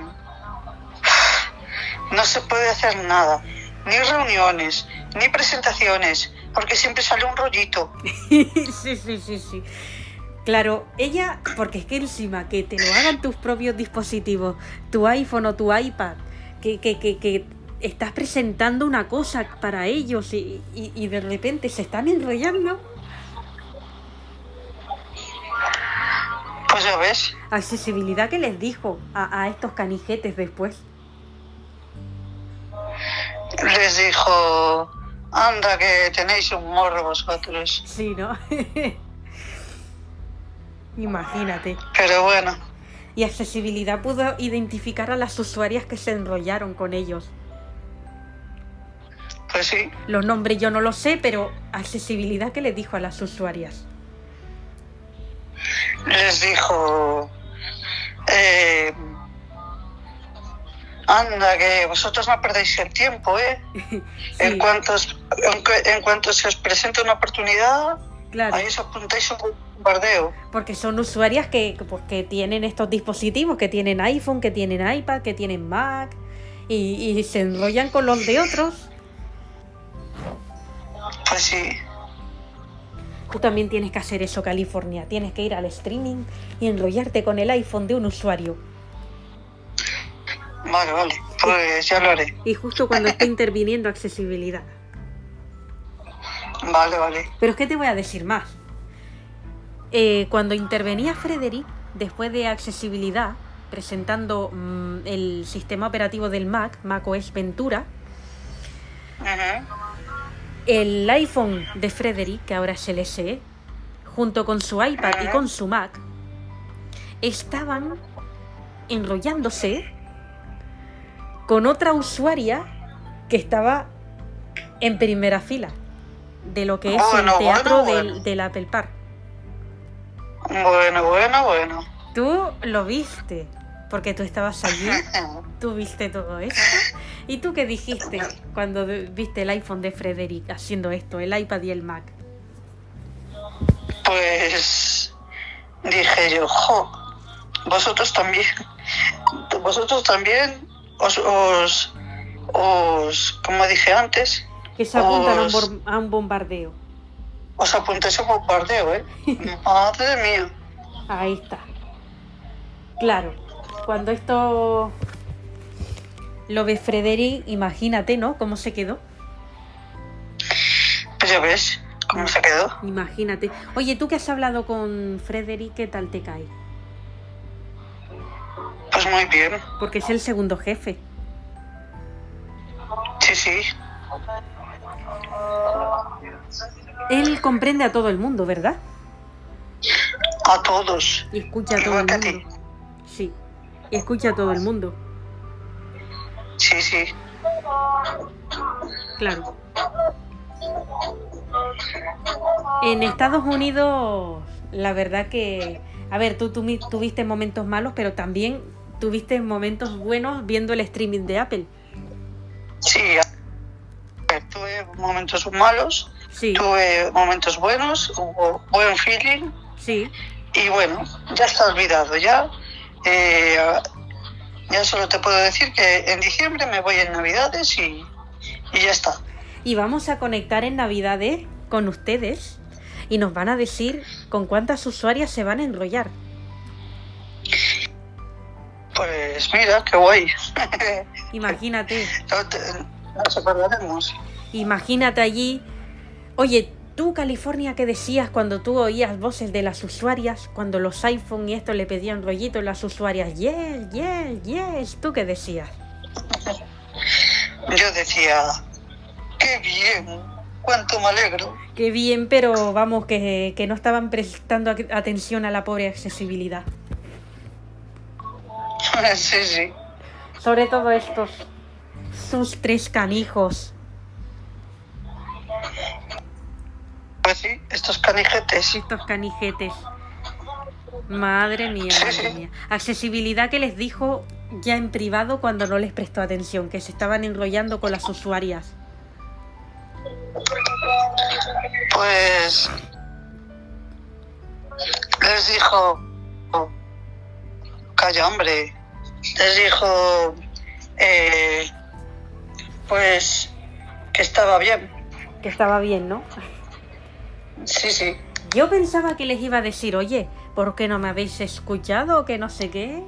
S2: no se puede hacer nada, ni reuniones, ni presentaciones, porque siempre sale un rollito.
S1: sí, sí, sí, sí. Claro, ella, porque es que encima que te lo hagan tus propios dispositivos, tu iPhone o tu iPad, que, que, que, que estás presentando una cosa para ellos y, y, y de repente se están enrollando.
S2: Pues ya ves,
S1: Accesibilidad que les dijo a, a estos canijetes después.
S2: les dijo, anda que tenéis un morro vosotros.
S1: Sí, ¿no? Imagínate.
S2: Pero bueno,
S1: Y accesibilidad pudo identificar a las usuarias que se enrollaron con ellos.
S2: pues sí,
S1: Los nombres yo no los sé, pero accesibilidad que les dijo a las usuarias.
S2: les dijo, eh, anda que vosotros no perdéis el tiempo, ¿eh? En, cuanto, en, en cuanto se os presente una oportunidad,
S1: claro.
S2: ahí os apuntáis un bombardeo.
S1: Porque son usuarias que, que, pues, que tienen estos dispositivos, que tienen iPhone, que tienen iPad, que tienen Mac, y, y se enrollan con los de otros.
S2: Pues sí,
S1: Tú también tienes que hacer eso, California. Tienes que ir al streaming y enrollarte con el iPhone de un usuario.
S2: vale, vale, pues ya lo haré.
S1: Y justo cuando esté interviniendo accesibilidad.
S2: Vale, vale.
S1: Pero es que te voy a decir más. Eh, cuando intervenía Frederick, después de accesibilidad, presentando mm, el sistema operativo del Mac, macOS Ventura, el iPhone de Frederick, que ahora es el SE, junto con su iPad y con su Mac, estaban enrollándose con otra usuaria que estaba en primera fila de lo que es
S2: Bueno,
S1: el teatro
S2: bueno,
S1: del,
S2: bueno.
S1: del Apple Park.
S2: Bueno, bueno, bueno.
S1: Tú lo viste, porque tú estabas allí, tú viste todo esto. ¿Y tú qué dijiste cuando viste el iPhone de Frederick haciendo esto, el iPad y el Mac?
S2: Pues dije yo, jo, vosotros también, vosotros también os, os, os como dije antes,
S1: Que se apuntan a un, a un bombardeo.
S2: os apuntéis a bombardeo, ¿eh? Madre mía.
S1: Ahí está. Claro, cuando esto lo ve Frederick, imagínate, ¿no? ¿Cómo se quedó?
S2: Pues ya ves cómo se quedó.
S1: Imagínate. Oye, tú que has hablado con Frederick, ¿qué tal te cae?
S2: Pues muy bien.
S1: Porque es el segundo jefe.
S2: Sí, sí.
S1: Él comprende a todo el mundo, ¿verdad?
S2: A todos.
S1: Y escucha a todo
S2: Igual
S1: el
S2: que a ti.
S1: mundo. Sí. Y escucha a todo el mundo.
S2: Sí, sí.
S1: Claro. En Estados Unidos, la verdad que, a ver, tú, tú tuviste momentos malos, pero también tuviste momentos buenos viendo el streaming de Apple.
S2: Sí. Ver, Tuve momentos malos,
S1: Sí,
S2: tuve momentos buenos, hubo buen feeling
S1: sí.
S2: y bueno, ya está olvidado ya. Eh, ya solo te puedo decir que en diciembre me voy en Navidades y, y ya está.
S1: Y vamos a conectar en Navidades con ustedes y nos van a decir con cuántas usuarias se van a enrollar.
S2: Pues Pues mira, qué guay.
S1: Imagínate,
S2: No te- Nos
S1: imagínate allí. Oye, tú, California, ¿qué decías cuando tú oías voces de las usuarias? Cuando los iPhone y esto le pedían rollito a las usuarias. Yes, yes, yes. ¿Tú qué decías?
S2: Yo decía, qué bien, cuánto me alegro.
S1: Qué bien, pero vamos, que, que no estaban prestando atención a la pobre accesibilidad.
S2: sí, sí.
S1: Sobre todo estos, sus tres canijos.
S2: Pues sí, estos canijetes.
S1: Estos canijetes. Madre mía,
S2: Sí,
S1: madre
S2: sí.
S1: mía. Accesibilidad que les dijo ya en privado cuando no les prestó atención, que se estaban enrollando con las usuarias.
S2: Pues les dijo, calla hombre, les dijo, eh, pues que estaba bien.
S1: Que estaba bien, ¿no?
S2: Sí, sí.
S1: Yo pensaba que les iba a decir, oye, ¿por qué no me habéis escuchado? o Que no sé qué.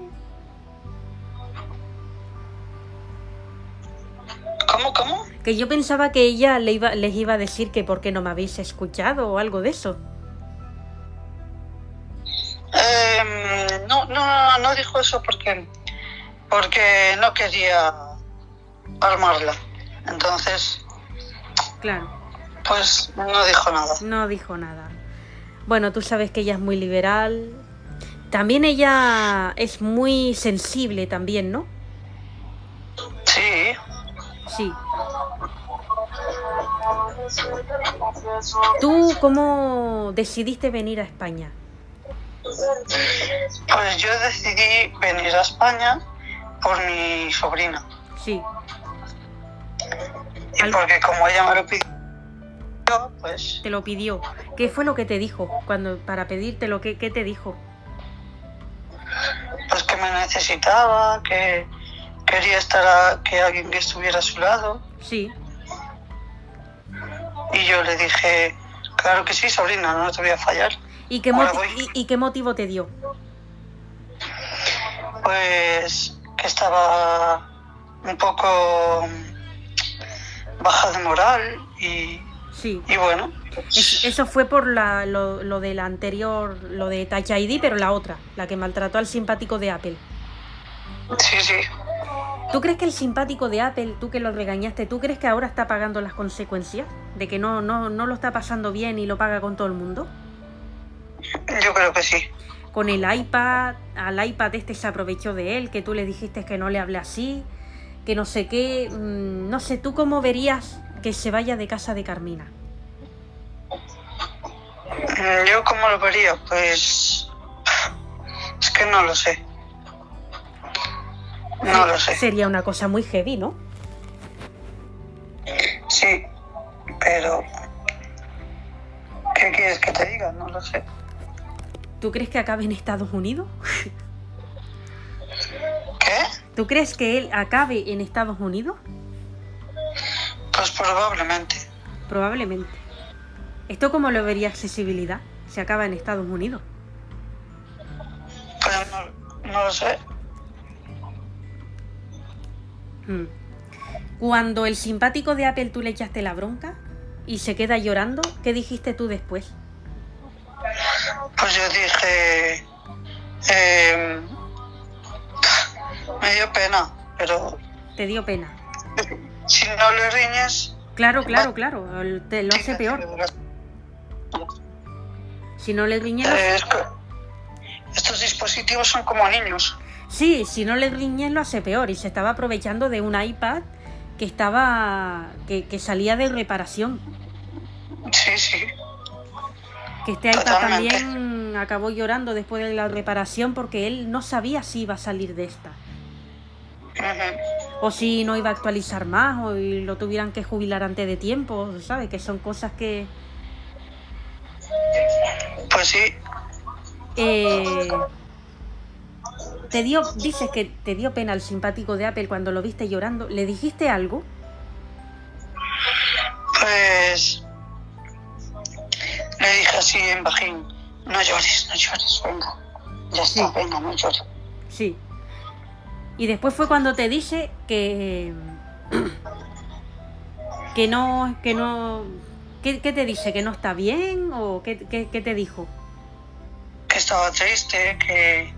S2: ¿Cómo, cómo?
S1: Que yo pensaba que ella le iba, les iba a decir que por qué no me habéis escuchado o algo de eso.
S2: Em, no, no, no dijo eso porque, porque no quería armarla. Entonces,
S1: Claro,
S2: pues no dijo nada.
S1: no dijo nada. Bueno, tú sabes que ella es muy liberal. También ella es muy sensible también, ¿no?
S2: Sí,
S1: Sí. ¿Tú cómo decidiste venir a España?
S2: pues yo decidí venir a España por mi sobrina.
S1: Sí.
S2: Y porque como ella me lo pidió, pues
S1: Te lo pidió. ¿Qué fue lo que te dijo cuando para pedirte lo que qué te dijo?
S2: pues que me necesitaba, que quería estar a- que alguien que estuviera a su lado.
S1: Sí.
S2: Y yo le dije, claro que sí, sobrina, no te voy a fallar.
S1: ¿Y qué, y, y qué motivo te dio?
S2: Pues que estaba un poco baja de moral y,
S1: Sí.
S2: y bueno,
S1: Es- eso fue por la, lo, lo de la anterior, lo de Touch ID, pero la otra, la que maltrató al simpático de Apple.
S2: sí, sí.
S1: ¿Tú crees que el simpático de Apple, tú que lo regañaste, tú crees que ahora está pagando las consecuencias? ¿De que no, no, no lo está pasando bien y lo paga con todo el mundo?
S2: Yo creo que sí.
S1: Con el iPad, al iPad este se aprovechó de él, que tú le dijiste que no le hable así, que no sé qué. mm, No sé, ¿tú cómo verías que se vaya de casa de Carmina?
S2: Mm, Yo cómo lo vería, pues es que no lo sé. No lo sé.
S1: Sería una cosa muy heavy, ¿no?
S2: Sí, pero ¿qué quieres que te diga? No lo sé.
S1: ¿Tú crees que acabe en Estados Unidos?
S2: ¿Qué?
S1: ¿Tú crees que él acabe en Estados Unidos?
S2: Pues probablemente.
S1: Probablemente. ¿Esto cómo lo vería accesibilidad? Se acaba en Estados Unidos.
S2: Pues no, no lo sé.
S1: Hmm. Cuando el simpático de Apple tú le echaste la bronca y se queda llorando, ¿qué dijiste tú después?
S2: Pues yo dije, eh, me dio pena, pero
S1: Te dio pena.
S2: si no le riñes,
S1: Claro, claro, claro. Te lo hace peor. Si no le riñes...
S2: Eh, estos dispositivos son como niños.
S1: Sí, si no le riñes lo hace peor. Y se estaba aprovechando de un iPad que estaba... que, que salía de reparación.
S2: Sí, sí.
S1: Que este iPad
S2: Totalmente.
S1: también acabó llorando después de la reparación porque él no sabía si iba a salir de esta. O si no iba a actualizar más o lo tuvieran que jubilar antes de tiempo, ¿sabes? Que son cosas que...
S2: Pues sí,
S1: eh, te dio, dices que te dio pena el simpático de Apple cuando lo viste llorando. ¿Le dijiste algo?
S2: pues le dije así en bajín, no llores, no llores, venga. Ya está,
S1: Sí.
S2: venga, no llores.
S1: Sí. Y después fue cuando te dice que. que no. que no. ¿Qué, qué te dice? ¿Que no está bien? ¿O qué, qué, qué te dijo?
S2: Que estaba triste, que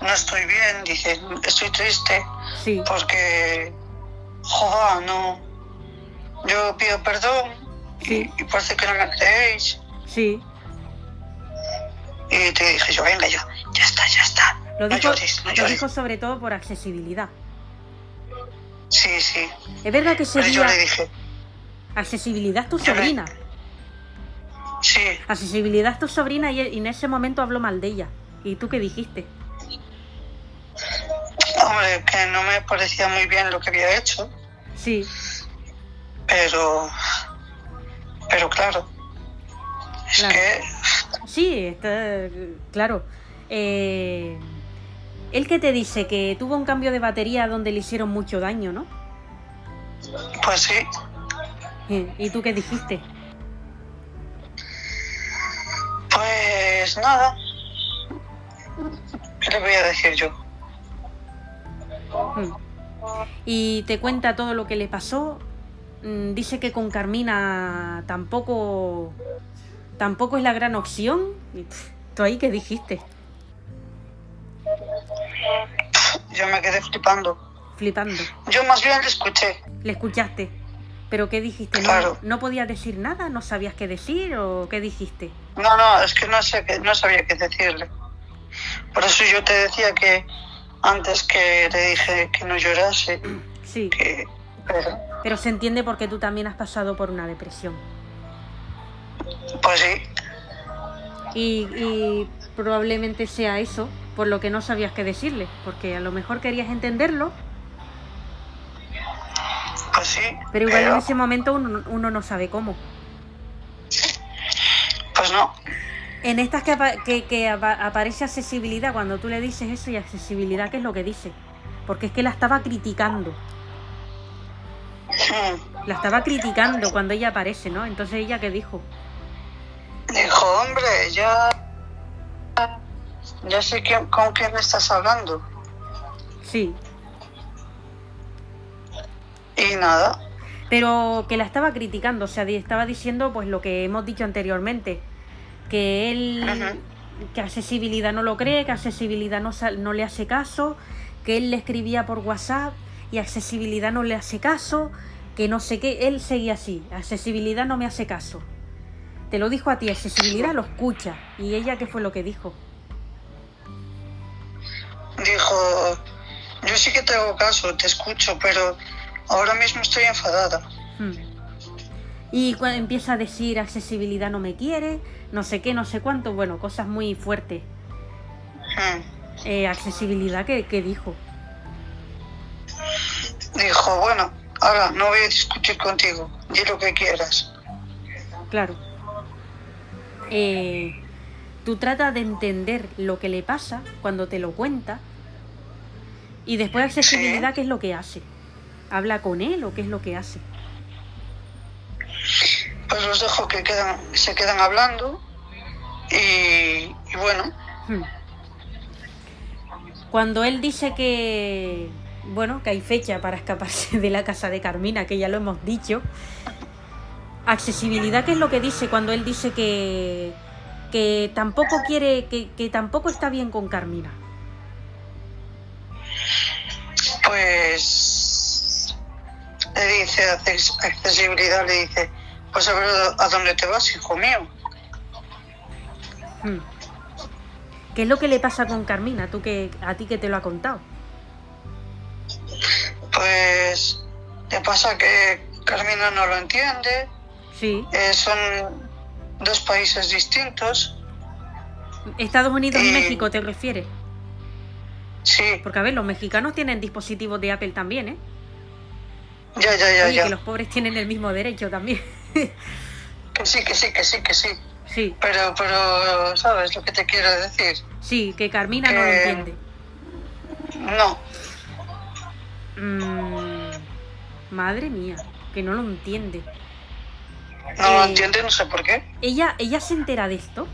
S2: no estoy bien. Dice, estoy triste
S1: Sí,
S2: porque, joder, no. Yo pido perdón
S1: Sí.
S2: y, y parece que no me creéis.
S1: sí.
S2: Y te dije yo, venga, yo, ya está, ya está.
S1: Lo dijo,
S2: llores, no
S1: lo
S2: llores.
S1: dijo sobre todo por accesibilidad.
S2: Sí, sí.
S1: Es verdad que
S2: Pero yo le dije,
S1: Accesibilidad es tu
S2: le-
S1: sobrina.
S2: sí,
S1: Accesibilidad es tu sobrina y, y en ese momento habló mal de ella. ¿Y tú qué dijiste?
S2: hombre, que no me parecía muy bien lo que había hecho,
S1: Sí,
S2: pero, pero claro, es
S1: Claro.
S2: que,
S1: sí, está claro. Eh, él que te dice que tuvo un cambio de batería donde le hicieron mucho daño, ¿no?
S2: pues sí,
S1: Eh, ¿Y tú qué dijiste?
S2: pues nada. ¿Qué le voy a decir yo?
S1: Mm. Y te cuenta todo lo que le pasó. Mm, Dice que con Carmina tampoco tampoco es la gran opción. ¿Tú ahí qué dijiste?
S2: Yo me quedé flipando.
S1: Flipando.
S2: Yo más bien le escuché.
S1: Le escuchaste. ¿Pero qué dijiste? ¿No,
S2: Claro.
S1: ¿No podías decir nada? ¿No sabías qué decir? ¿O qué dijiste?
S2: No, no, es que no sé no sabía qué decirle. Por eso yo te decía que antes que le dije que no llorase,
S1: Sí.
S2: que pero,
S1: Pero se entiende porque tú también has pasado por una depresión.
S2: pues sí,
S1: Y, y probablemente sea eso, por lo que no sabías qué decirle. Porque a lo mejor querías entenderlo,
S2: pues sí.
S1: pero igual en ese momento uno, uno no sabe cómo.
S2: Pues no.
S1: En estas que, apa- que, que apa- aparece accesibilidad, cuando tú le dices eso y accesibilidad, ¿qué es lo que dice? Porque es que la estaba criticando.
S2: Hmm.
S1: La estaba criticando cuando ella aparece, ¿no? Entonces ella qué dijo?
S2: Dijo, hombre, ya. Ya sé quién- con quién estás hablando.
S1: Sí,
S2: Y nada.
S1: pero que la estaba criticando, o sea, estaba diciendo pues lo que hemos dicho anteriormente, que él, que accesibilidad no lo cree, que accesibilidad no, no le hace caso, que él le escribía por WhatsApp y accesibilidad no le hace caso, que no sé qué, él seguía así, accesibilidad no me hace caso. Te lo dijo a ti, accesibilidad lo escucha. ¿Y ella qué fue lo que dijo?
S2: Dijo, yo sí que te hago caso, te escucho, pero ahora mismo estoy enfadada.
S1: Hmm. Y cuando empieza a decir accesibilidad no me quiere, no sé qué, no sé cuánto, bueno, cosas muy fuertes.
S2: Hmm.
S1: Eh, accesibilidad que, que dijo.
S2: Dijo, bueno, ahora no voy a discutir contigo, di lo que quieras.
S1: Claro. Eh, tú tratas de entender lo que le pasa cuando te lo cuenta. Y después accesibilidad,
S2: Sí.
S1: ¿qué es lo que hace? ¿Habla con él o qué es lo que hace?
S2: Pues los dejo que quedan, se quedan hablando y, y bueno,
S1: Hmm. Cuando él dice que, bueno, que hay fecha para escaparse de la casa de Carmina, que ya lo hemos dicho, accesibilidad, ¿qué es lo que dice cuando él dice que, que tampoco quiere, que, que tampoco está bien con Carmina?
S2: pues le dice acces- accesibilidad, le dice, pues a ver a dónde te vas, hijo mío.
S1: Hmm. ¿Qué es lo que le pasa con Carmina? Tú que a ti que te lo ha contado.
S2: Pues le pasa que Carmina no lo entiende,
S1: Sí.
S2: eh, son dos países distintos,
S1: Estados Unidos y
S2: Eh,
S1: México te refieres.
S2: sí,
S1: Porque a ver, los mexicanos tienen dispositivos de Apple también, ¿eh?
S2: ya, ya, ya,
S1: Oye,
S2: ya.
S1: que los pobres tienen el mismo derecho también.
S2: Que sí, que sí, que sí, que sí.
S1: sí,
S2: Pero, pero, ¿sabes lo que te quiero decir?
S1: sí, que Carmina no lo entiende.
S2: No,
S1: Mm, madre mía, que no lo entiende.
S2: No lo
S1: Eh,
S2: entiende, no sé por qué.
S1: ¿Ella, ella se entera de esto?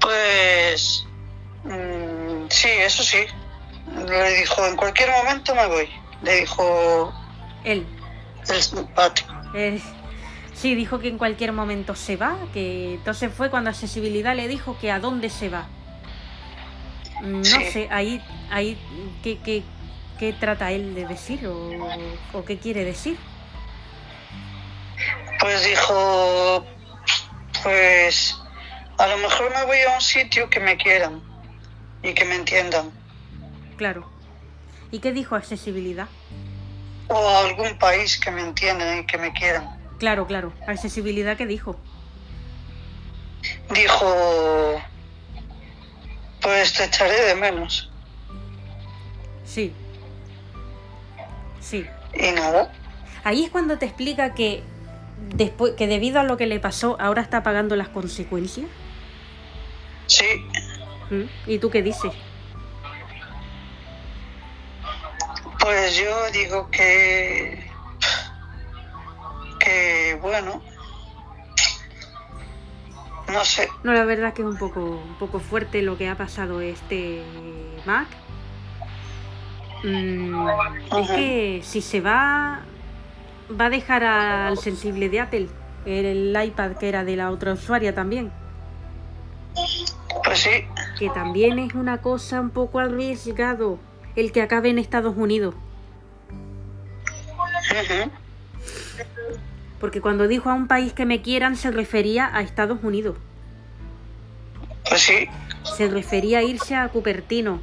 S2: Pues, mm, sí, eso sí. le dijo, en cualquier momento me voy. Le dijo
S1: Él.
S2: el simpático.
S1: Eh, sí, dijo que en cualquier momento se va, que entonces fue cuando accesibilidad le dijo que a dónde se va. Mm, No
S2: Sí.
S1: sé, ahí, ahí, ¿qué, qué, qué trata él de decir o, o qué quiere decir?
S2: Pues dijo, pues a lo mejor me voy a un sitio que me quieran y que me entiendan.
S1: Claro. ¿Y qué dijo accesibilidad?
S2: O a algún país que me entiendan y que me quieran.
S1: Claro, claro. Accesibilidad, ¿qué dijo?
S2: Dijo, pues te echaré de menos.
S1: Sí. Sí.
S2: Y nada.
S1: Ahí es cuando te explica que después que debido a lo que le pasó ahora está pagando las consecuencias.
S2: Sí,
S1: ¿Mm? ¿Y tú qué dices?
S2: pues yo digo que, que bueno, no sé,
S1: No, la verdad que es un poco, un poco fuerte lo que ha pasado este Mac. Mm, es que si se va, va a dejar al sensible de Apple, el iPad que era de la otra usuaria también,
S2: pues sí,
S1: que también es una cosa un poco arriesgado el que acabe en Estados Unidos. Porque cuando dijo a un país que me quieran se refería a Estados Unidos.
S2: pues sí,
S1: Se refería a irse a Cupertino.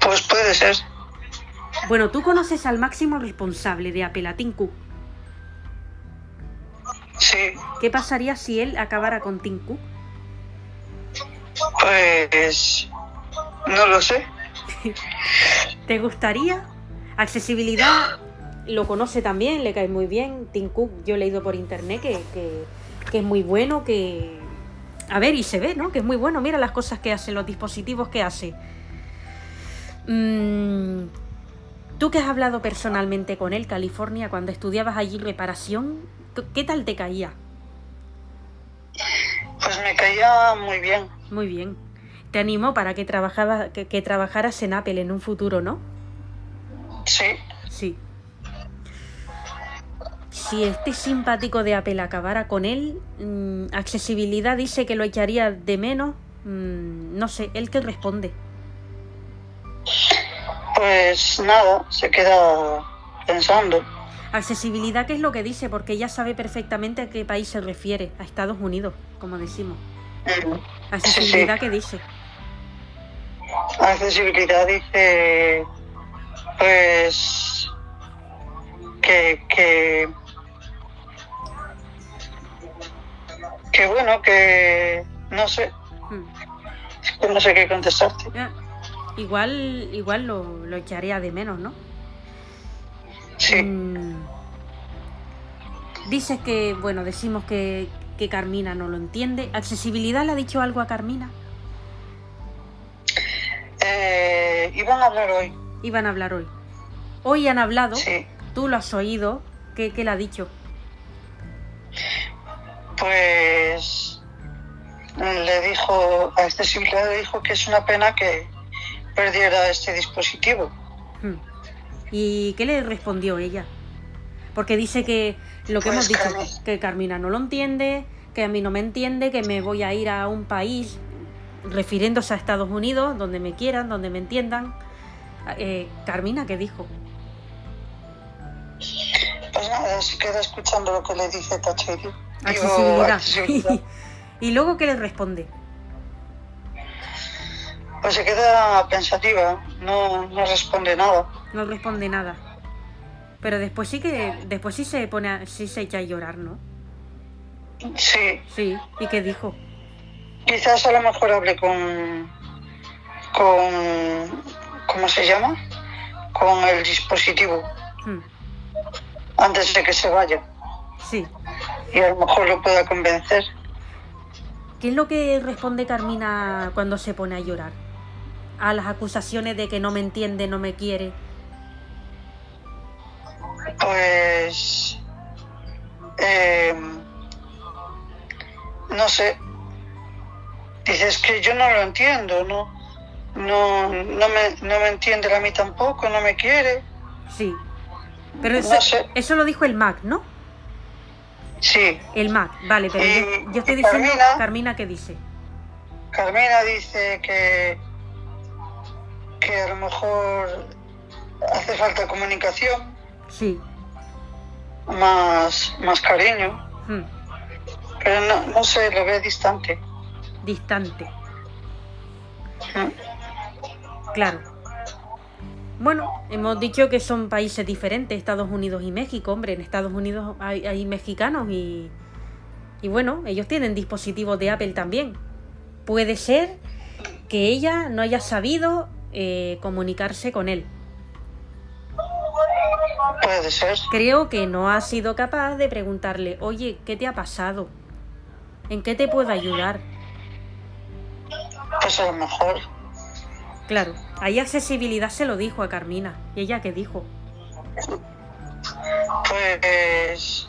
S2: pues puede ser,
S1: Bueno, tú conoces al máximo responsable de Apple, a Tim Cook.
S2: sí,
S1: ¿Qué pasaría si él acabara con Cook?
S2: pues no lo sé,
S1: ¿Te gustaría? Accesibilidad lo conoce también, le cae muy bien. Tim Cook, yo he leído por internet que, que- que es muy bueno, que... A ver, y se ve, ¿no? Que es muy bueno. Mira las cosas que hace, los dispositivos que hace. Mm, Tú que has hablado personalmente con él, California, cuando estudiabas allí reparación, ¿qué- ¿qué tal te caía?
S2: pues me caía muy bien,
S1: Muy bien. Te animó para que, trabajaba, que, que trabajaras en Apple en un futuro, ¿no?
S2: sí,
S1: Sí. Si este simpático de Apple acabara con él, mm, accesibilidad dice que lo echaría de menos. mm, no sé, ¿él qué responde?
S2: Pues nada, se queda pensando,
S1: Accesibilidad, ¿qué es lo que dice? Porque ella sabe perfectamente a qué país se refiere, a Estados Unidos, como decimos.
S2: Ujú.
S1: Accesibilidad, ¿qué dice?
S2: accesibilidad dice pues que que que bueno que no sé
S1: Mm.
S2: que no sé qué contestarte
S1: Igual, igual lo, lo echaría de menos, ¿no?
S2: sí
S1: Mm. Dices que, bueno, decimos que, que Carmina no lo entiende. ¿Accesibilidad le ha dicho algo a Carmina?
S2: eh, iban a hablar hoy
S1: Iban a hablar hoy. Hoy han hablado,
S2: sí
S1: tú lo has oído. ¿Qué, qué le ha dicho?
S2: pues le dijo a accesibilidad le dijo que es una pena que perdiera este dispositivo
S1: Hmm. ¿Y qué le respondió ella? Porque dice que lo que
S2: Pues
S1: hemos dicho,
S2: Carmi-
S1: que Carmina no lo entiende, que a mí no me entiende, que me voy a ir a un país, refiriéndose a Estados Unidos, donde me quieran, donde me entiendan. Eh, Carmina, ¿qué dijo?
S2: pues nada se queda escuchando lo que le dice
S1: Accesibilidad.
S2: accesibilidad.
S1: y luego, ¿qué le responde?
S2: Pues se queda pensativa, no, no responde nada.
S1: No responde nada. Pero después sí que, después sí se pone, a- sí se echa a llorar, ¿no?
S2: Sí,
S1: Sí. ¿Y qué dijo?
S2: quizás a lo mejor hable con, con, ¿cómo se llama? Con el dispositivo
S1: Hmm.
S2: antes de que se vaya
S1: Sí.
S2: y a lo mejor lo pueda convencer.
S1: ¿Qué es lo que responde Carmina cuando se pone a llorar? A las acusaciones de que no me entiende, no me quiere.
S2: Pues, eh, no sé, dices que yo no lo entiendo, ¿no? no, no, me, no me entiende a mí tampoco, no me quiere.
S1: Sí. Pero eso,
S2: No sé.
S1: eso lo dijo el Mac, ¿no?
S2: Sí,
S1: El Mac, vale, pero
S2: Y-
S1: yo, yo estoy diciendo
S2: Carmina-
S1: Carmina qué dice.
S2: Carmina dice que, que a lo mejor hace falta comunicación,
S1: Sí.
S2: más, más cariño,
S1: hmm,
S2: pero no, no sé, lo ve distante.
S1: Distante.
S2: Mm.
S1: Claro. Bueno, hemos dicho que son países diferentes, Estados Unidos y México. Hombre, en Estados Unidos hay, hay mexicanos y, y bueno, ellos tienen dispositivos de Apple también. Puede ser que ella no haya sabido eh, comunicarse con él.
S2: Puede ser.
S1: Creo que no ha sido capaz de preguntarle, oye, ¿qué te ha pasado? ¿En qué te puedo ayudar?
S2: Pues a lo mejor.
S1: Claro, ahí accesibilidad se lo dijo a Carmina. ¿Y ella qué dijo?
S2: Pues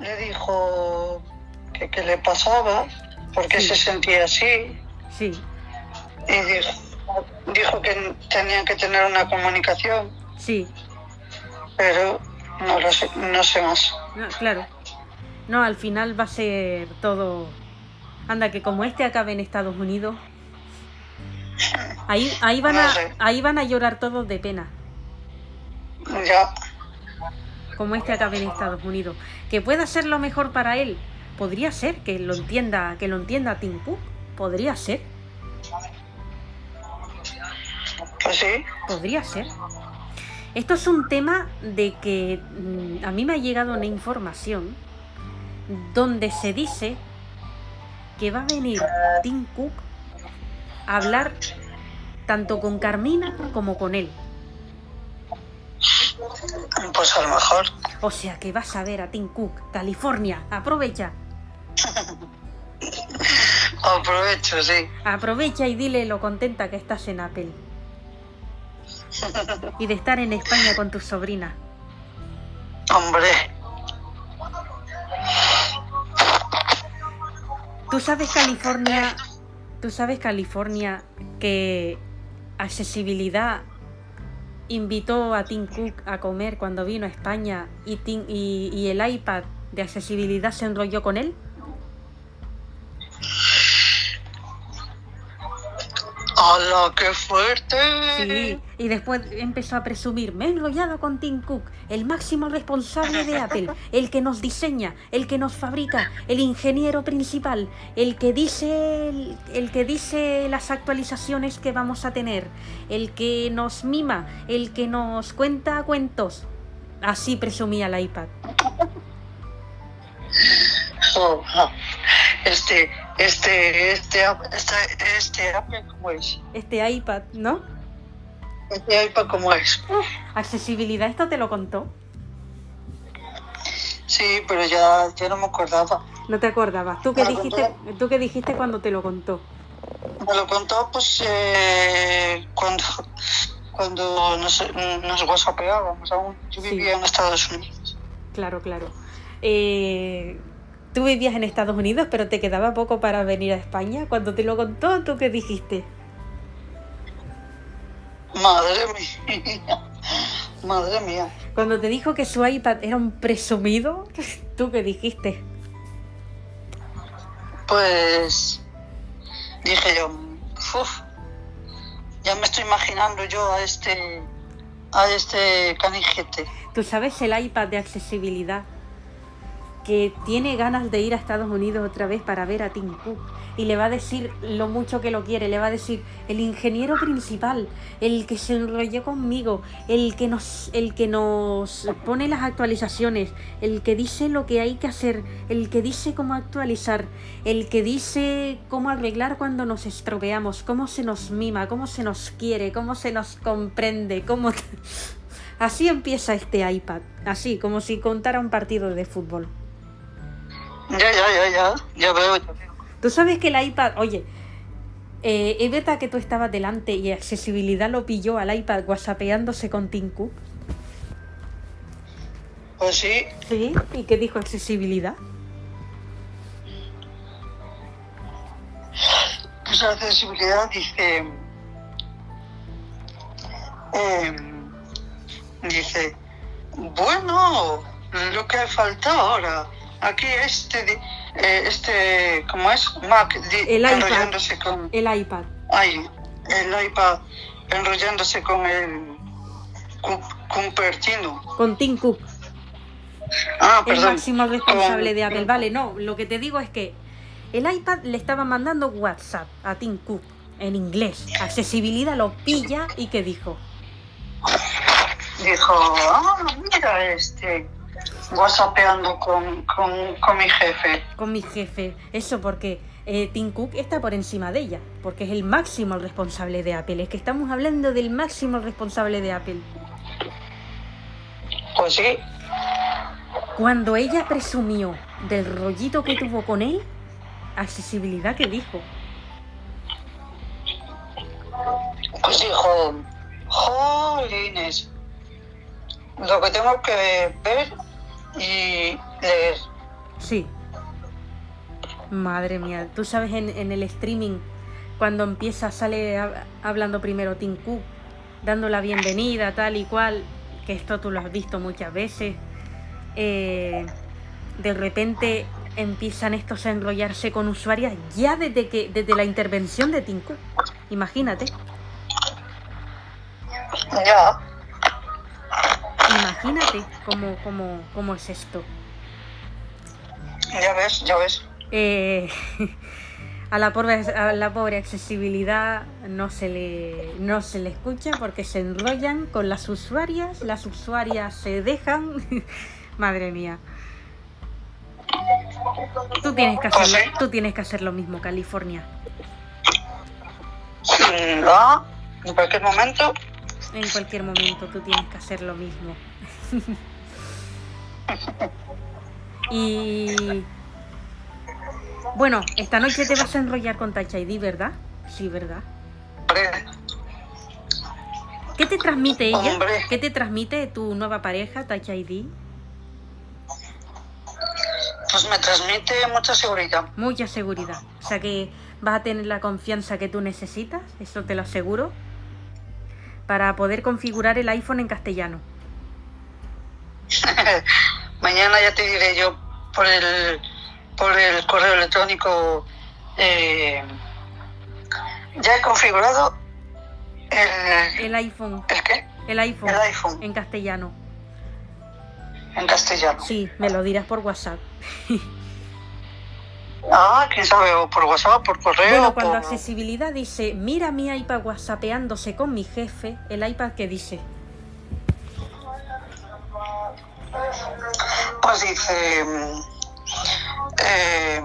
S2: le dijo que qué le pasaba, por qué
S1: Sí.
S2: se sentía así,
S1: Sí,
S2: y dijo, dijo que tenían que tener una comunicación,
S1: sí,
S2: pero no lo sé, no sé más.
S1: no, claro. No, al final va a ser todo... Anda, que como este acabe en Estados Unidos, ahí, ahí, van, a,
S2: sé.
S1: ahí van a llorar todos de pena.
S2: Ya,
S1: como este acabe en Estados Unidos. Que pueda ser lo mejor para él. Podría ser que lo entienda, que lo entienda Tim Cook. Podría ser,
S2: pues sí,
S1: podría ser. Esto es un tema de que mm, a mí me ha llegado una información donde se dice que va a venir Tim Cook a hablar tanto con Carmina como con él.
S2: pues a lo mejor.
S1: O sea que vas a ver a Tim Cook, California. Aprovecha.
S2: Aprovecho, sí.
S1: Aprovecha y dile lo contenta que estás en Apple. Y de estar en España con tu sobrina.
S2: Hombre,
S1: Tú sabes California, tú sabes California que accesibilidad invitó a Tim Cook a comer cuando vino a España y, Tim- y, y el iPad de accesibilidad se enrolló con él.
S2: ¡Hala, qué fuerte!
S1: Sí, y después empezó a presumir, me he enrollado con Tim Cook, el máximo responsable de Apple, el que nos diseña, el que nos fabrica, el ingeniero principal, el que dice el, el que dice las actualizaciones que vamos a tener, el que nos mima, el que nos cuenta cuentos. Así presumía el iPad.
S2: Este, este, este, este, este.
S1: Este iPad, ¿no?
S2: Este iPad, ¿cómo es?
S1: Accesibilidad, esto te lo contó.
S2: Sí, pero ya, ya no me acordaba.
S1: No te acordabas. ¿Tú qué
S2: Me
S1: dijiste, ¿tú qué dijiste cuando te lo contó?
S2: Me lo contó, pues, eh, cuando, cuando nos, nos whatsappeábamos aún. Yo
S1: Sí.
S2: vivía en Estados Unidos.
S1: Claro, claro. Eh, tú vivías en Estados Unidos, pero te quedaba poco para venir a España. Cuando te lo contó, ¿tú qué dijiste?
S2: Madre mía. Madre mía.
S1: Cuando te dijo que su iPad era un presumido, ¿tú qué dijiste?
S2: Pues dije yo, "Uf, ya me estoy imaginando yo a este a este canijete.
S1: ¿Tú sabes el iPad de accesibilidad? Que tiene ganas de ir a Estados Unidos otra vez para ver a Tim Cook. Y le va a decir lo mucho que lo quiere. Le va a decir, el ingeniero principal, el que se enrolló conmigo, el que nos, el que nos pone las actualizaciones, el que dice lo que hay que hacer, el que dice cómo actualizar, el que dice cómo arreglar cuando nos estropeamos, cómo se nos mima, cómo se nos quiere, cómo se nos comprende, cómo... Así empieza este iPad, así, como si contara un partido de fútbol.
S2: Ya, ya, ya, ya, ya veo, ya veo.
S1: Tú sabes que el iPad, oye, eh, es verdad que tú estabas delante y accesibilidad lo pilló al iPad whatsappeándose con Cook.
S2: Pues sí,
S1: Sí, ¿y qué dijo accesibilidad?
S2: pues accesibilidad dice, eh, dice, bueno, lo que falta ahora, aquí este, eh, este, ¿cómo es? Mac,
S1: El iPad.
S2: enrollándose con,
S1: El iPad.
S2: ay, el iPad enrollándose con el Cu- Cupertino.
S1: Con Tim Cook.
S2: Ah,
S1: el
S2: perdón.
S1: máximo responsable
S2: Con-
S1: de Apple. Vale, no, lo que te digo es que el iPad le estaba mandando WhatsApp a Tim Cook en inglés. Accesibilidad lo pilla y que dijo.
S2: Dijo, ah, mira este, whatsappeando con, con, con mi jefe.
S1: con mi jefe. Eso porque eh, Tim Cook está por encima de ella, porque es el máximo responsable de Apple. Es que estamos hablando del máximo responsable de Apple.
S2: Pues sí,
S1: Cuando ella presumió del rollito que tuvo con él, accesibilidad que dijo.
S2: pues dijo, jolines, lo que tengo que ver y leer.
S1: Sí. Madre mía, tú sabes en, en el streaming, cuando empieza, sale hab- hablando primero Cook, dando la bienvenida, tal y cual, que esto tú lo has visto muchas veces. eh, de repente empiezan estos a enrollarse con usuarias ya desde que desde la intervención de Cook. Imagínate,
S2: Ya,
S1: imagínate cómo, cómo, cómo es esto.
S2: ya ves, ya ves.
S1: Eh, a, la pobre, a la pobre accesibilidad no se, le, no se le escucha porque se enrollan con las usuarias, las usuarias se dejan. Madre mía. Tú tienes, que
S2: Pues
S1: hacer,
S2: sí.
S1: tú tienes que hacer lo mismo, California.
S2: Va, en cualquier momento,
S1: En cualquier momento tú tienes que hacer lo mismo. y bueno, esta noche te vas a enrollar con Touch ID, ¿verdad? Sí, ¿verdad? ¿Qué te transmite ella?
S2: Hombre.
S1: ¿Qué te transmite tu nueva pareja, Touch ID?
S2: pues me transmite mucha seguridad.
S1: Mucha seguridad. O sea que vas a tener la confianza que tú necesitas, eso te lo aseguro, para poder configurar el iPhone en castellano.
S2: Mañana ya te diré yo por el, por el correo electrónico. eh, ya he configurado el,
S1: El iPhone,
S2: ¿el qué?
S1: el iPhone,
S2: El iPhone
S1: en castellano.
S2: en castellano.
S1: Sí, me lo dirás por WhatsApp.
S2: Ah, quién sabe, o por WhatsApp, por correo.
S1: Bueno, cuando
S2: por-
S1: accesibilidad dice, mira mi iPad whatsappeándose con mi jefe, el iPad que dice,
S2: Pues dice. eh,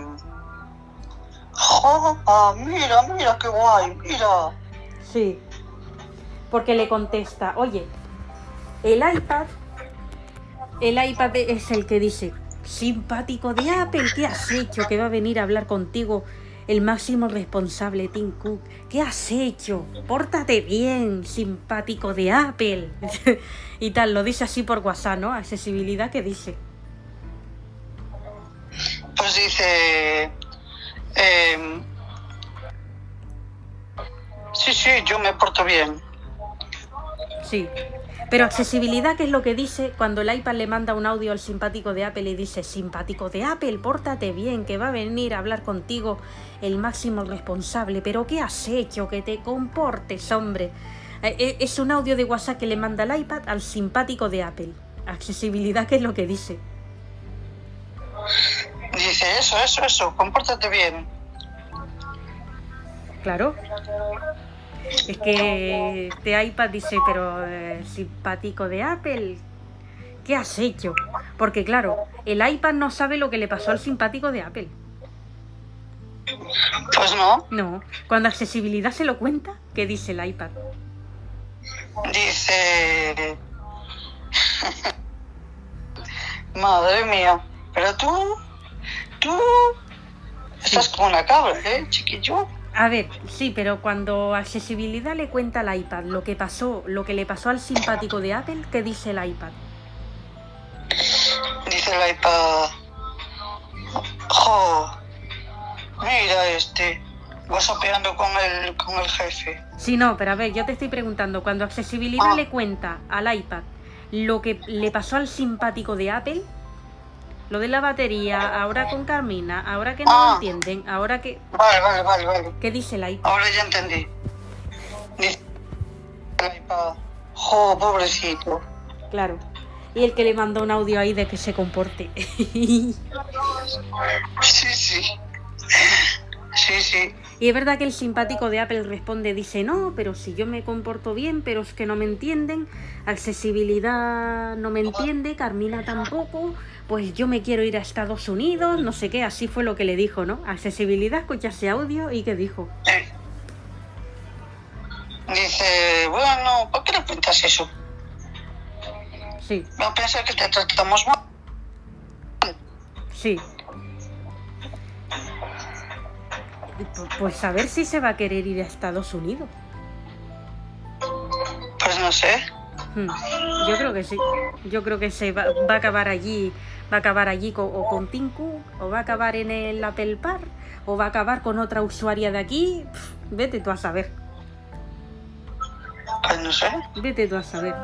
S2: jo, ah, mira, mira qué guay, mira.
S1: sí, porque le contesta, oye, el iPad, el iPad es el que dice, simpático de Apple, ¿qué has hecho? Que va a venir a hablar contigo el máximo responsable, Tim Cook. ¿Qué has hecho? Pórtate bien, simpático de Apple. y tal, lo dice así por WhatsApp, ¿no? Accesibilidad que dice.
S2: Pues dice. eh, sí, sí, yo me porto bien.
S1: Sí. Pero accesibilidad, ¿qué es lo que dice cuando el iPad le manda un audio al simpático de Apple y dice, simpático de Apple, pórtate bien, que va a venir a hablar contigo el máximo responsable, pero ¿qué has hecho? Que te comportes, hombre. Eh, eh, Es un audio de WhatsApp que le manda el iPad al simpático de Apple. Accesibilidad, ¿qué es lo que dice?
S2: Dice eso, eso, eso, compórtate bien.
S1: Claro. Es que este iPad dice, pero eh, simpático de Apple, ¿qué has hecho? Porque claro, el iPad no sabe lo que le pasó al simpático de Apple.
S2: Pues no,
S1: No, cuando accesibilidad se lo cuenta, ¿qué dice el iPad?
S2: dice. Madre mía, pero tú, tú estás como una cabra, ¿eh, chiquillo?
S1: A ver, sí, pero cuando accesibilidad le cuenta al iPad lo que pasó, lo que le pasó al simpático de Apple, ¿qué dice el iPad?
S2: Dice el iPad. Jo, mira este. whatsappeando con el, con el jefe.
S1: Sí, no, pero a ver, yo te estoy preguntando, cuando accesibilidad
S2: Ah.
S1: le cuenta al iPad lo que le pasó al simpático de Apple, lo de la batería, ahora con Carmina, ahora que no
S2: Ah.
S1: entienden, ahora que...
S2: Vale, vale, vale, vale.
S1: ¿Qué dice el iPad?
S2: Ahora ya entendí. Dice el iPad. Jo, pobrecito.
S1: Claro. Y el que le mandó un audio ahí de que se comporte.
S2: Sí, sí. Sí, sí.
S1: Y es verdad que el simpático de Apple responde, dice, no, pero si yo me comporto bien, pero es que no me entienden, accesibilidad no me entiende, Carmina tampoco, pues yo me quiero ir a Estados Unidos, no sé qué, así fue lo que le dijo, ¿no? Accesibilidad, escucha ese audio y qué dijo.
S2: Dice, bueno, ¿por qué no pintas eso?
S1: Sí,
S2: a pensar que te tratamos mal.
S1: sí. Pues a ver si se va a querer ir a Estados Unidos.
S2: Pues no sé.
S1: Hmm, Yo creo que sí. Yo creo que se va, va a acabar allí, va a acabar allí co- o con Cook, o va a acabar en el Apple Park, o va a acabar con otra usuaria de aquí. Vete tú a saber.
S2: Pues no sé.
S1: Vete tú a saber.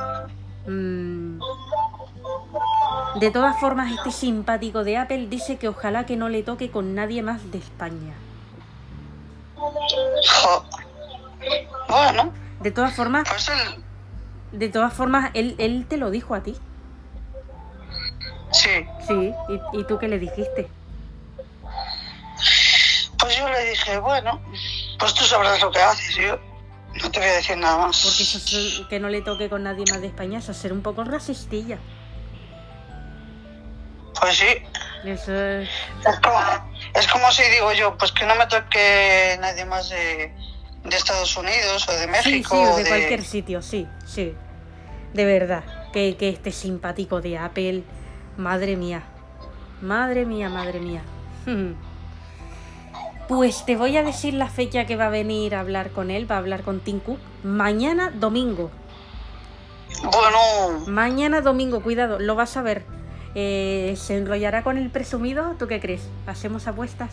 S1: Mm. De todas formas, este simpático de Apple dice que ojalá que no le toque con nadie más de España.
S2: Jo. Bueno,
S1: De todas formas,
S2: pues él.
S1: de todas formas, él, él te lo dijo a ti.
S2: Sí.
S1: Sí. ¿Y, y tú qué le dijiste?
S2: Pues yo le dije, bueno, pues tú sabrás lo que haces. Yo no te voy a decir nada más.
S1: Porque eso es- que no le toque con nadie más de España, eso es ser un poco racistilla.
S2: Pues sí.
S1: Eso es...
S2: Es como, es como si digo yo, pues que no me toque nadie más de, de Estados Unidos o de
S1: Sí,
S2: México.
S1: sí,
S2: o
S1: o de cualquier sitio, sí, sí. De verdad, que, que este simpático de Apple, madre mía, madre mía, madre mía. Pues te voy a decir la fecha que va a venir a hablar con él, va a hablar con Cook. Mañana domingo.
S2: Bueno,
S1: Mañana domingo, cuidado, lo vas a ver. Eh, ¿Se enrollará con el presumido? ¿Tú qué crees? ¿Hacemos apuestas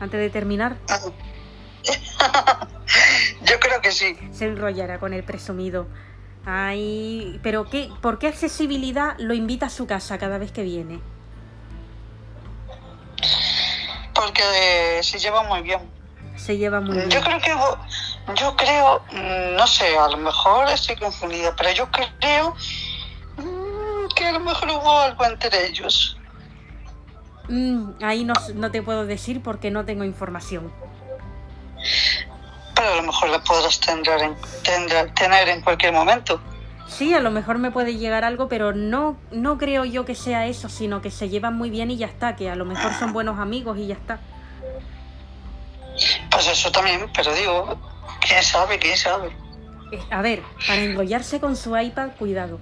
S1: antes de terminar?
S2: yo creo que sí.
S1: se enrollará con el presumido. Ay, pero qué, ¿por qué accesibilidad lo invita a su casa cada vez que viene?
S2: Porque eh, se lleva muy bien.
S1: Se lleva muy
S2: Yo
S1: bien.
S2: creo que, yo creo, no sé, a lo mejor estoy confundida, pero yo creo que a lo mejor hubo algo entre ellos.
S1: Mm, ahí no, no te puedo decir porque no tengo información.
S2: Pero a lo mejor la podrás tener en, tendrá- tener en cualquier momento.
S1: Sí, a lo mejor me puede llegar algo, pero no, no creo yo que sea eso, sino que se llevan muy bien y ya está, que a lo mejor son buenos amigos y ya está.
S2: Pues eso también, pero digo, quién sabe, quién sabe.
S1: Eh, A ver, para enrollarse con su iPad, cuidado.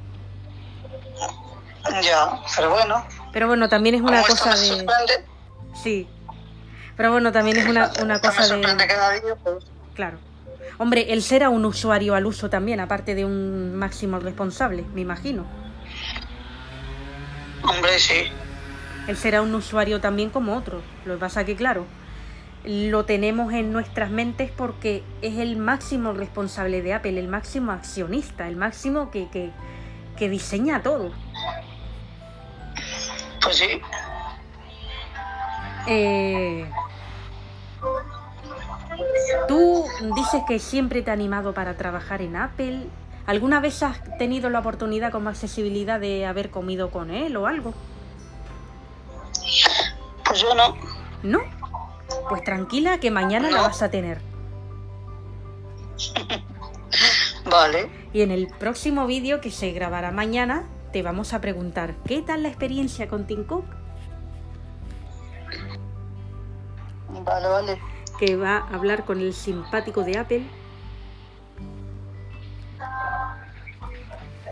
S2: Ya, pero bueno.
S1: Pero bueno, también es una cosa de...
S2: sorprende,
S1: Sí. Pero bueno, también es una, una
S2: esto me
S1: cosa
S2: sorprende
S1: de...
S2: cada día, pues.
S1: Claro. Hombre, él será un usuario al uso también, aparte de un máximo responsable, me imagino.
S2: Hombre, sí.
S1: Él será un usuario también como otro. Lo que pasa que, claro, lo tenemos en nuestras mentes porque es el máximo responsable de Apple, el máximo accionista, el máximo que, que, que diseña todo.
S2: Pues sí.
S1: Eh, Tú dices que siempre te ha animado para trabajar en Apple. ¿Alguna vez has tenido la oportunidad como accesibilidad de haber comido con él o algo?
S2: Pues yo no.
S1: ¿No? Pues tranquila que mañana la vas a tener.
S2: Vale.
S1: Y en el próximo vídeo que se grabará mañana te vamos a preguntar ¿qué tal la experiencia con Tim Cook?
S2: Vale, vale.
S1: Que va a hablar con el simpático de Apple.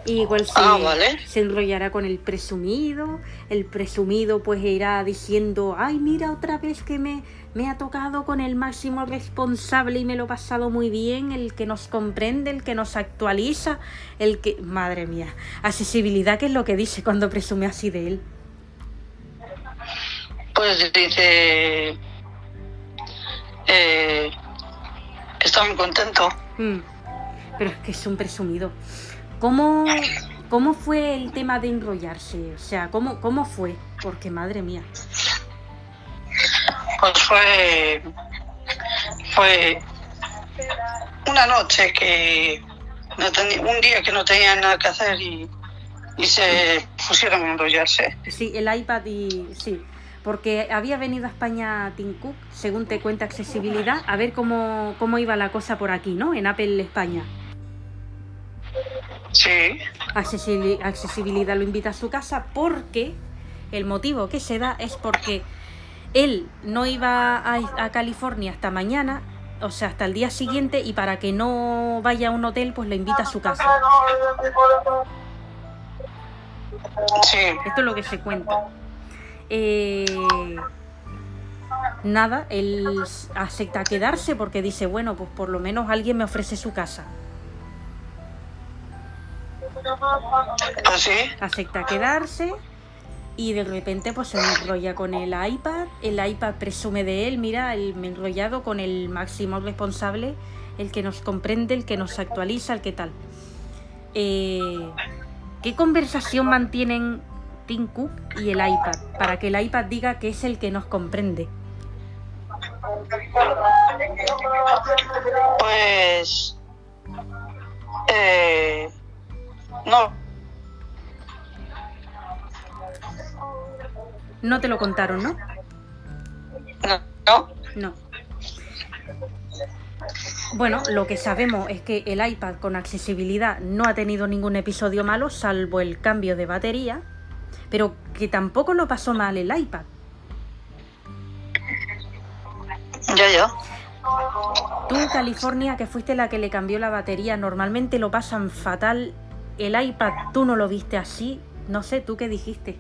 S1: Y igual se,
S2: Ah, vale.
S1: se enrollará con el presumido. El presumido pues irá diciendo, ay mira otra vez que me, me ha tocado con el máximo responsable y me lo he pasado muy bien, el que nos comprende, el que nos actualiza, el que... Madre mía, accesibilidad, que es lo que dice cuando presume así de él?
S2: Pues dice. Eh, está muy contento.
S1: Mm. Pero es que es un presumido. ¿Cómo, ¿Cómo fue el tema de enrollarse? O sea, ¿cómo, cómo fue? Porque madre mía.
S2: Pues fue, fue una noche que no tenía, un día que no tenían nada que hacer y, y se pusieron a enrollarse.
S1: Sí, el iPad y sí. Porque había venido a España Tim Cook, según te cuenta accesibilidad, a ver cómo, cómo iba la cosa por aquí, ¿no? En Apple España.
S2: Sí,
S1: Accesibili- accesibilidad lo invita a su casa porque el motivo que se da es porque él no iba a, a California hasta mañana, o sea, hasta el día siguiente, y para que no vaya a un hotel, pues lo invita a su casa.
S2: sí.
S1: Esto es lo que se cuenta. Eh, nada, él acepta quedarse porque dice, bueno, pues por lo menos alguien me ofrece su casa.
S2: Pues sí,
S1: acepta quedarse y de repente pues se enrolla con el iPad, el iPad presume de él, mira, el me he enrollado con el máximo responsable, el que nos comprende, el que nos actualiza, el que tal. Eh, ¿Qué conversación mantienen Tim Cook y el iPad para que el iPad diga que es el que nos comprende?
S2: pues... Eh, no,
S1: No te lo contaron, ¿no?
S2: no, no.
S1: No. Bueno, lo que sabemos es que el iPad con accesibilidad no ha tenido ningún episodio malo, salvo el cambio de batería, pero que tampoco lo pasó mal el iPad.
S2: Ya, ya.
S1: Tú, California, que fuiste la que le cambió la batería, normalmente lo pasan fatal. El iPad, tú no lo viste así. No sé, ¿tú qué dijiste?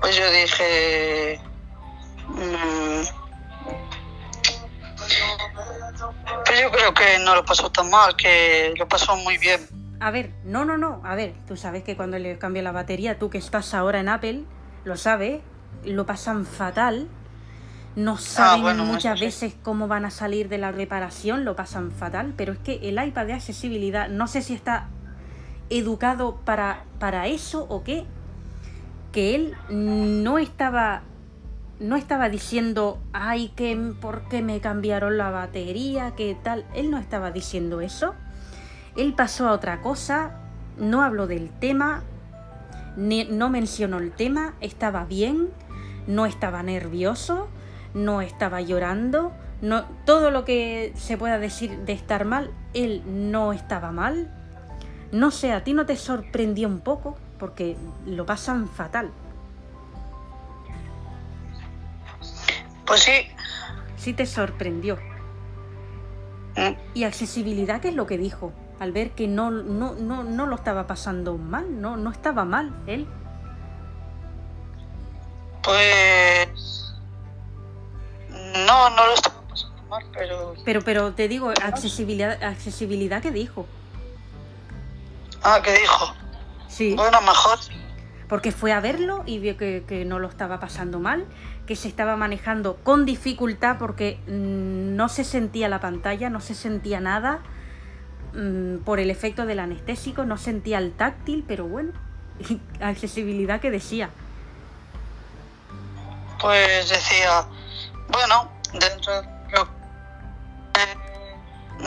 S2: Pues yo dije... mm, pues yo creo que no lo pasó tan mal, que lo pasó muy bien.
S1: A ver, no, no, no. A ver, tú sabes que cuando le cambia la batería, tú que estás ahora en Apple, lo sabes, lo pasan fatal. No saben
S2: bueno,
S1: muchas
S2: sí.
S1: veces cómo van a salir de la reparación, lo pasan fatal. Pero es que el iPad de accesibilidad, no sé si está educado para, para eso o qué. Que él no estaba no estaba diciendo, ay, que por qué me cambiaron la batería, qué tal. Él no estaba diciendo eso. Él pasó a otra cosa, no habló del tema, no mencionó el tema, estaba bien, no estaba nervioso, no estaba llorando, no, todo lo que se pueda decir de estar mal, él no estaba mal. No sé, a ti no te sorprendió un poco, porque lo pasan fatal.
S2: Pues sí.
S1: Sí te sorprendió.
S2: Mm,
S1: Y accesibilidad, ¿qué es lo que dijo? Al ver que no, no, no, no lo estaba pasando mal, no, no estaba mal él.
S2: Pues... No, no lo estaba pasando mal, pero...
S1: Pero, pero te digo, accesibilidad, accesibilidad, ¿qué dijo?
S2: Ah, ¿qué dijo?
S1: Sí,
S2: Bueno, mejor.
S1: porque fue a verlo y vio que, que no lo estaba pasando mal, que se estaba manejando con dificultad porque mm, no se sentía la pantalla, no se sentía nada mm, por el efecto del anestésico, no sentía el táctil, pero bueno, accesibilidad que decía.
S2: Pues decía, bueno, dentro de lo,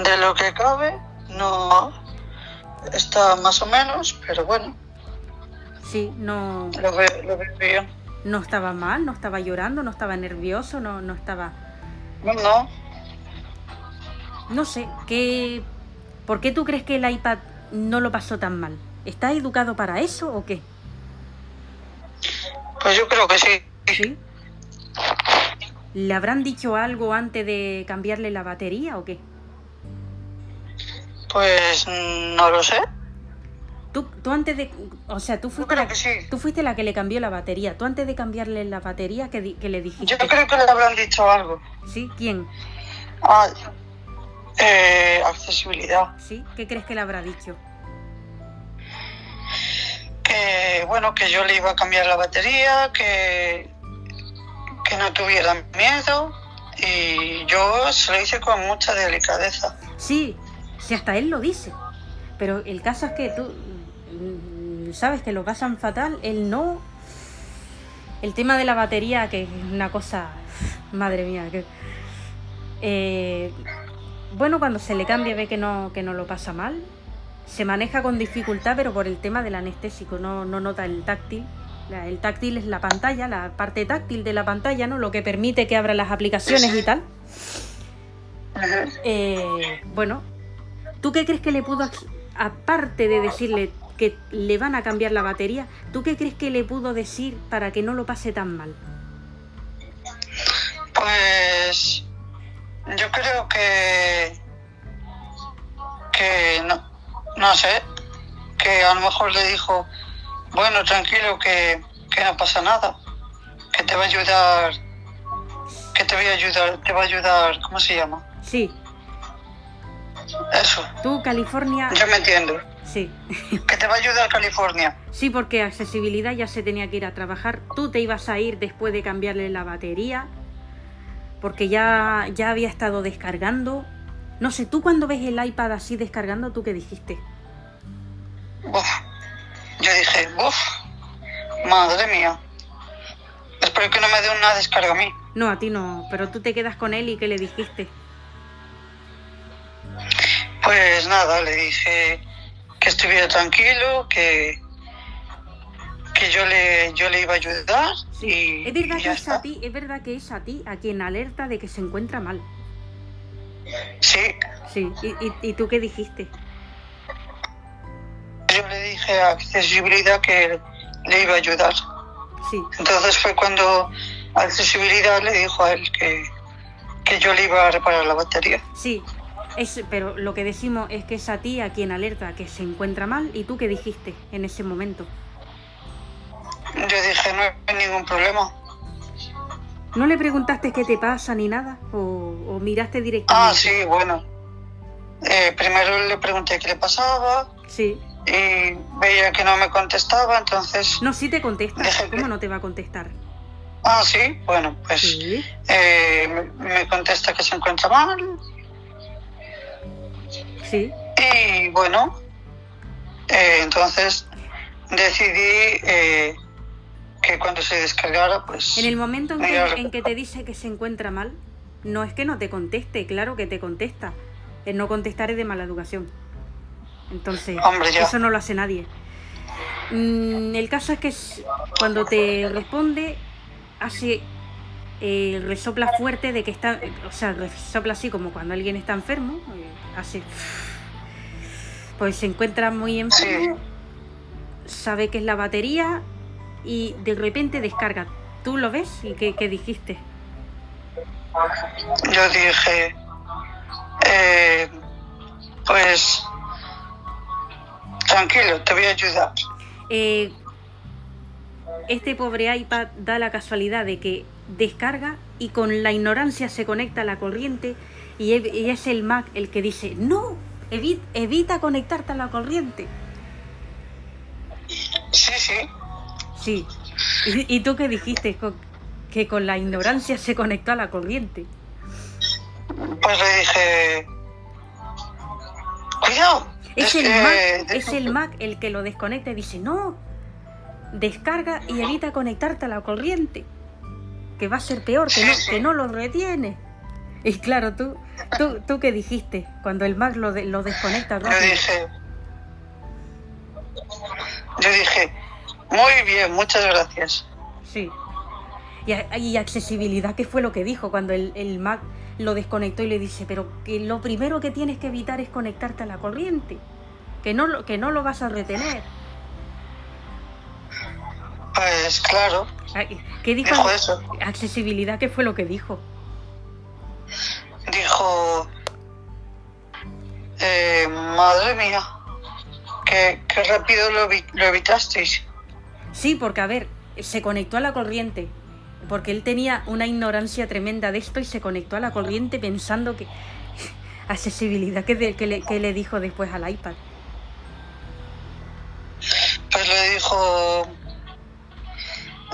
S2: de lo que cabe, no está más o menos, pero bueno,
S1: Sí, no,
S2: lo
S1: no estaba mal, no estaba llorando, no estaba nervioso, no, no estaba...
S2: No, no,
S1: No sé, ¿qué, ¿por qué tú crees que el iPad no lo pasó tan mal? ¿Está educado para eso o qué?
S2: pues yo creo que sí.
S1: ¿Sí? ¿Le habrán dicho algo antes de cambiarle la batería o qué?
S2: Pues mm, no lo sé.
S1: Tú, tú antes de... O sea, tú
S2: Yo
S1: fuiste,
S2: creo
S1: la,
S2: que sí.
S1: tú fuiste la que le cambió la batería. Tú antes de cambiarle la batería, ¿qué, di- qué le dijiste?
S2: Yo creo que le habrán dicho algo.
S1: ¿Sí? ¿Quién?
S2: Ah, eh, accesibilidad.
S1: ¿Sí? ¿Qué crees que le habrá dicho?
S2: Que bueno, que yo le iba a cambiar la batería, que, que no tuviera miedo y yo se lo hice con mucha delicadeza.
S1: Sí, si hasta él lo dice. Pero el caso es que tú sabes que lo pasan fatal, él no. El tema de la batería, que es una cosa, madre mía, que eh, bueno, cuando se le cambia ve que no, que no lo pasa mal. Se maneja con dificultad, pero por el tema del anestésico, no, no nota el táctil. La- el táctil es la pantalla, la parte táctil de la pantalla, ¿no? Lo que permite que abra las aplicaciones y tal. Eh, bueno, ¿tú qué crees que le pudo, aparte de decirle que le van a cambiar la batería, ¿tú qué crees que le pudo decir para que no lo pase tan mal?
S2: Pues yo creo que que no, no sé, que a lo mejor le dijo, bueno, tranquilo, que, que no pasa nada, que te va a ayudar, que te voy a ayudar, te va a ayudar, ¿cómo se llama?
S1: Sí,
S2: Eso,
S1: tú, California,
S2: yo me entiendo,
S1: sí.
S2: que te va a ayudar California.
S1: Sí, porque accesibilidad ya se tenía que ir a trabajar. Tú te ibas a ir después de cambiarle la batería, porque ya, ya había estado descargando. No sé, tú cuando ves el iPad así descargando, ¿tú qué dijiste?
S2: Uf. Yo dije, uff, madre mía, espero que no me dé una descarga a mí.
S1: No, a ti no, pero tú te quedas con él y ¿qué le dijiste?
S2: Pues nada, le dije que estuviera tranquilo, que, que yo le yo le iba a ayudar
S1: Sí.
S2: y,
S1: es verdad
S2: y
S1: que es a ti, es verdad que es a ti a quien alerta de que se encuentra mal.
S2: Sí,
S1: Sí. ¿Y, y, y tú qué dijiste?
S2: yo le dije a accesibilidad que le iba a ayudar.
S1: Sí.
S2: Entonces fue cuando accesibilidad le dijo a él que, que yo le iba a reparar la batería.
S1: Sí. Es, pero lo que decimos es que es a ti a quien alerta que se encuentra mal y tú qué dijiste en ese momento.
S2: Yo dije, no hay ningún problema.
S1: ¿No le preguntaste qué te pasa ni nada? ¿O, o miraste directamente?
S2: Ah, sí, bueno. Eh, primero le pregunté qué le pasaba
S1: Sí.
S2: y veía que no me contestaba, entonces...
S1: No, sí te contesta. ¿Cómo no te va a contestar?
S2: Ah, sí, bueno, pues
S1: Sí.
S2: eh, me contesta que se encuentra mal
S1: Sí.
S2: y bueno, eh, entonces decidí eh, que cuando se descargara, pues...
S1: En el momento en que,
S2: a
S1: en que te dice que se encuentra mal, no es que no te conteste, claro que te contesta. El no contestar es de mala educación. Entonces,
S2: Hombre,
S1: eso no lo hace nadie. Mm, el caso es que cuando te responde, hace eh, resopla fuerte de que está, o sea, resopla así como cuando alguien está enfermo, hace, pues se encuentra muy enfermo, sabe que es la batería y de repente descarga. ¿Tú lo ves? ¿Y qué, qué dijiste?
S2: Yo dije, eh, pues tranquilo, te voy a ayudar.
S1: Eh, este pobre iPad da la casualidad de que descarga y con la ignorancia se conecta a la corriente y y es el Mac el que dice, no, evi- evita conectarte a la corriente.
S2: Sí, sí,
S1: Sí. ¿Y, y tú qué dijiste? Que con la ignorancia se conectó a la corriente.
S2: pues le dije, cuidado.
S1: Es el,
S2: eh,
S1: Mac,
S2: de-
S1: es el Mac el que lo desconecta y dice, no, descarga y evita conectarte a la corriente, que va a ser peor, que no, que no lo retiene. Y claro, tú, tú, tú qué dijiste cuando el Mac lo, de- lo desconecta
S2: Yo dije, yo dije, muy bien, muchas gracias.
S1: Sí. Y, y accesibilidad, ¿qué fue lo que dijo cuando el, el Mac lo desconectó y le dice, pero que lo primero que tienes que evitar es conectarte a la corriente, que no, lo- que no lo vas a retener.
S2: Pues claro,
S1: ¿Qué dijo?
S2: dijo eso.
S1: Accesibilidad, ¿qué fue lo que dijo?
S2: Dijo, eh, madre mía, qué, qué rápido lo, lo evitasteis.
S1: Sí, porque a ver, se conectó a la corriente, porque él tenía una ignorancia tremenda de esto y se conectó a la corriente pensando que... Accesibilidad, que, de- que le, que le dijo después al iPad?
S2: Pues le dijo,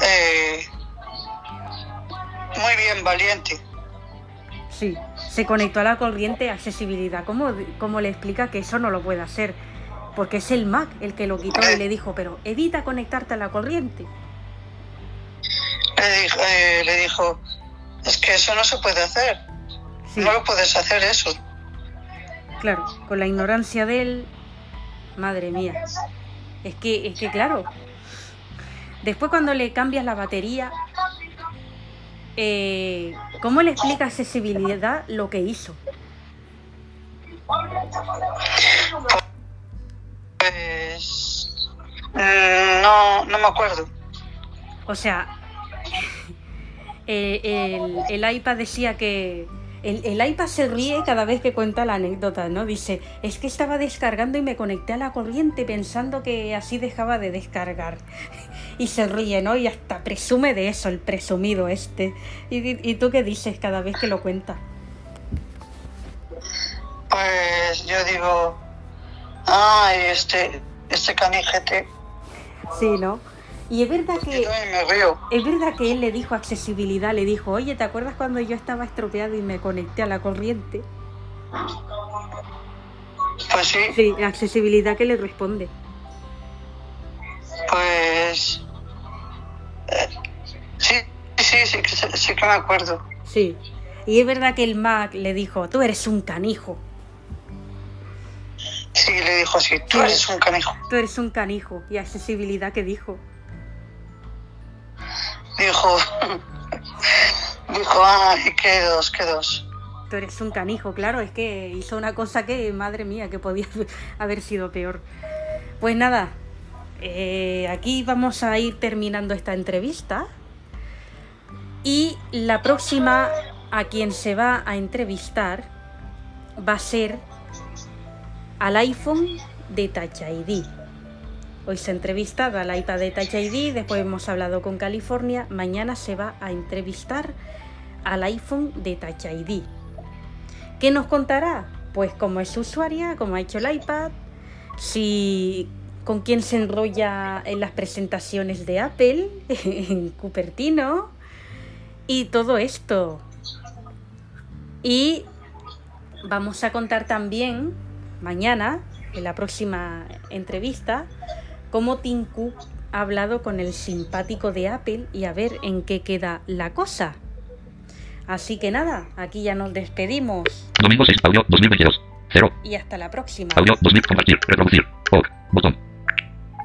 S2: eh, muy bien, valiente.
S1: Sí, se conectó a la corriente accesibilidad. ¿Cómo, ¿Cómo le explica que eso no lo puede hacer? Porque es el Mac el que lo quitó y le dijo, pero evita conectarte a la corriente.
S2: Le dijo, eh, le dijo es que eso no se puede hacer.
S1: Sí,
S2: No lo puedes hacer eso.
S1: claro, con la ignorancia de él, madre mía. Es que, es que claro, después cuando le cambias la batería, eh, ¿cómo le explica accesibilidad lo que hizo?
S2: Pues mm, no, no me acuerdo.
S1: O sea, eh, el, el iPad decía que... El, el iPad se ríe cada vez que cuenta la anécdota, ¿no? Dice, es que estaba descargando y me conecté a la corriente pensando que así dejaba de descargar. Y se ríe, ¿no? Y hasta presume de eso, el presumido este. ¿Y, y tú qué dices cada vez que lo cuenta?
S2: Pues yo digo, ay, este, este canijete.
S1: Sí, ¿no? Y es verdad
S2: Y
S1: que... Es verdad que él le dijo accesibilidad, le dijo, oye, ¿te acuerdas cuando yo estaba estropeado y me conecté a la corriente?
S2: Pues sí,
S1: Sí, accesibilidad que le responde.
S2: pues. Sí, sí, sí, sí que me acuerdo.
S1: Sí. Y es verdad que el Mac le dijo, tú eres un canijo,
S2: Sí, le dijo así, tú eres un canijo.
S1: tú eres un canijo. Y accesibilidad que dijo.
S2: Dijo, dijo, ay, qué dos, qué dos.
S1: Tú eres un canijo, claro, es que hizo una cosa que, madre mía, que podía haber sido peor. Pues nada, eh, aquí vamos a ir terminando esta entrevista. Y la próxima a quien se va a entrevistar va a ser al iPhone de Touch ID. Hoy se ha entrevistado al iPad de Touch ID, después hemos hablado con California, mañana se va a entrevistar al iPhone de Touch ID. ¿Qué nos contará? Pues cómo es su usuaria, cómo ha hecho el iPad, si con quién se enrolla en las presentaciones de Apple, en Cupertino, y todo esto. Y vamos a contar también mañana, en la próxima entrevista, cómo Tim Cook ha hablado con el simpático de Apple y a ver en qué queda la cosa. Así que nada, aquí ya nos despedimos
S3: Domingo 6, audio 2022. 0.
S1: y hasta la próxima.
S3: Audio 2000. Compartir. Reproducir. OK. Botón.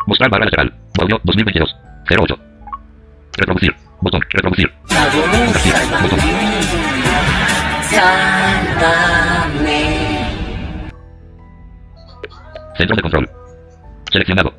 S3: Mostrar barra lateral. Audio 2022. 08. Reproducir. Botón. Reproducir. Compartir. Botón. Centro de control. Seleccionado.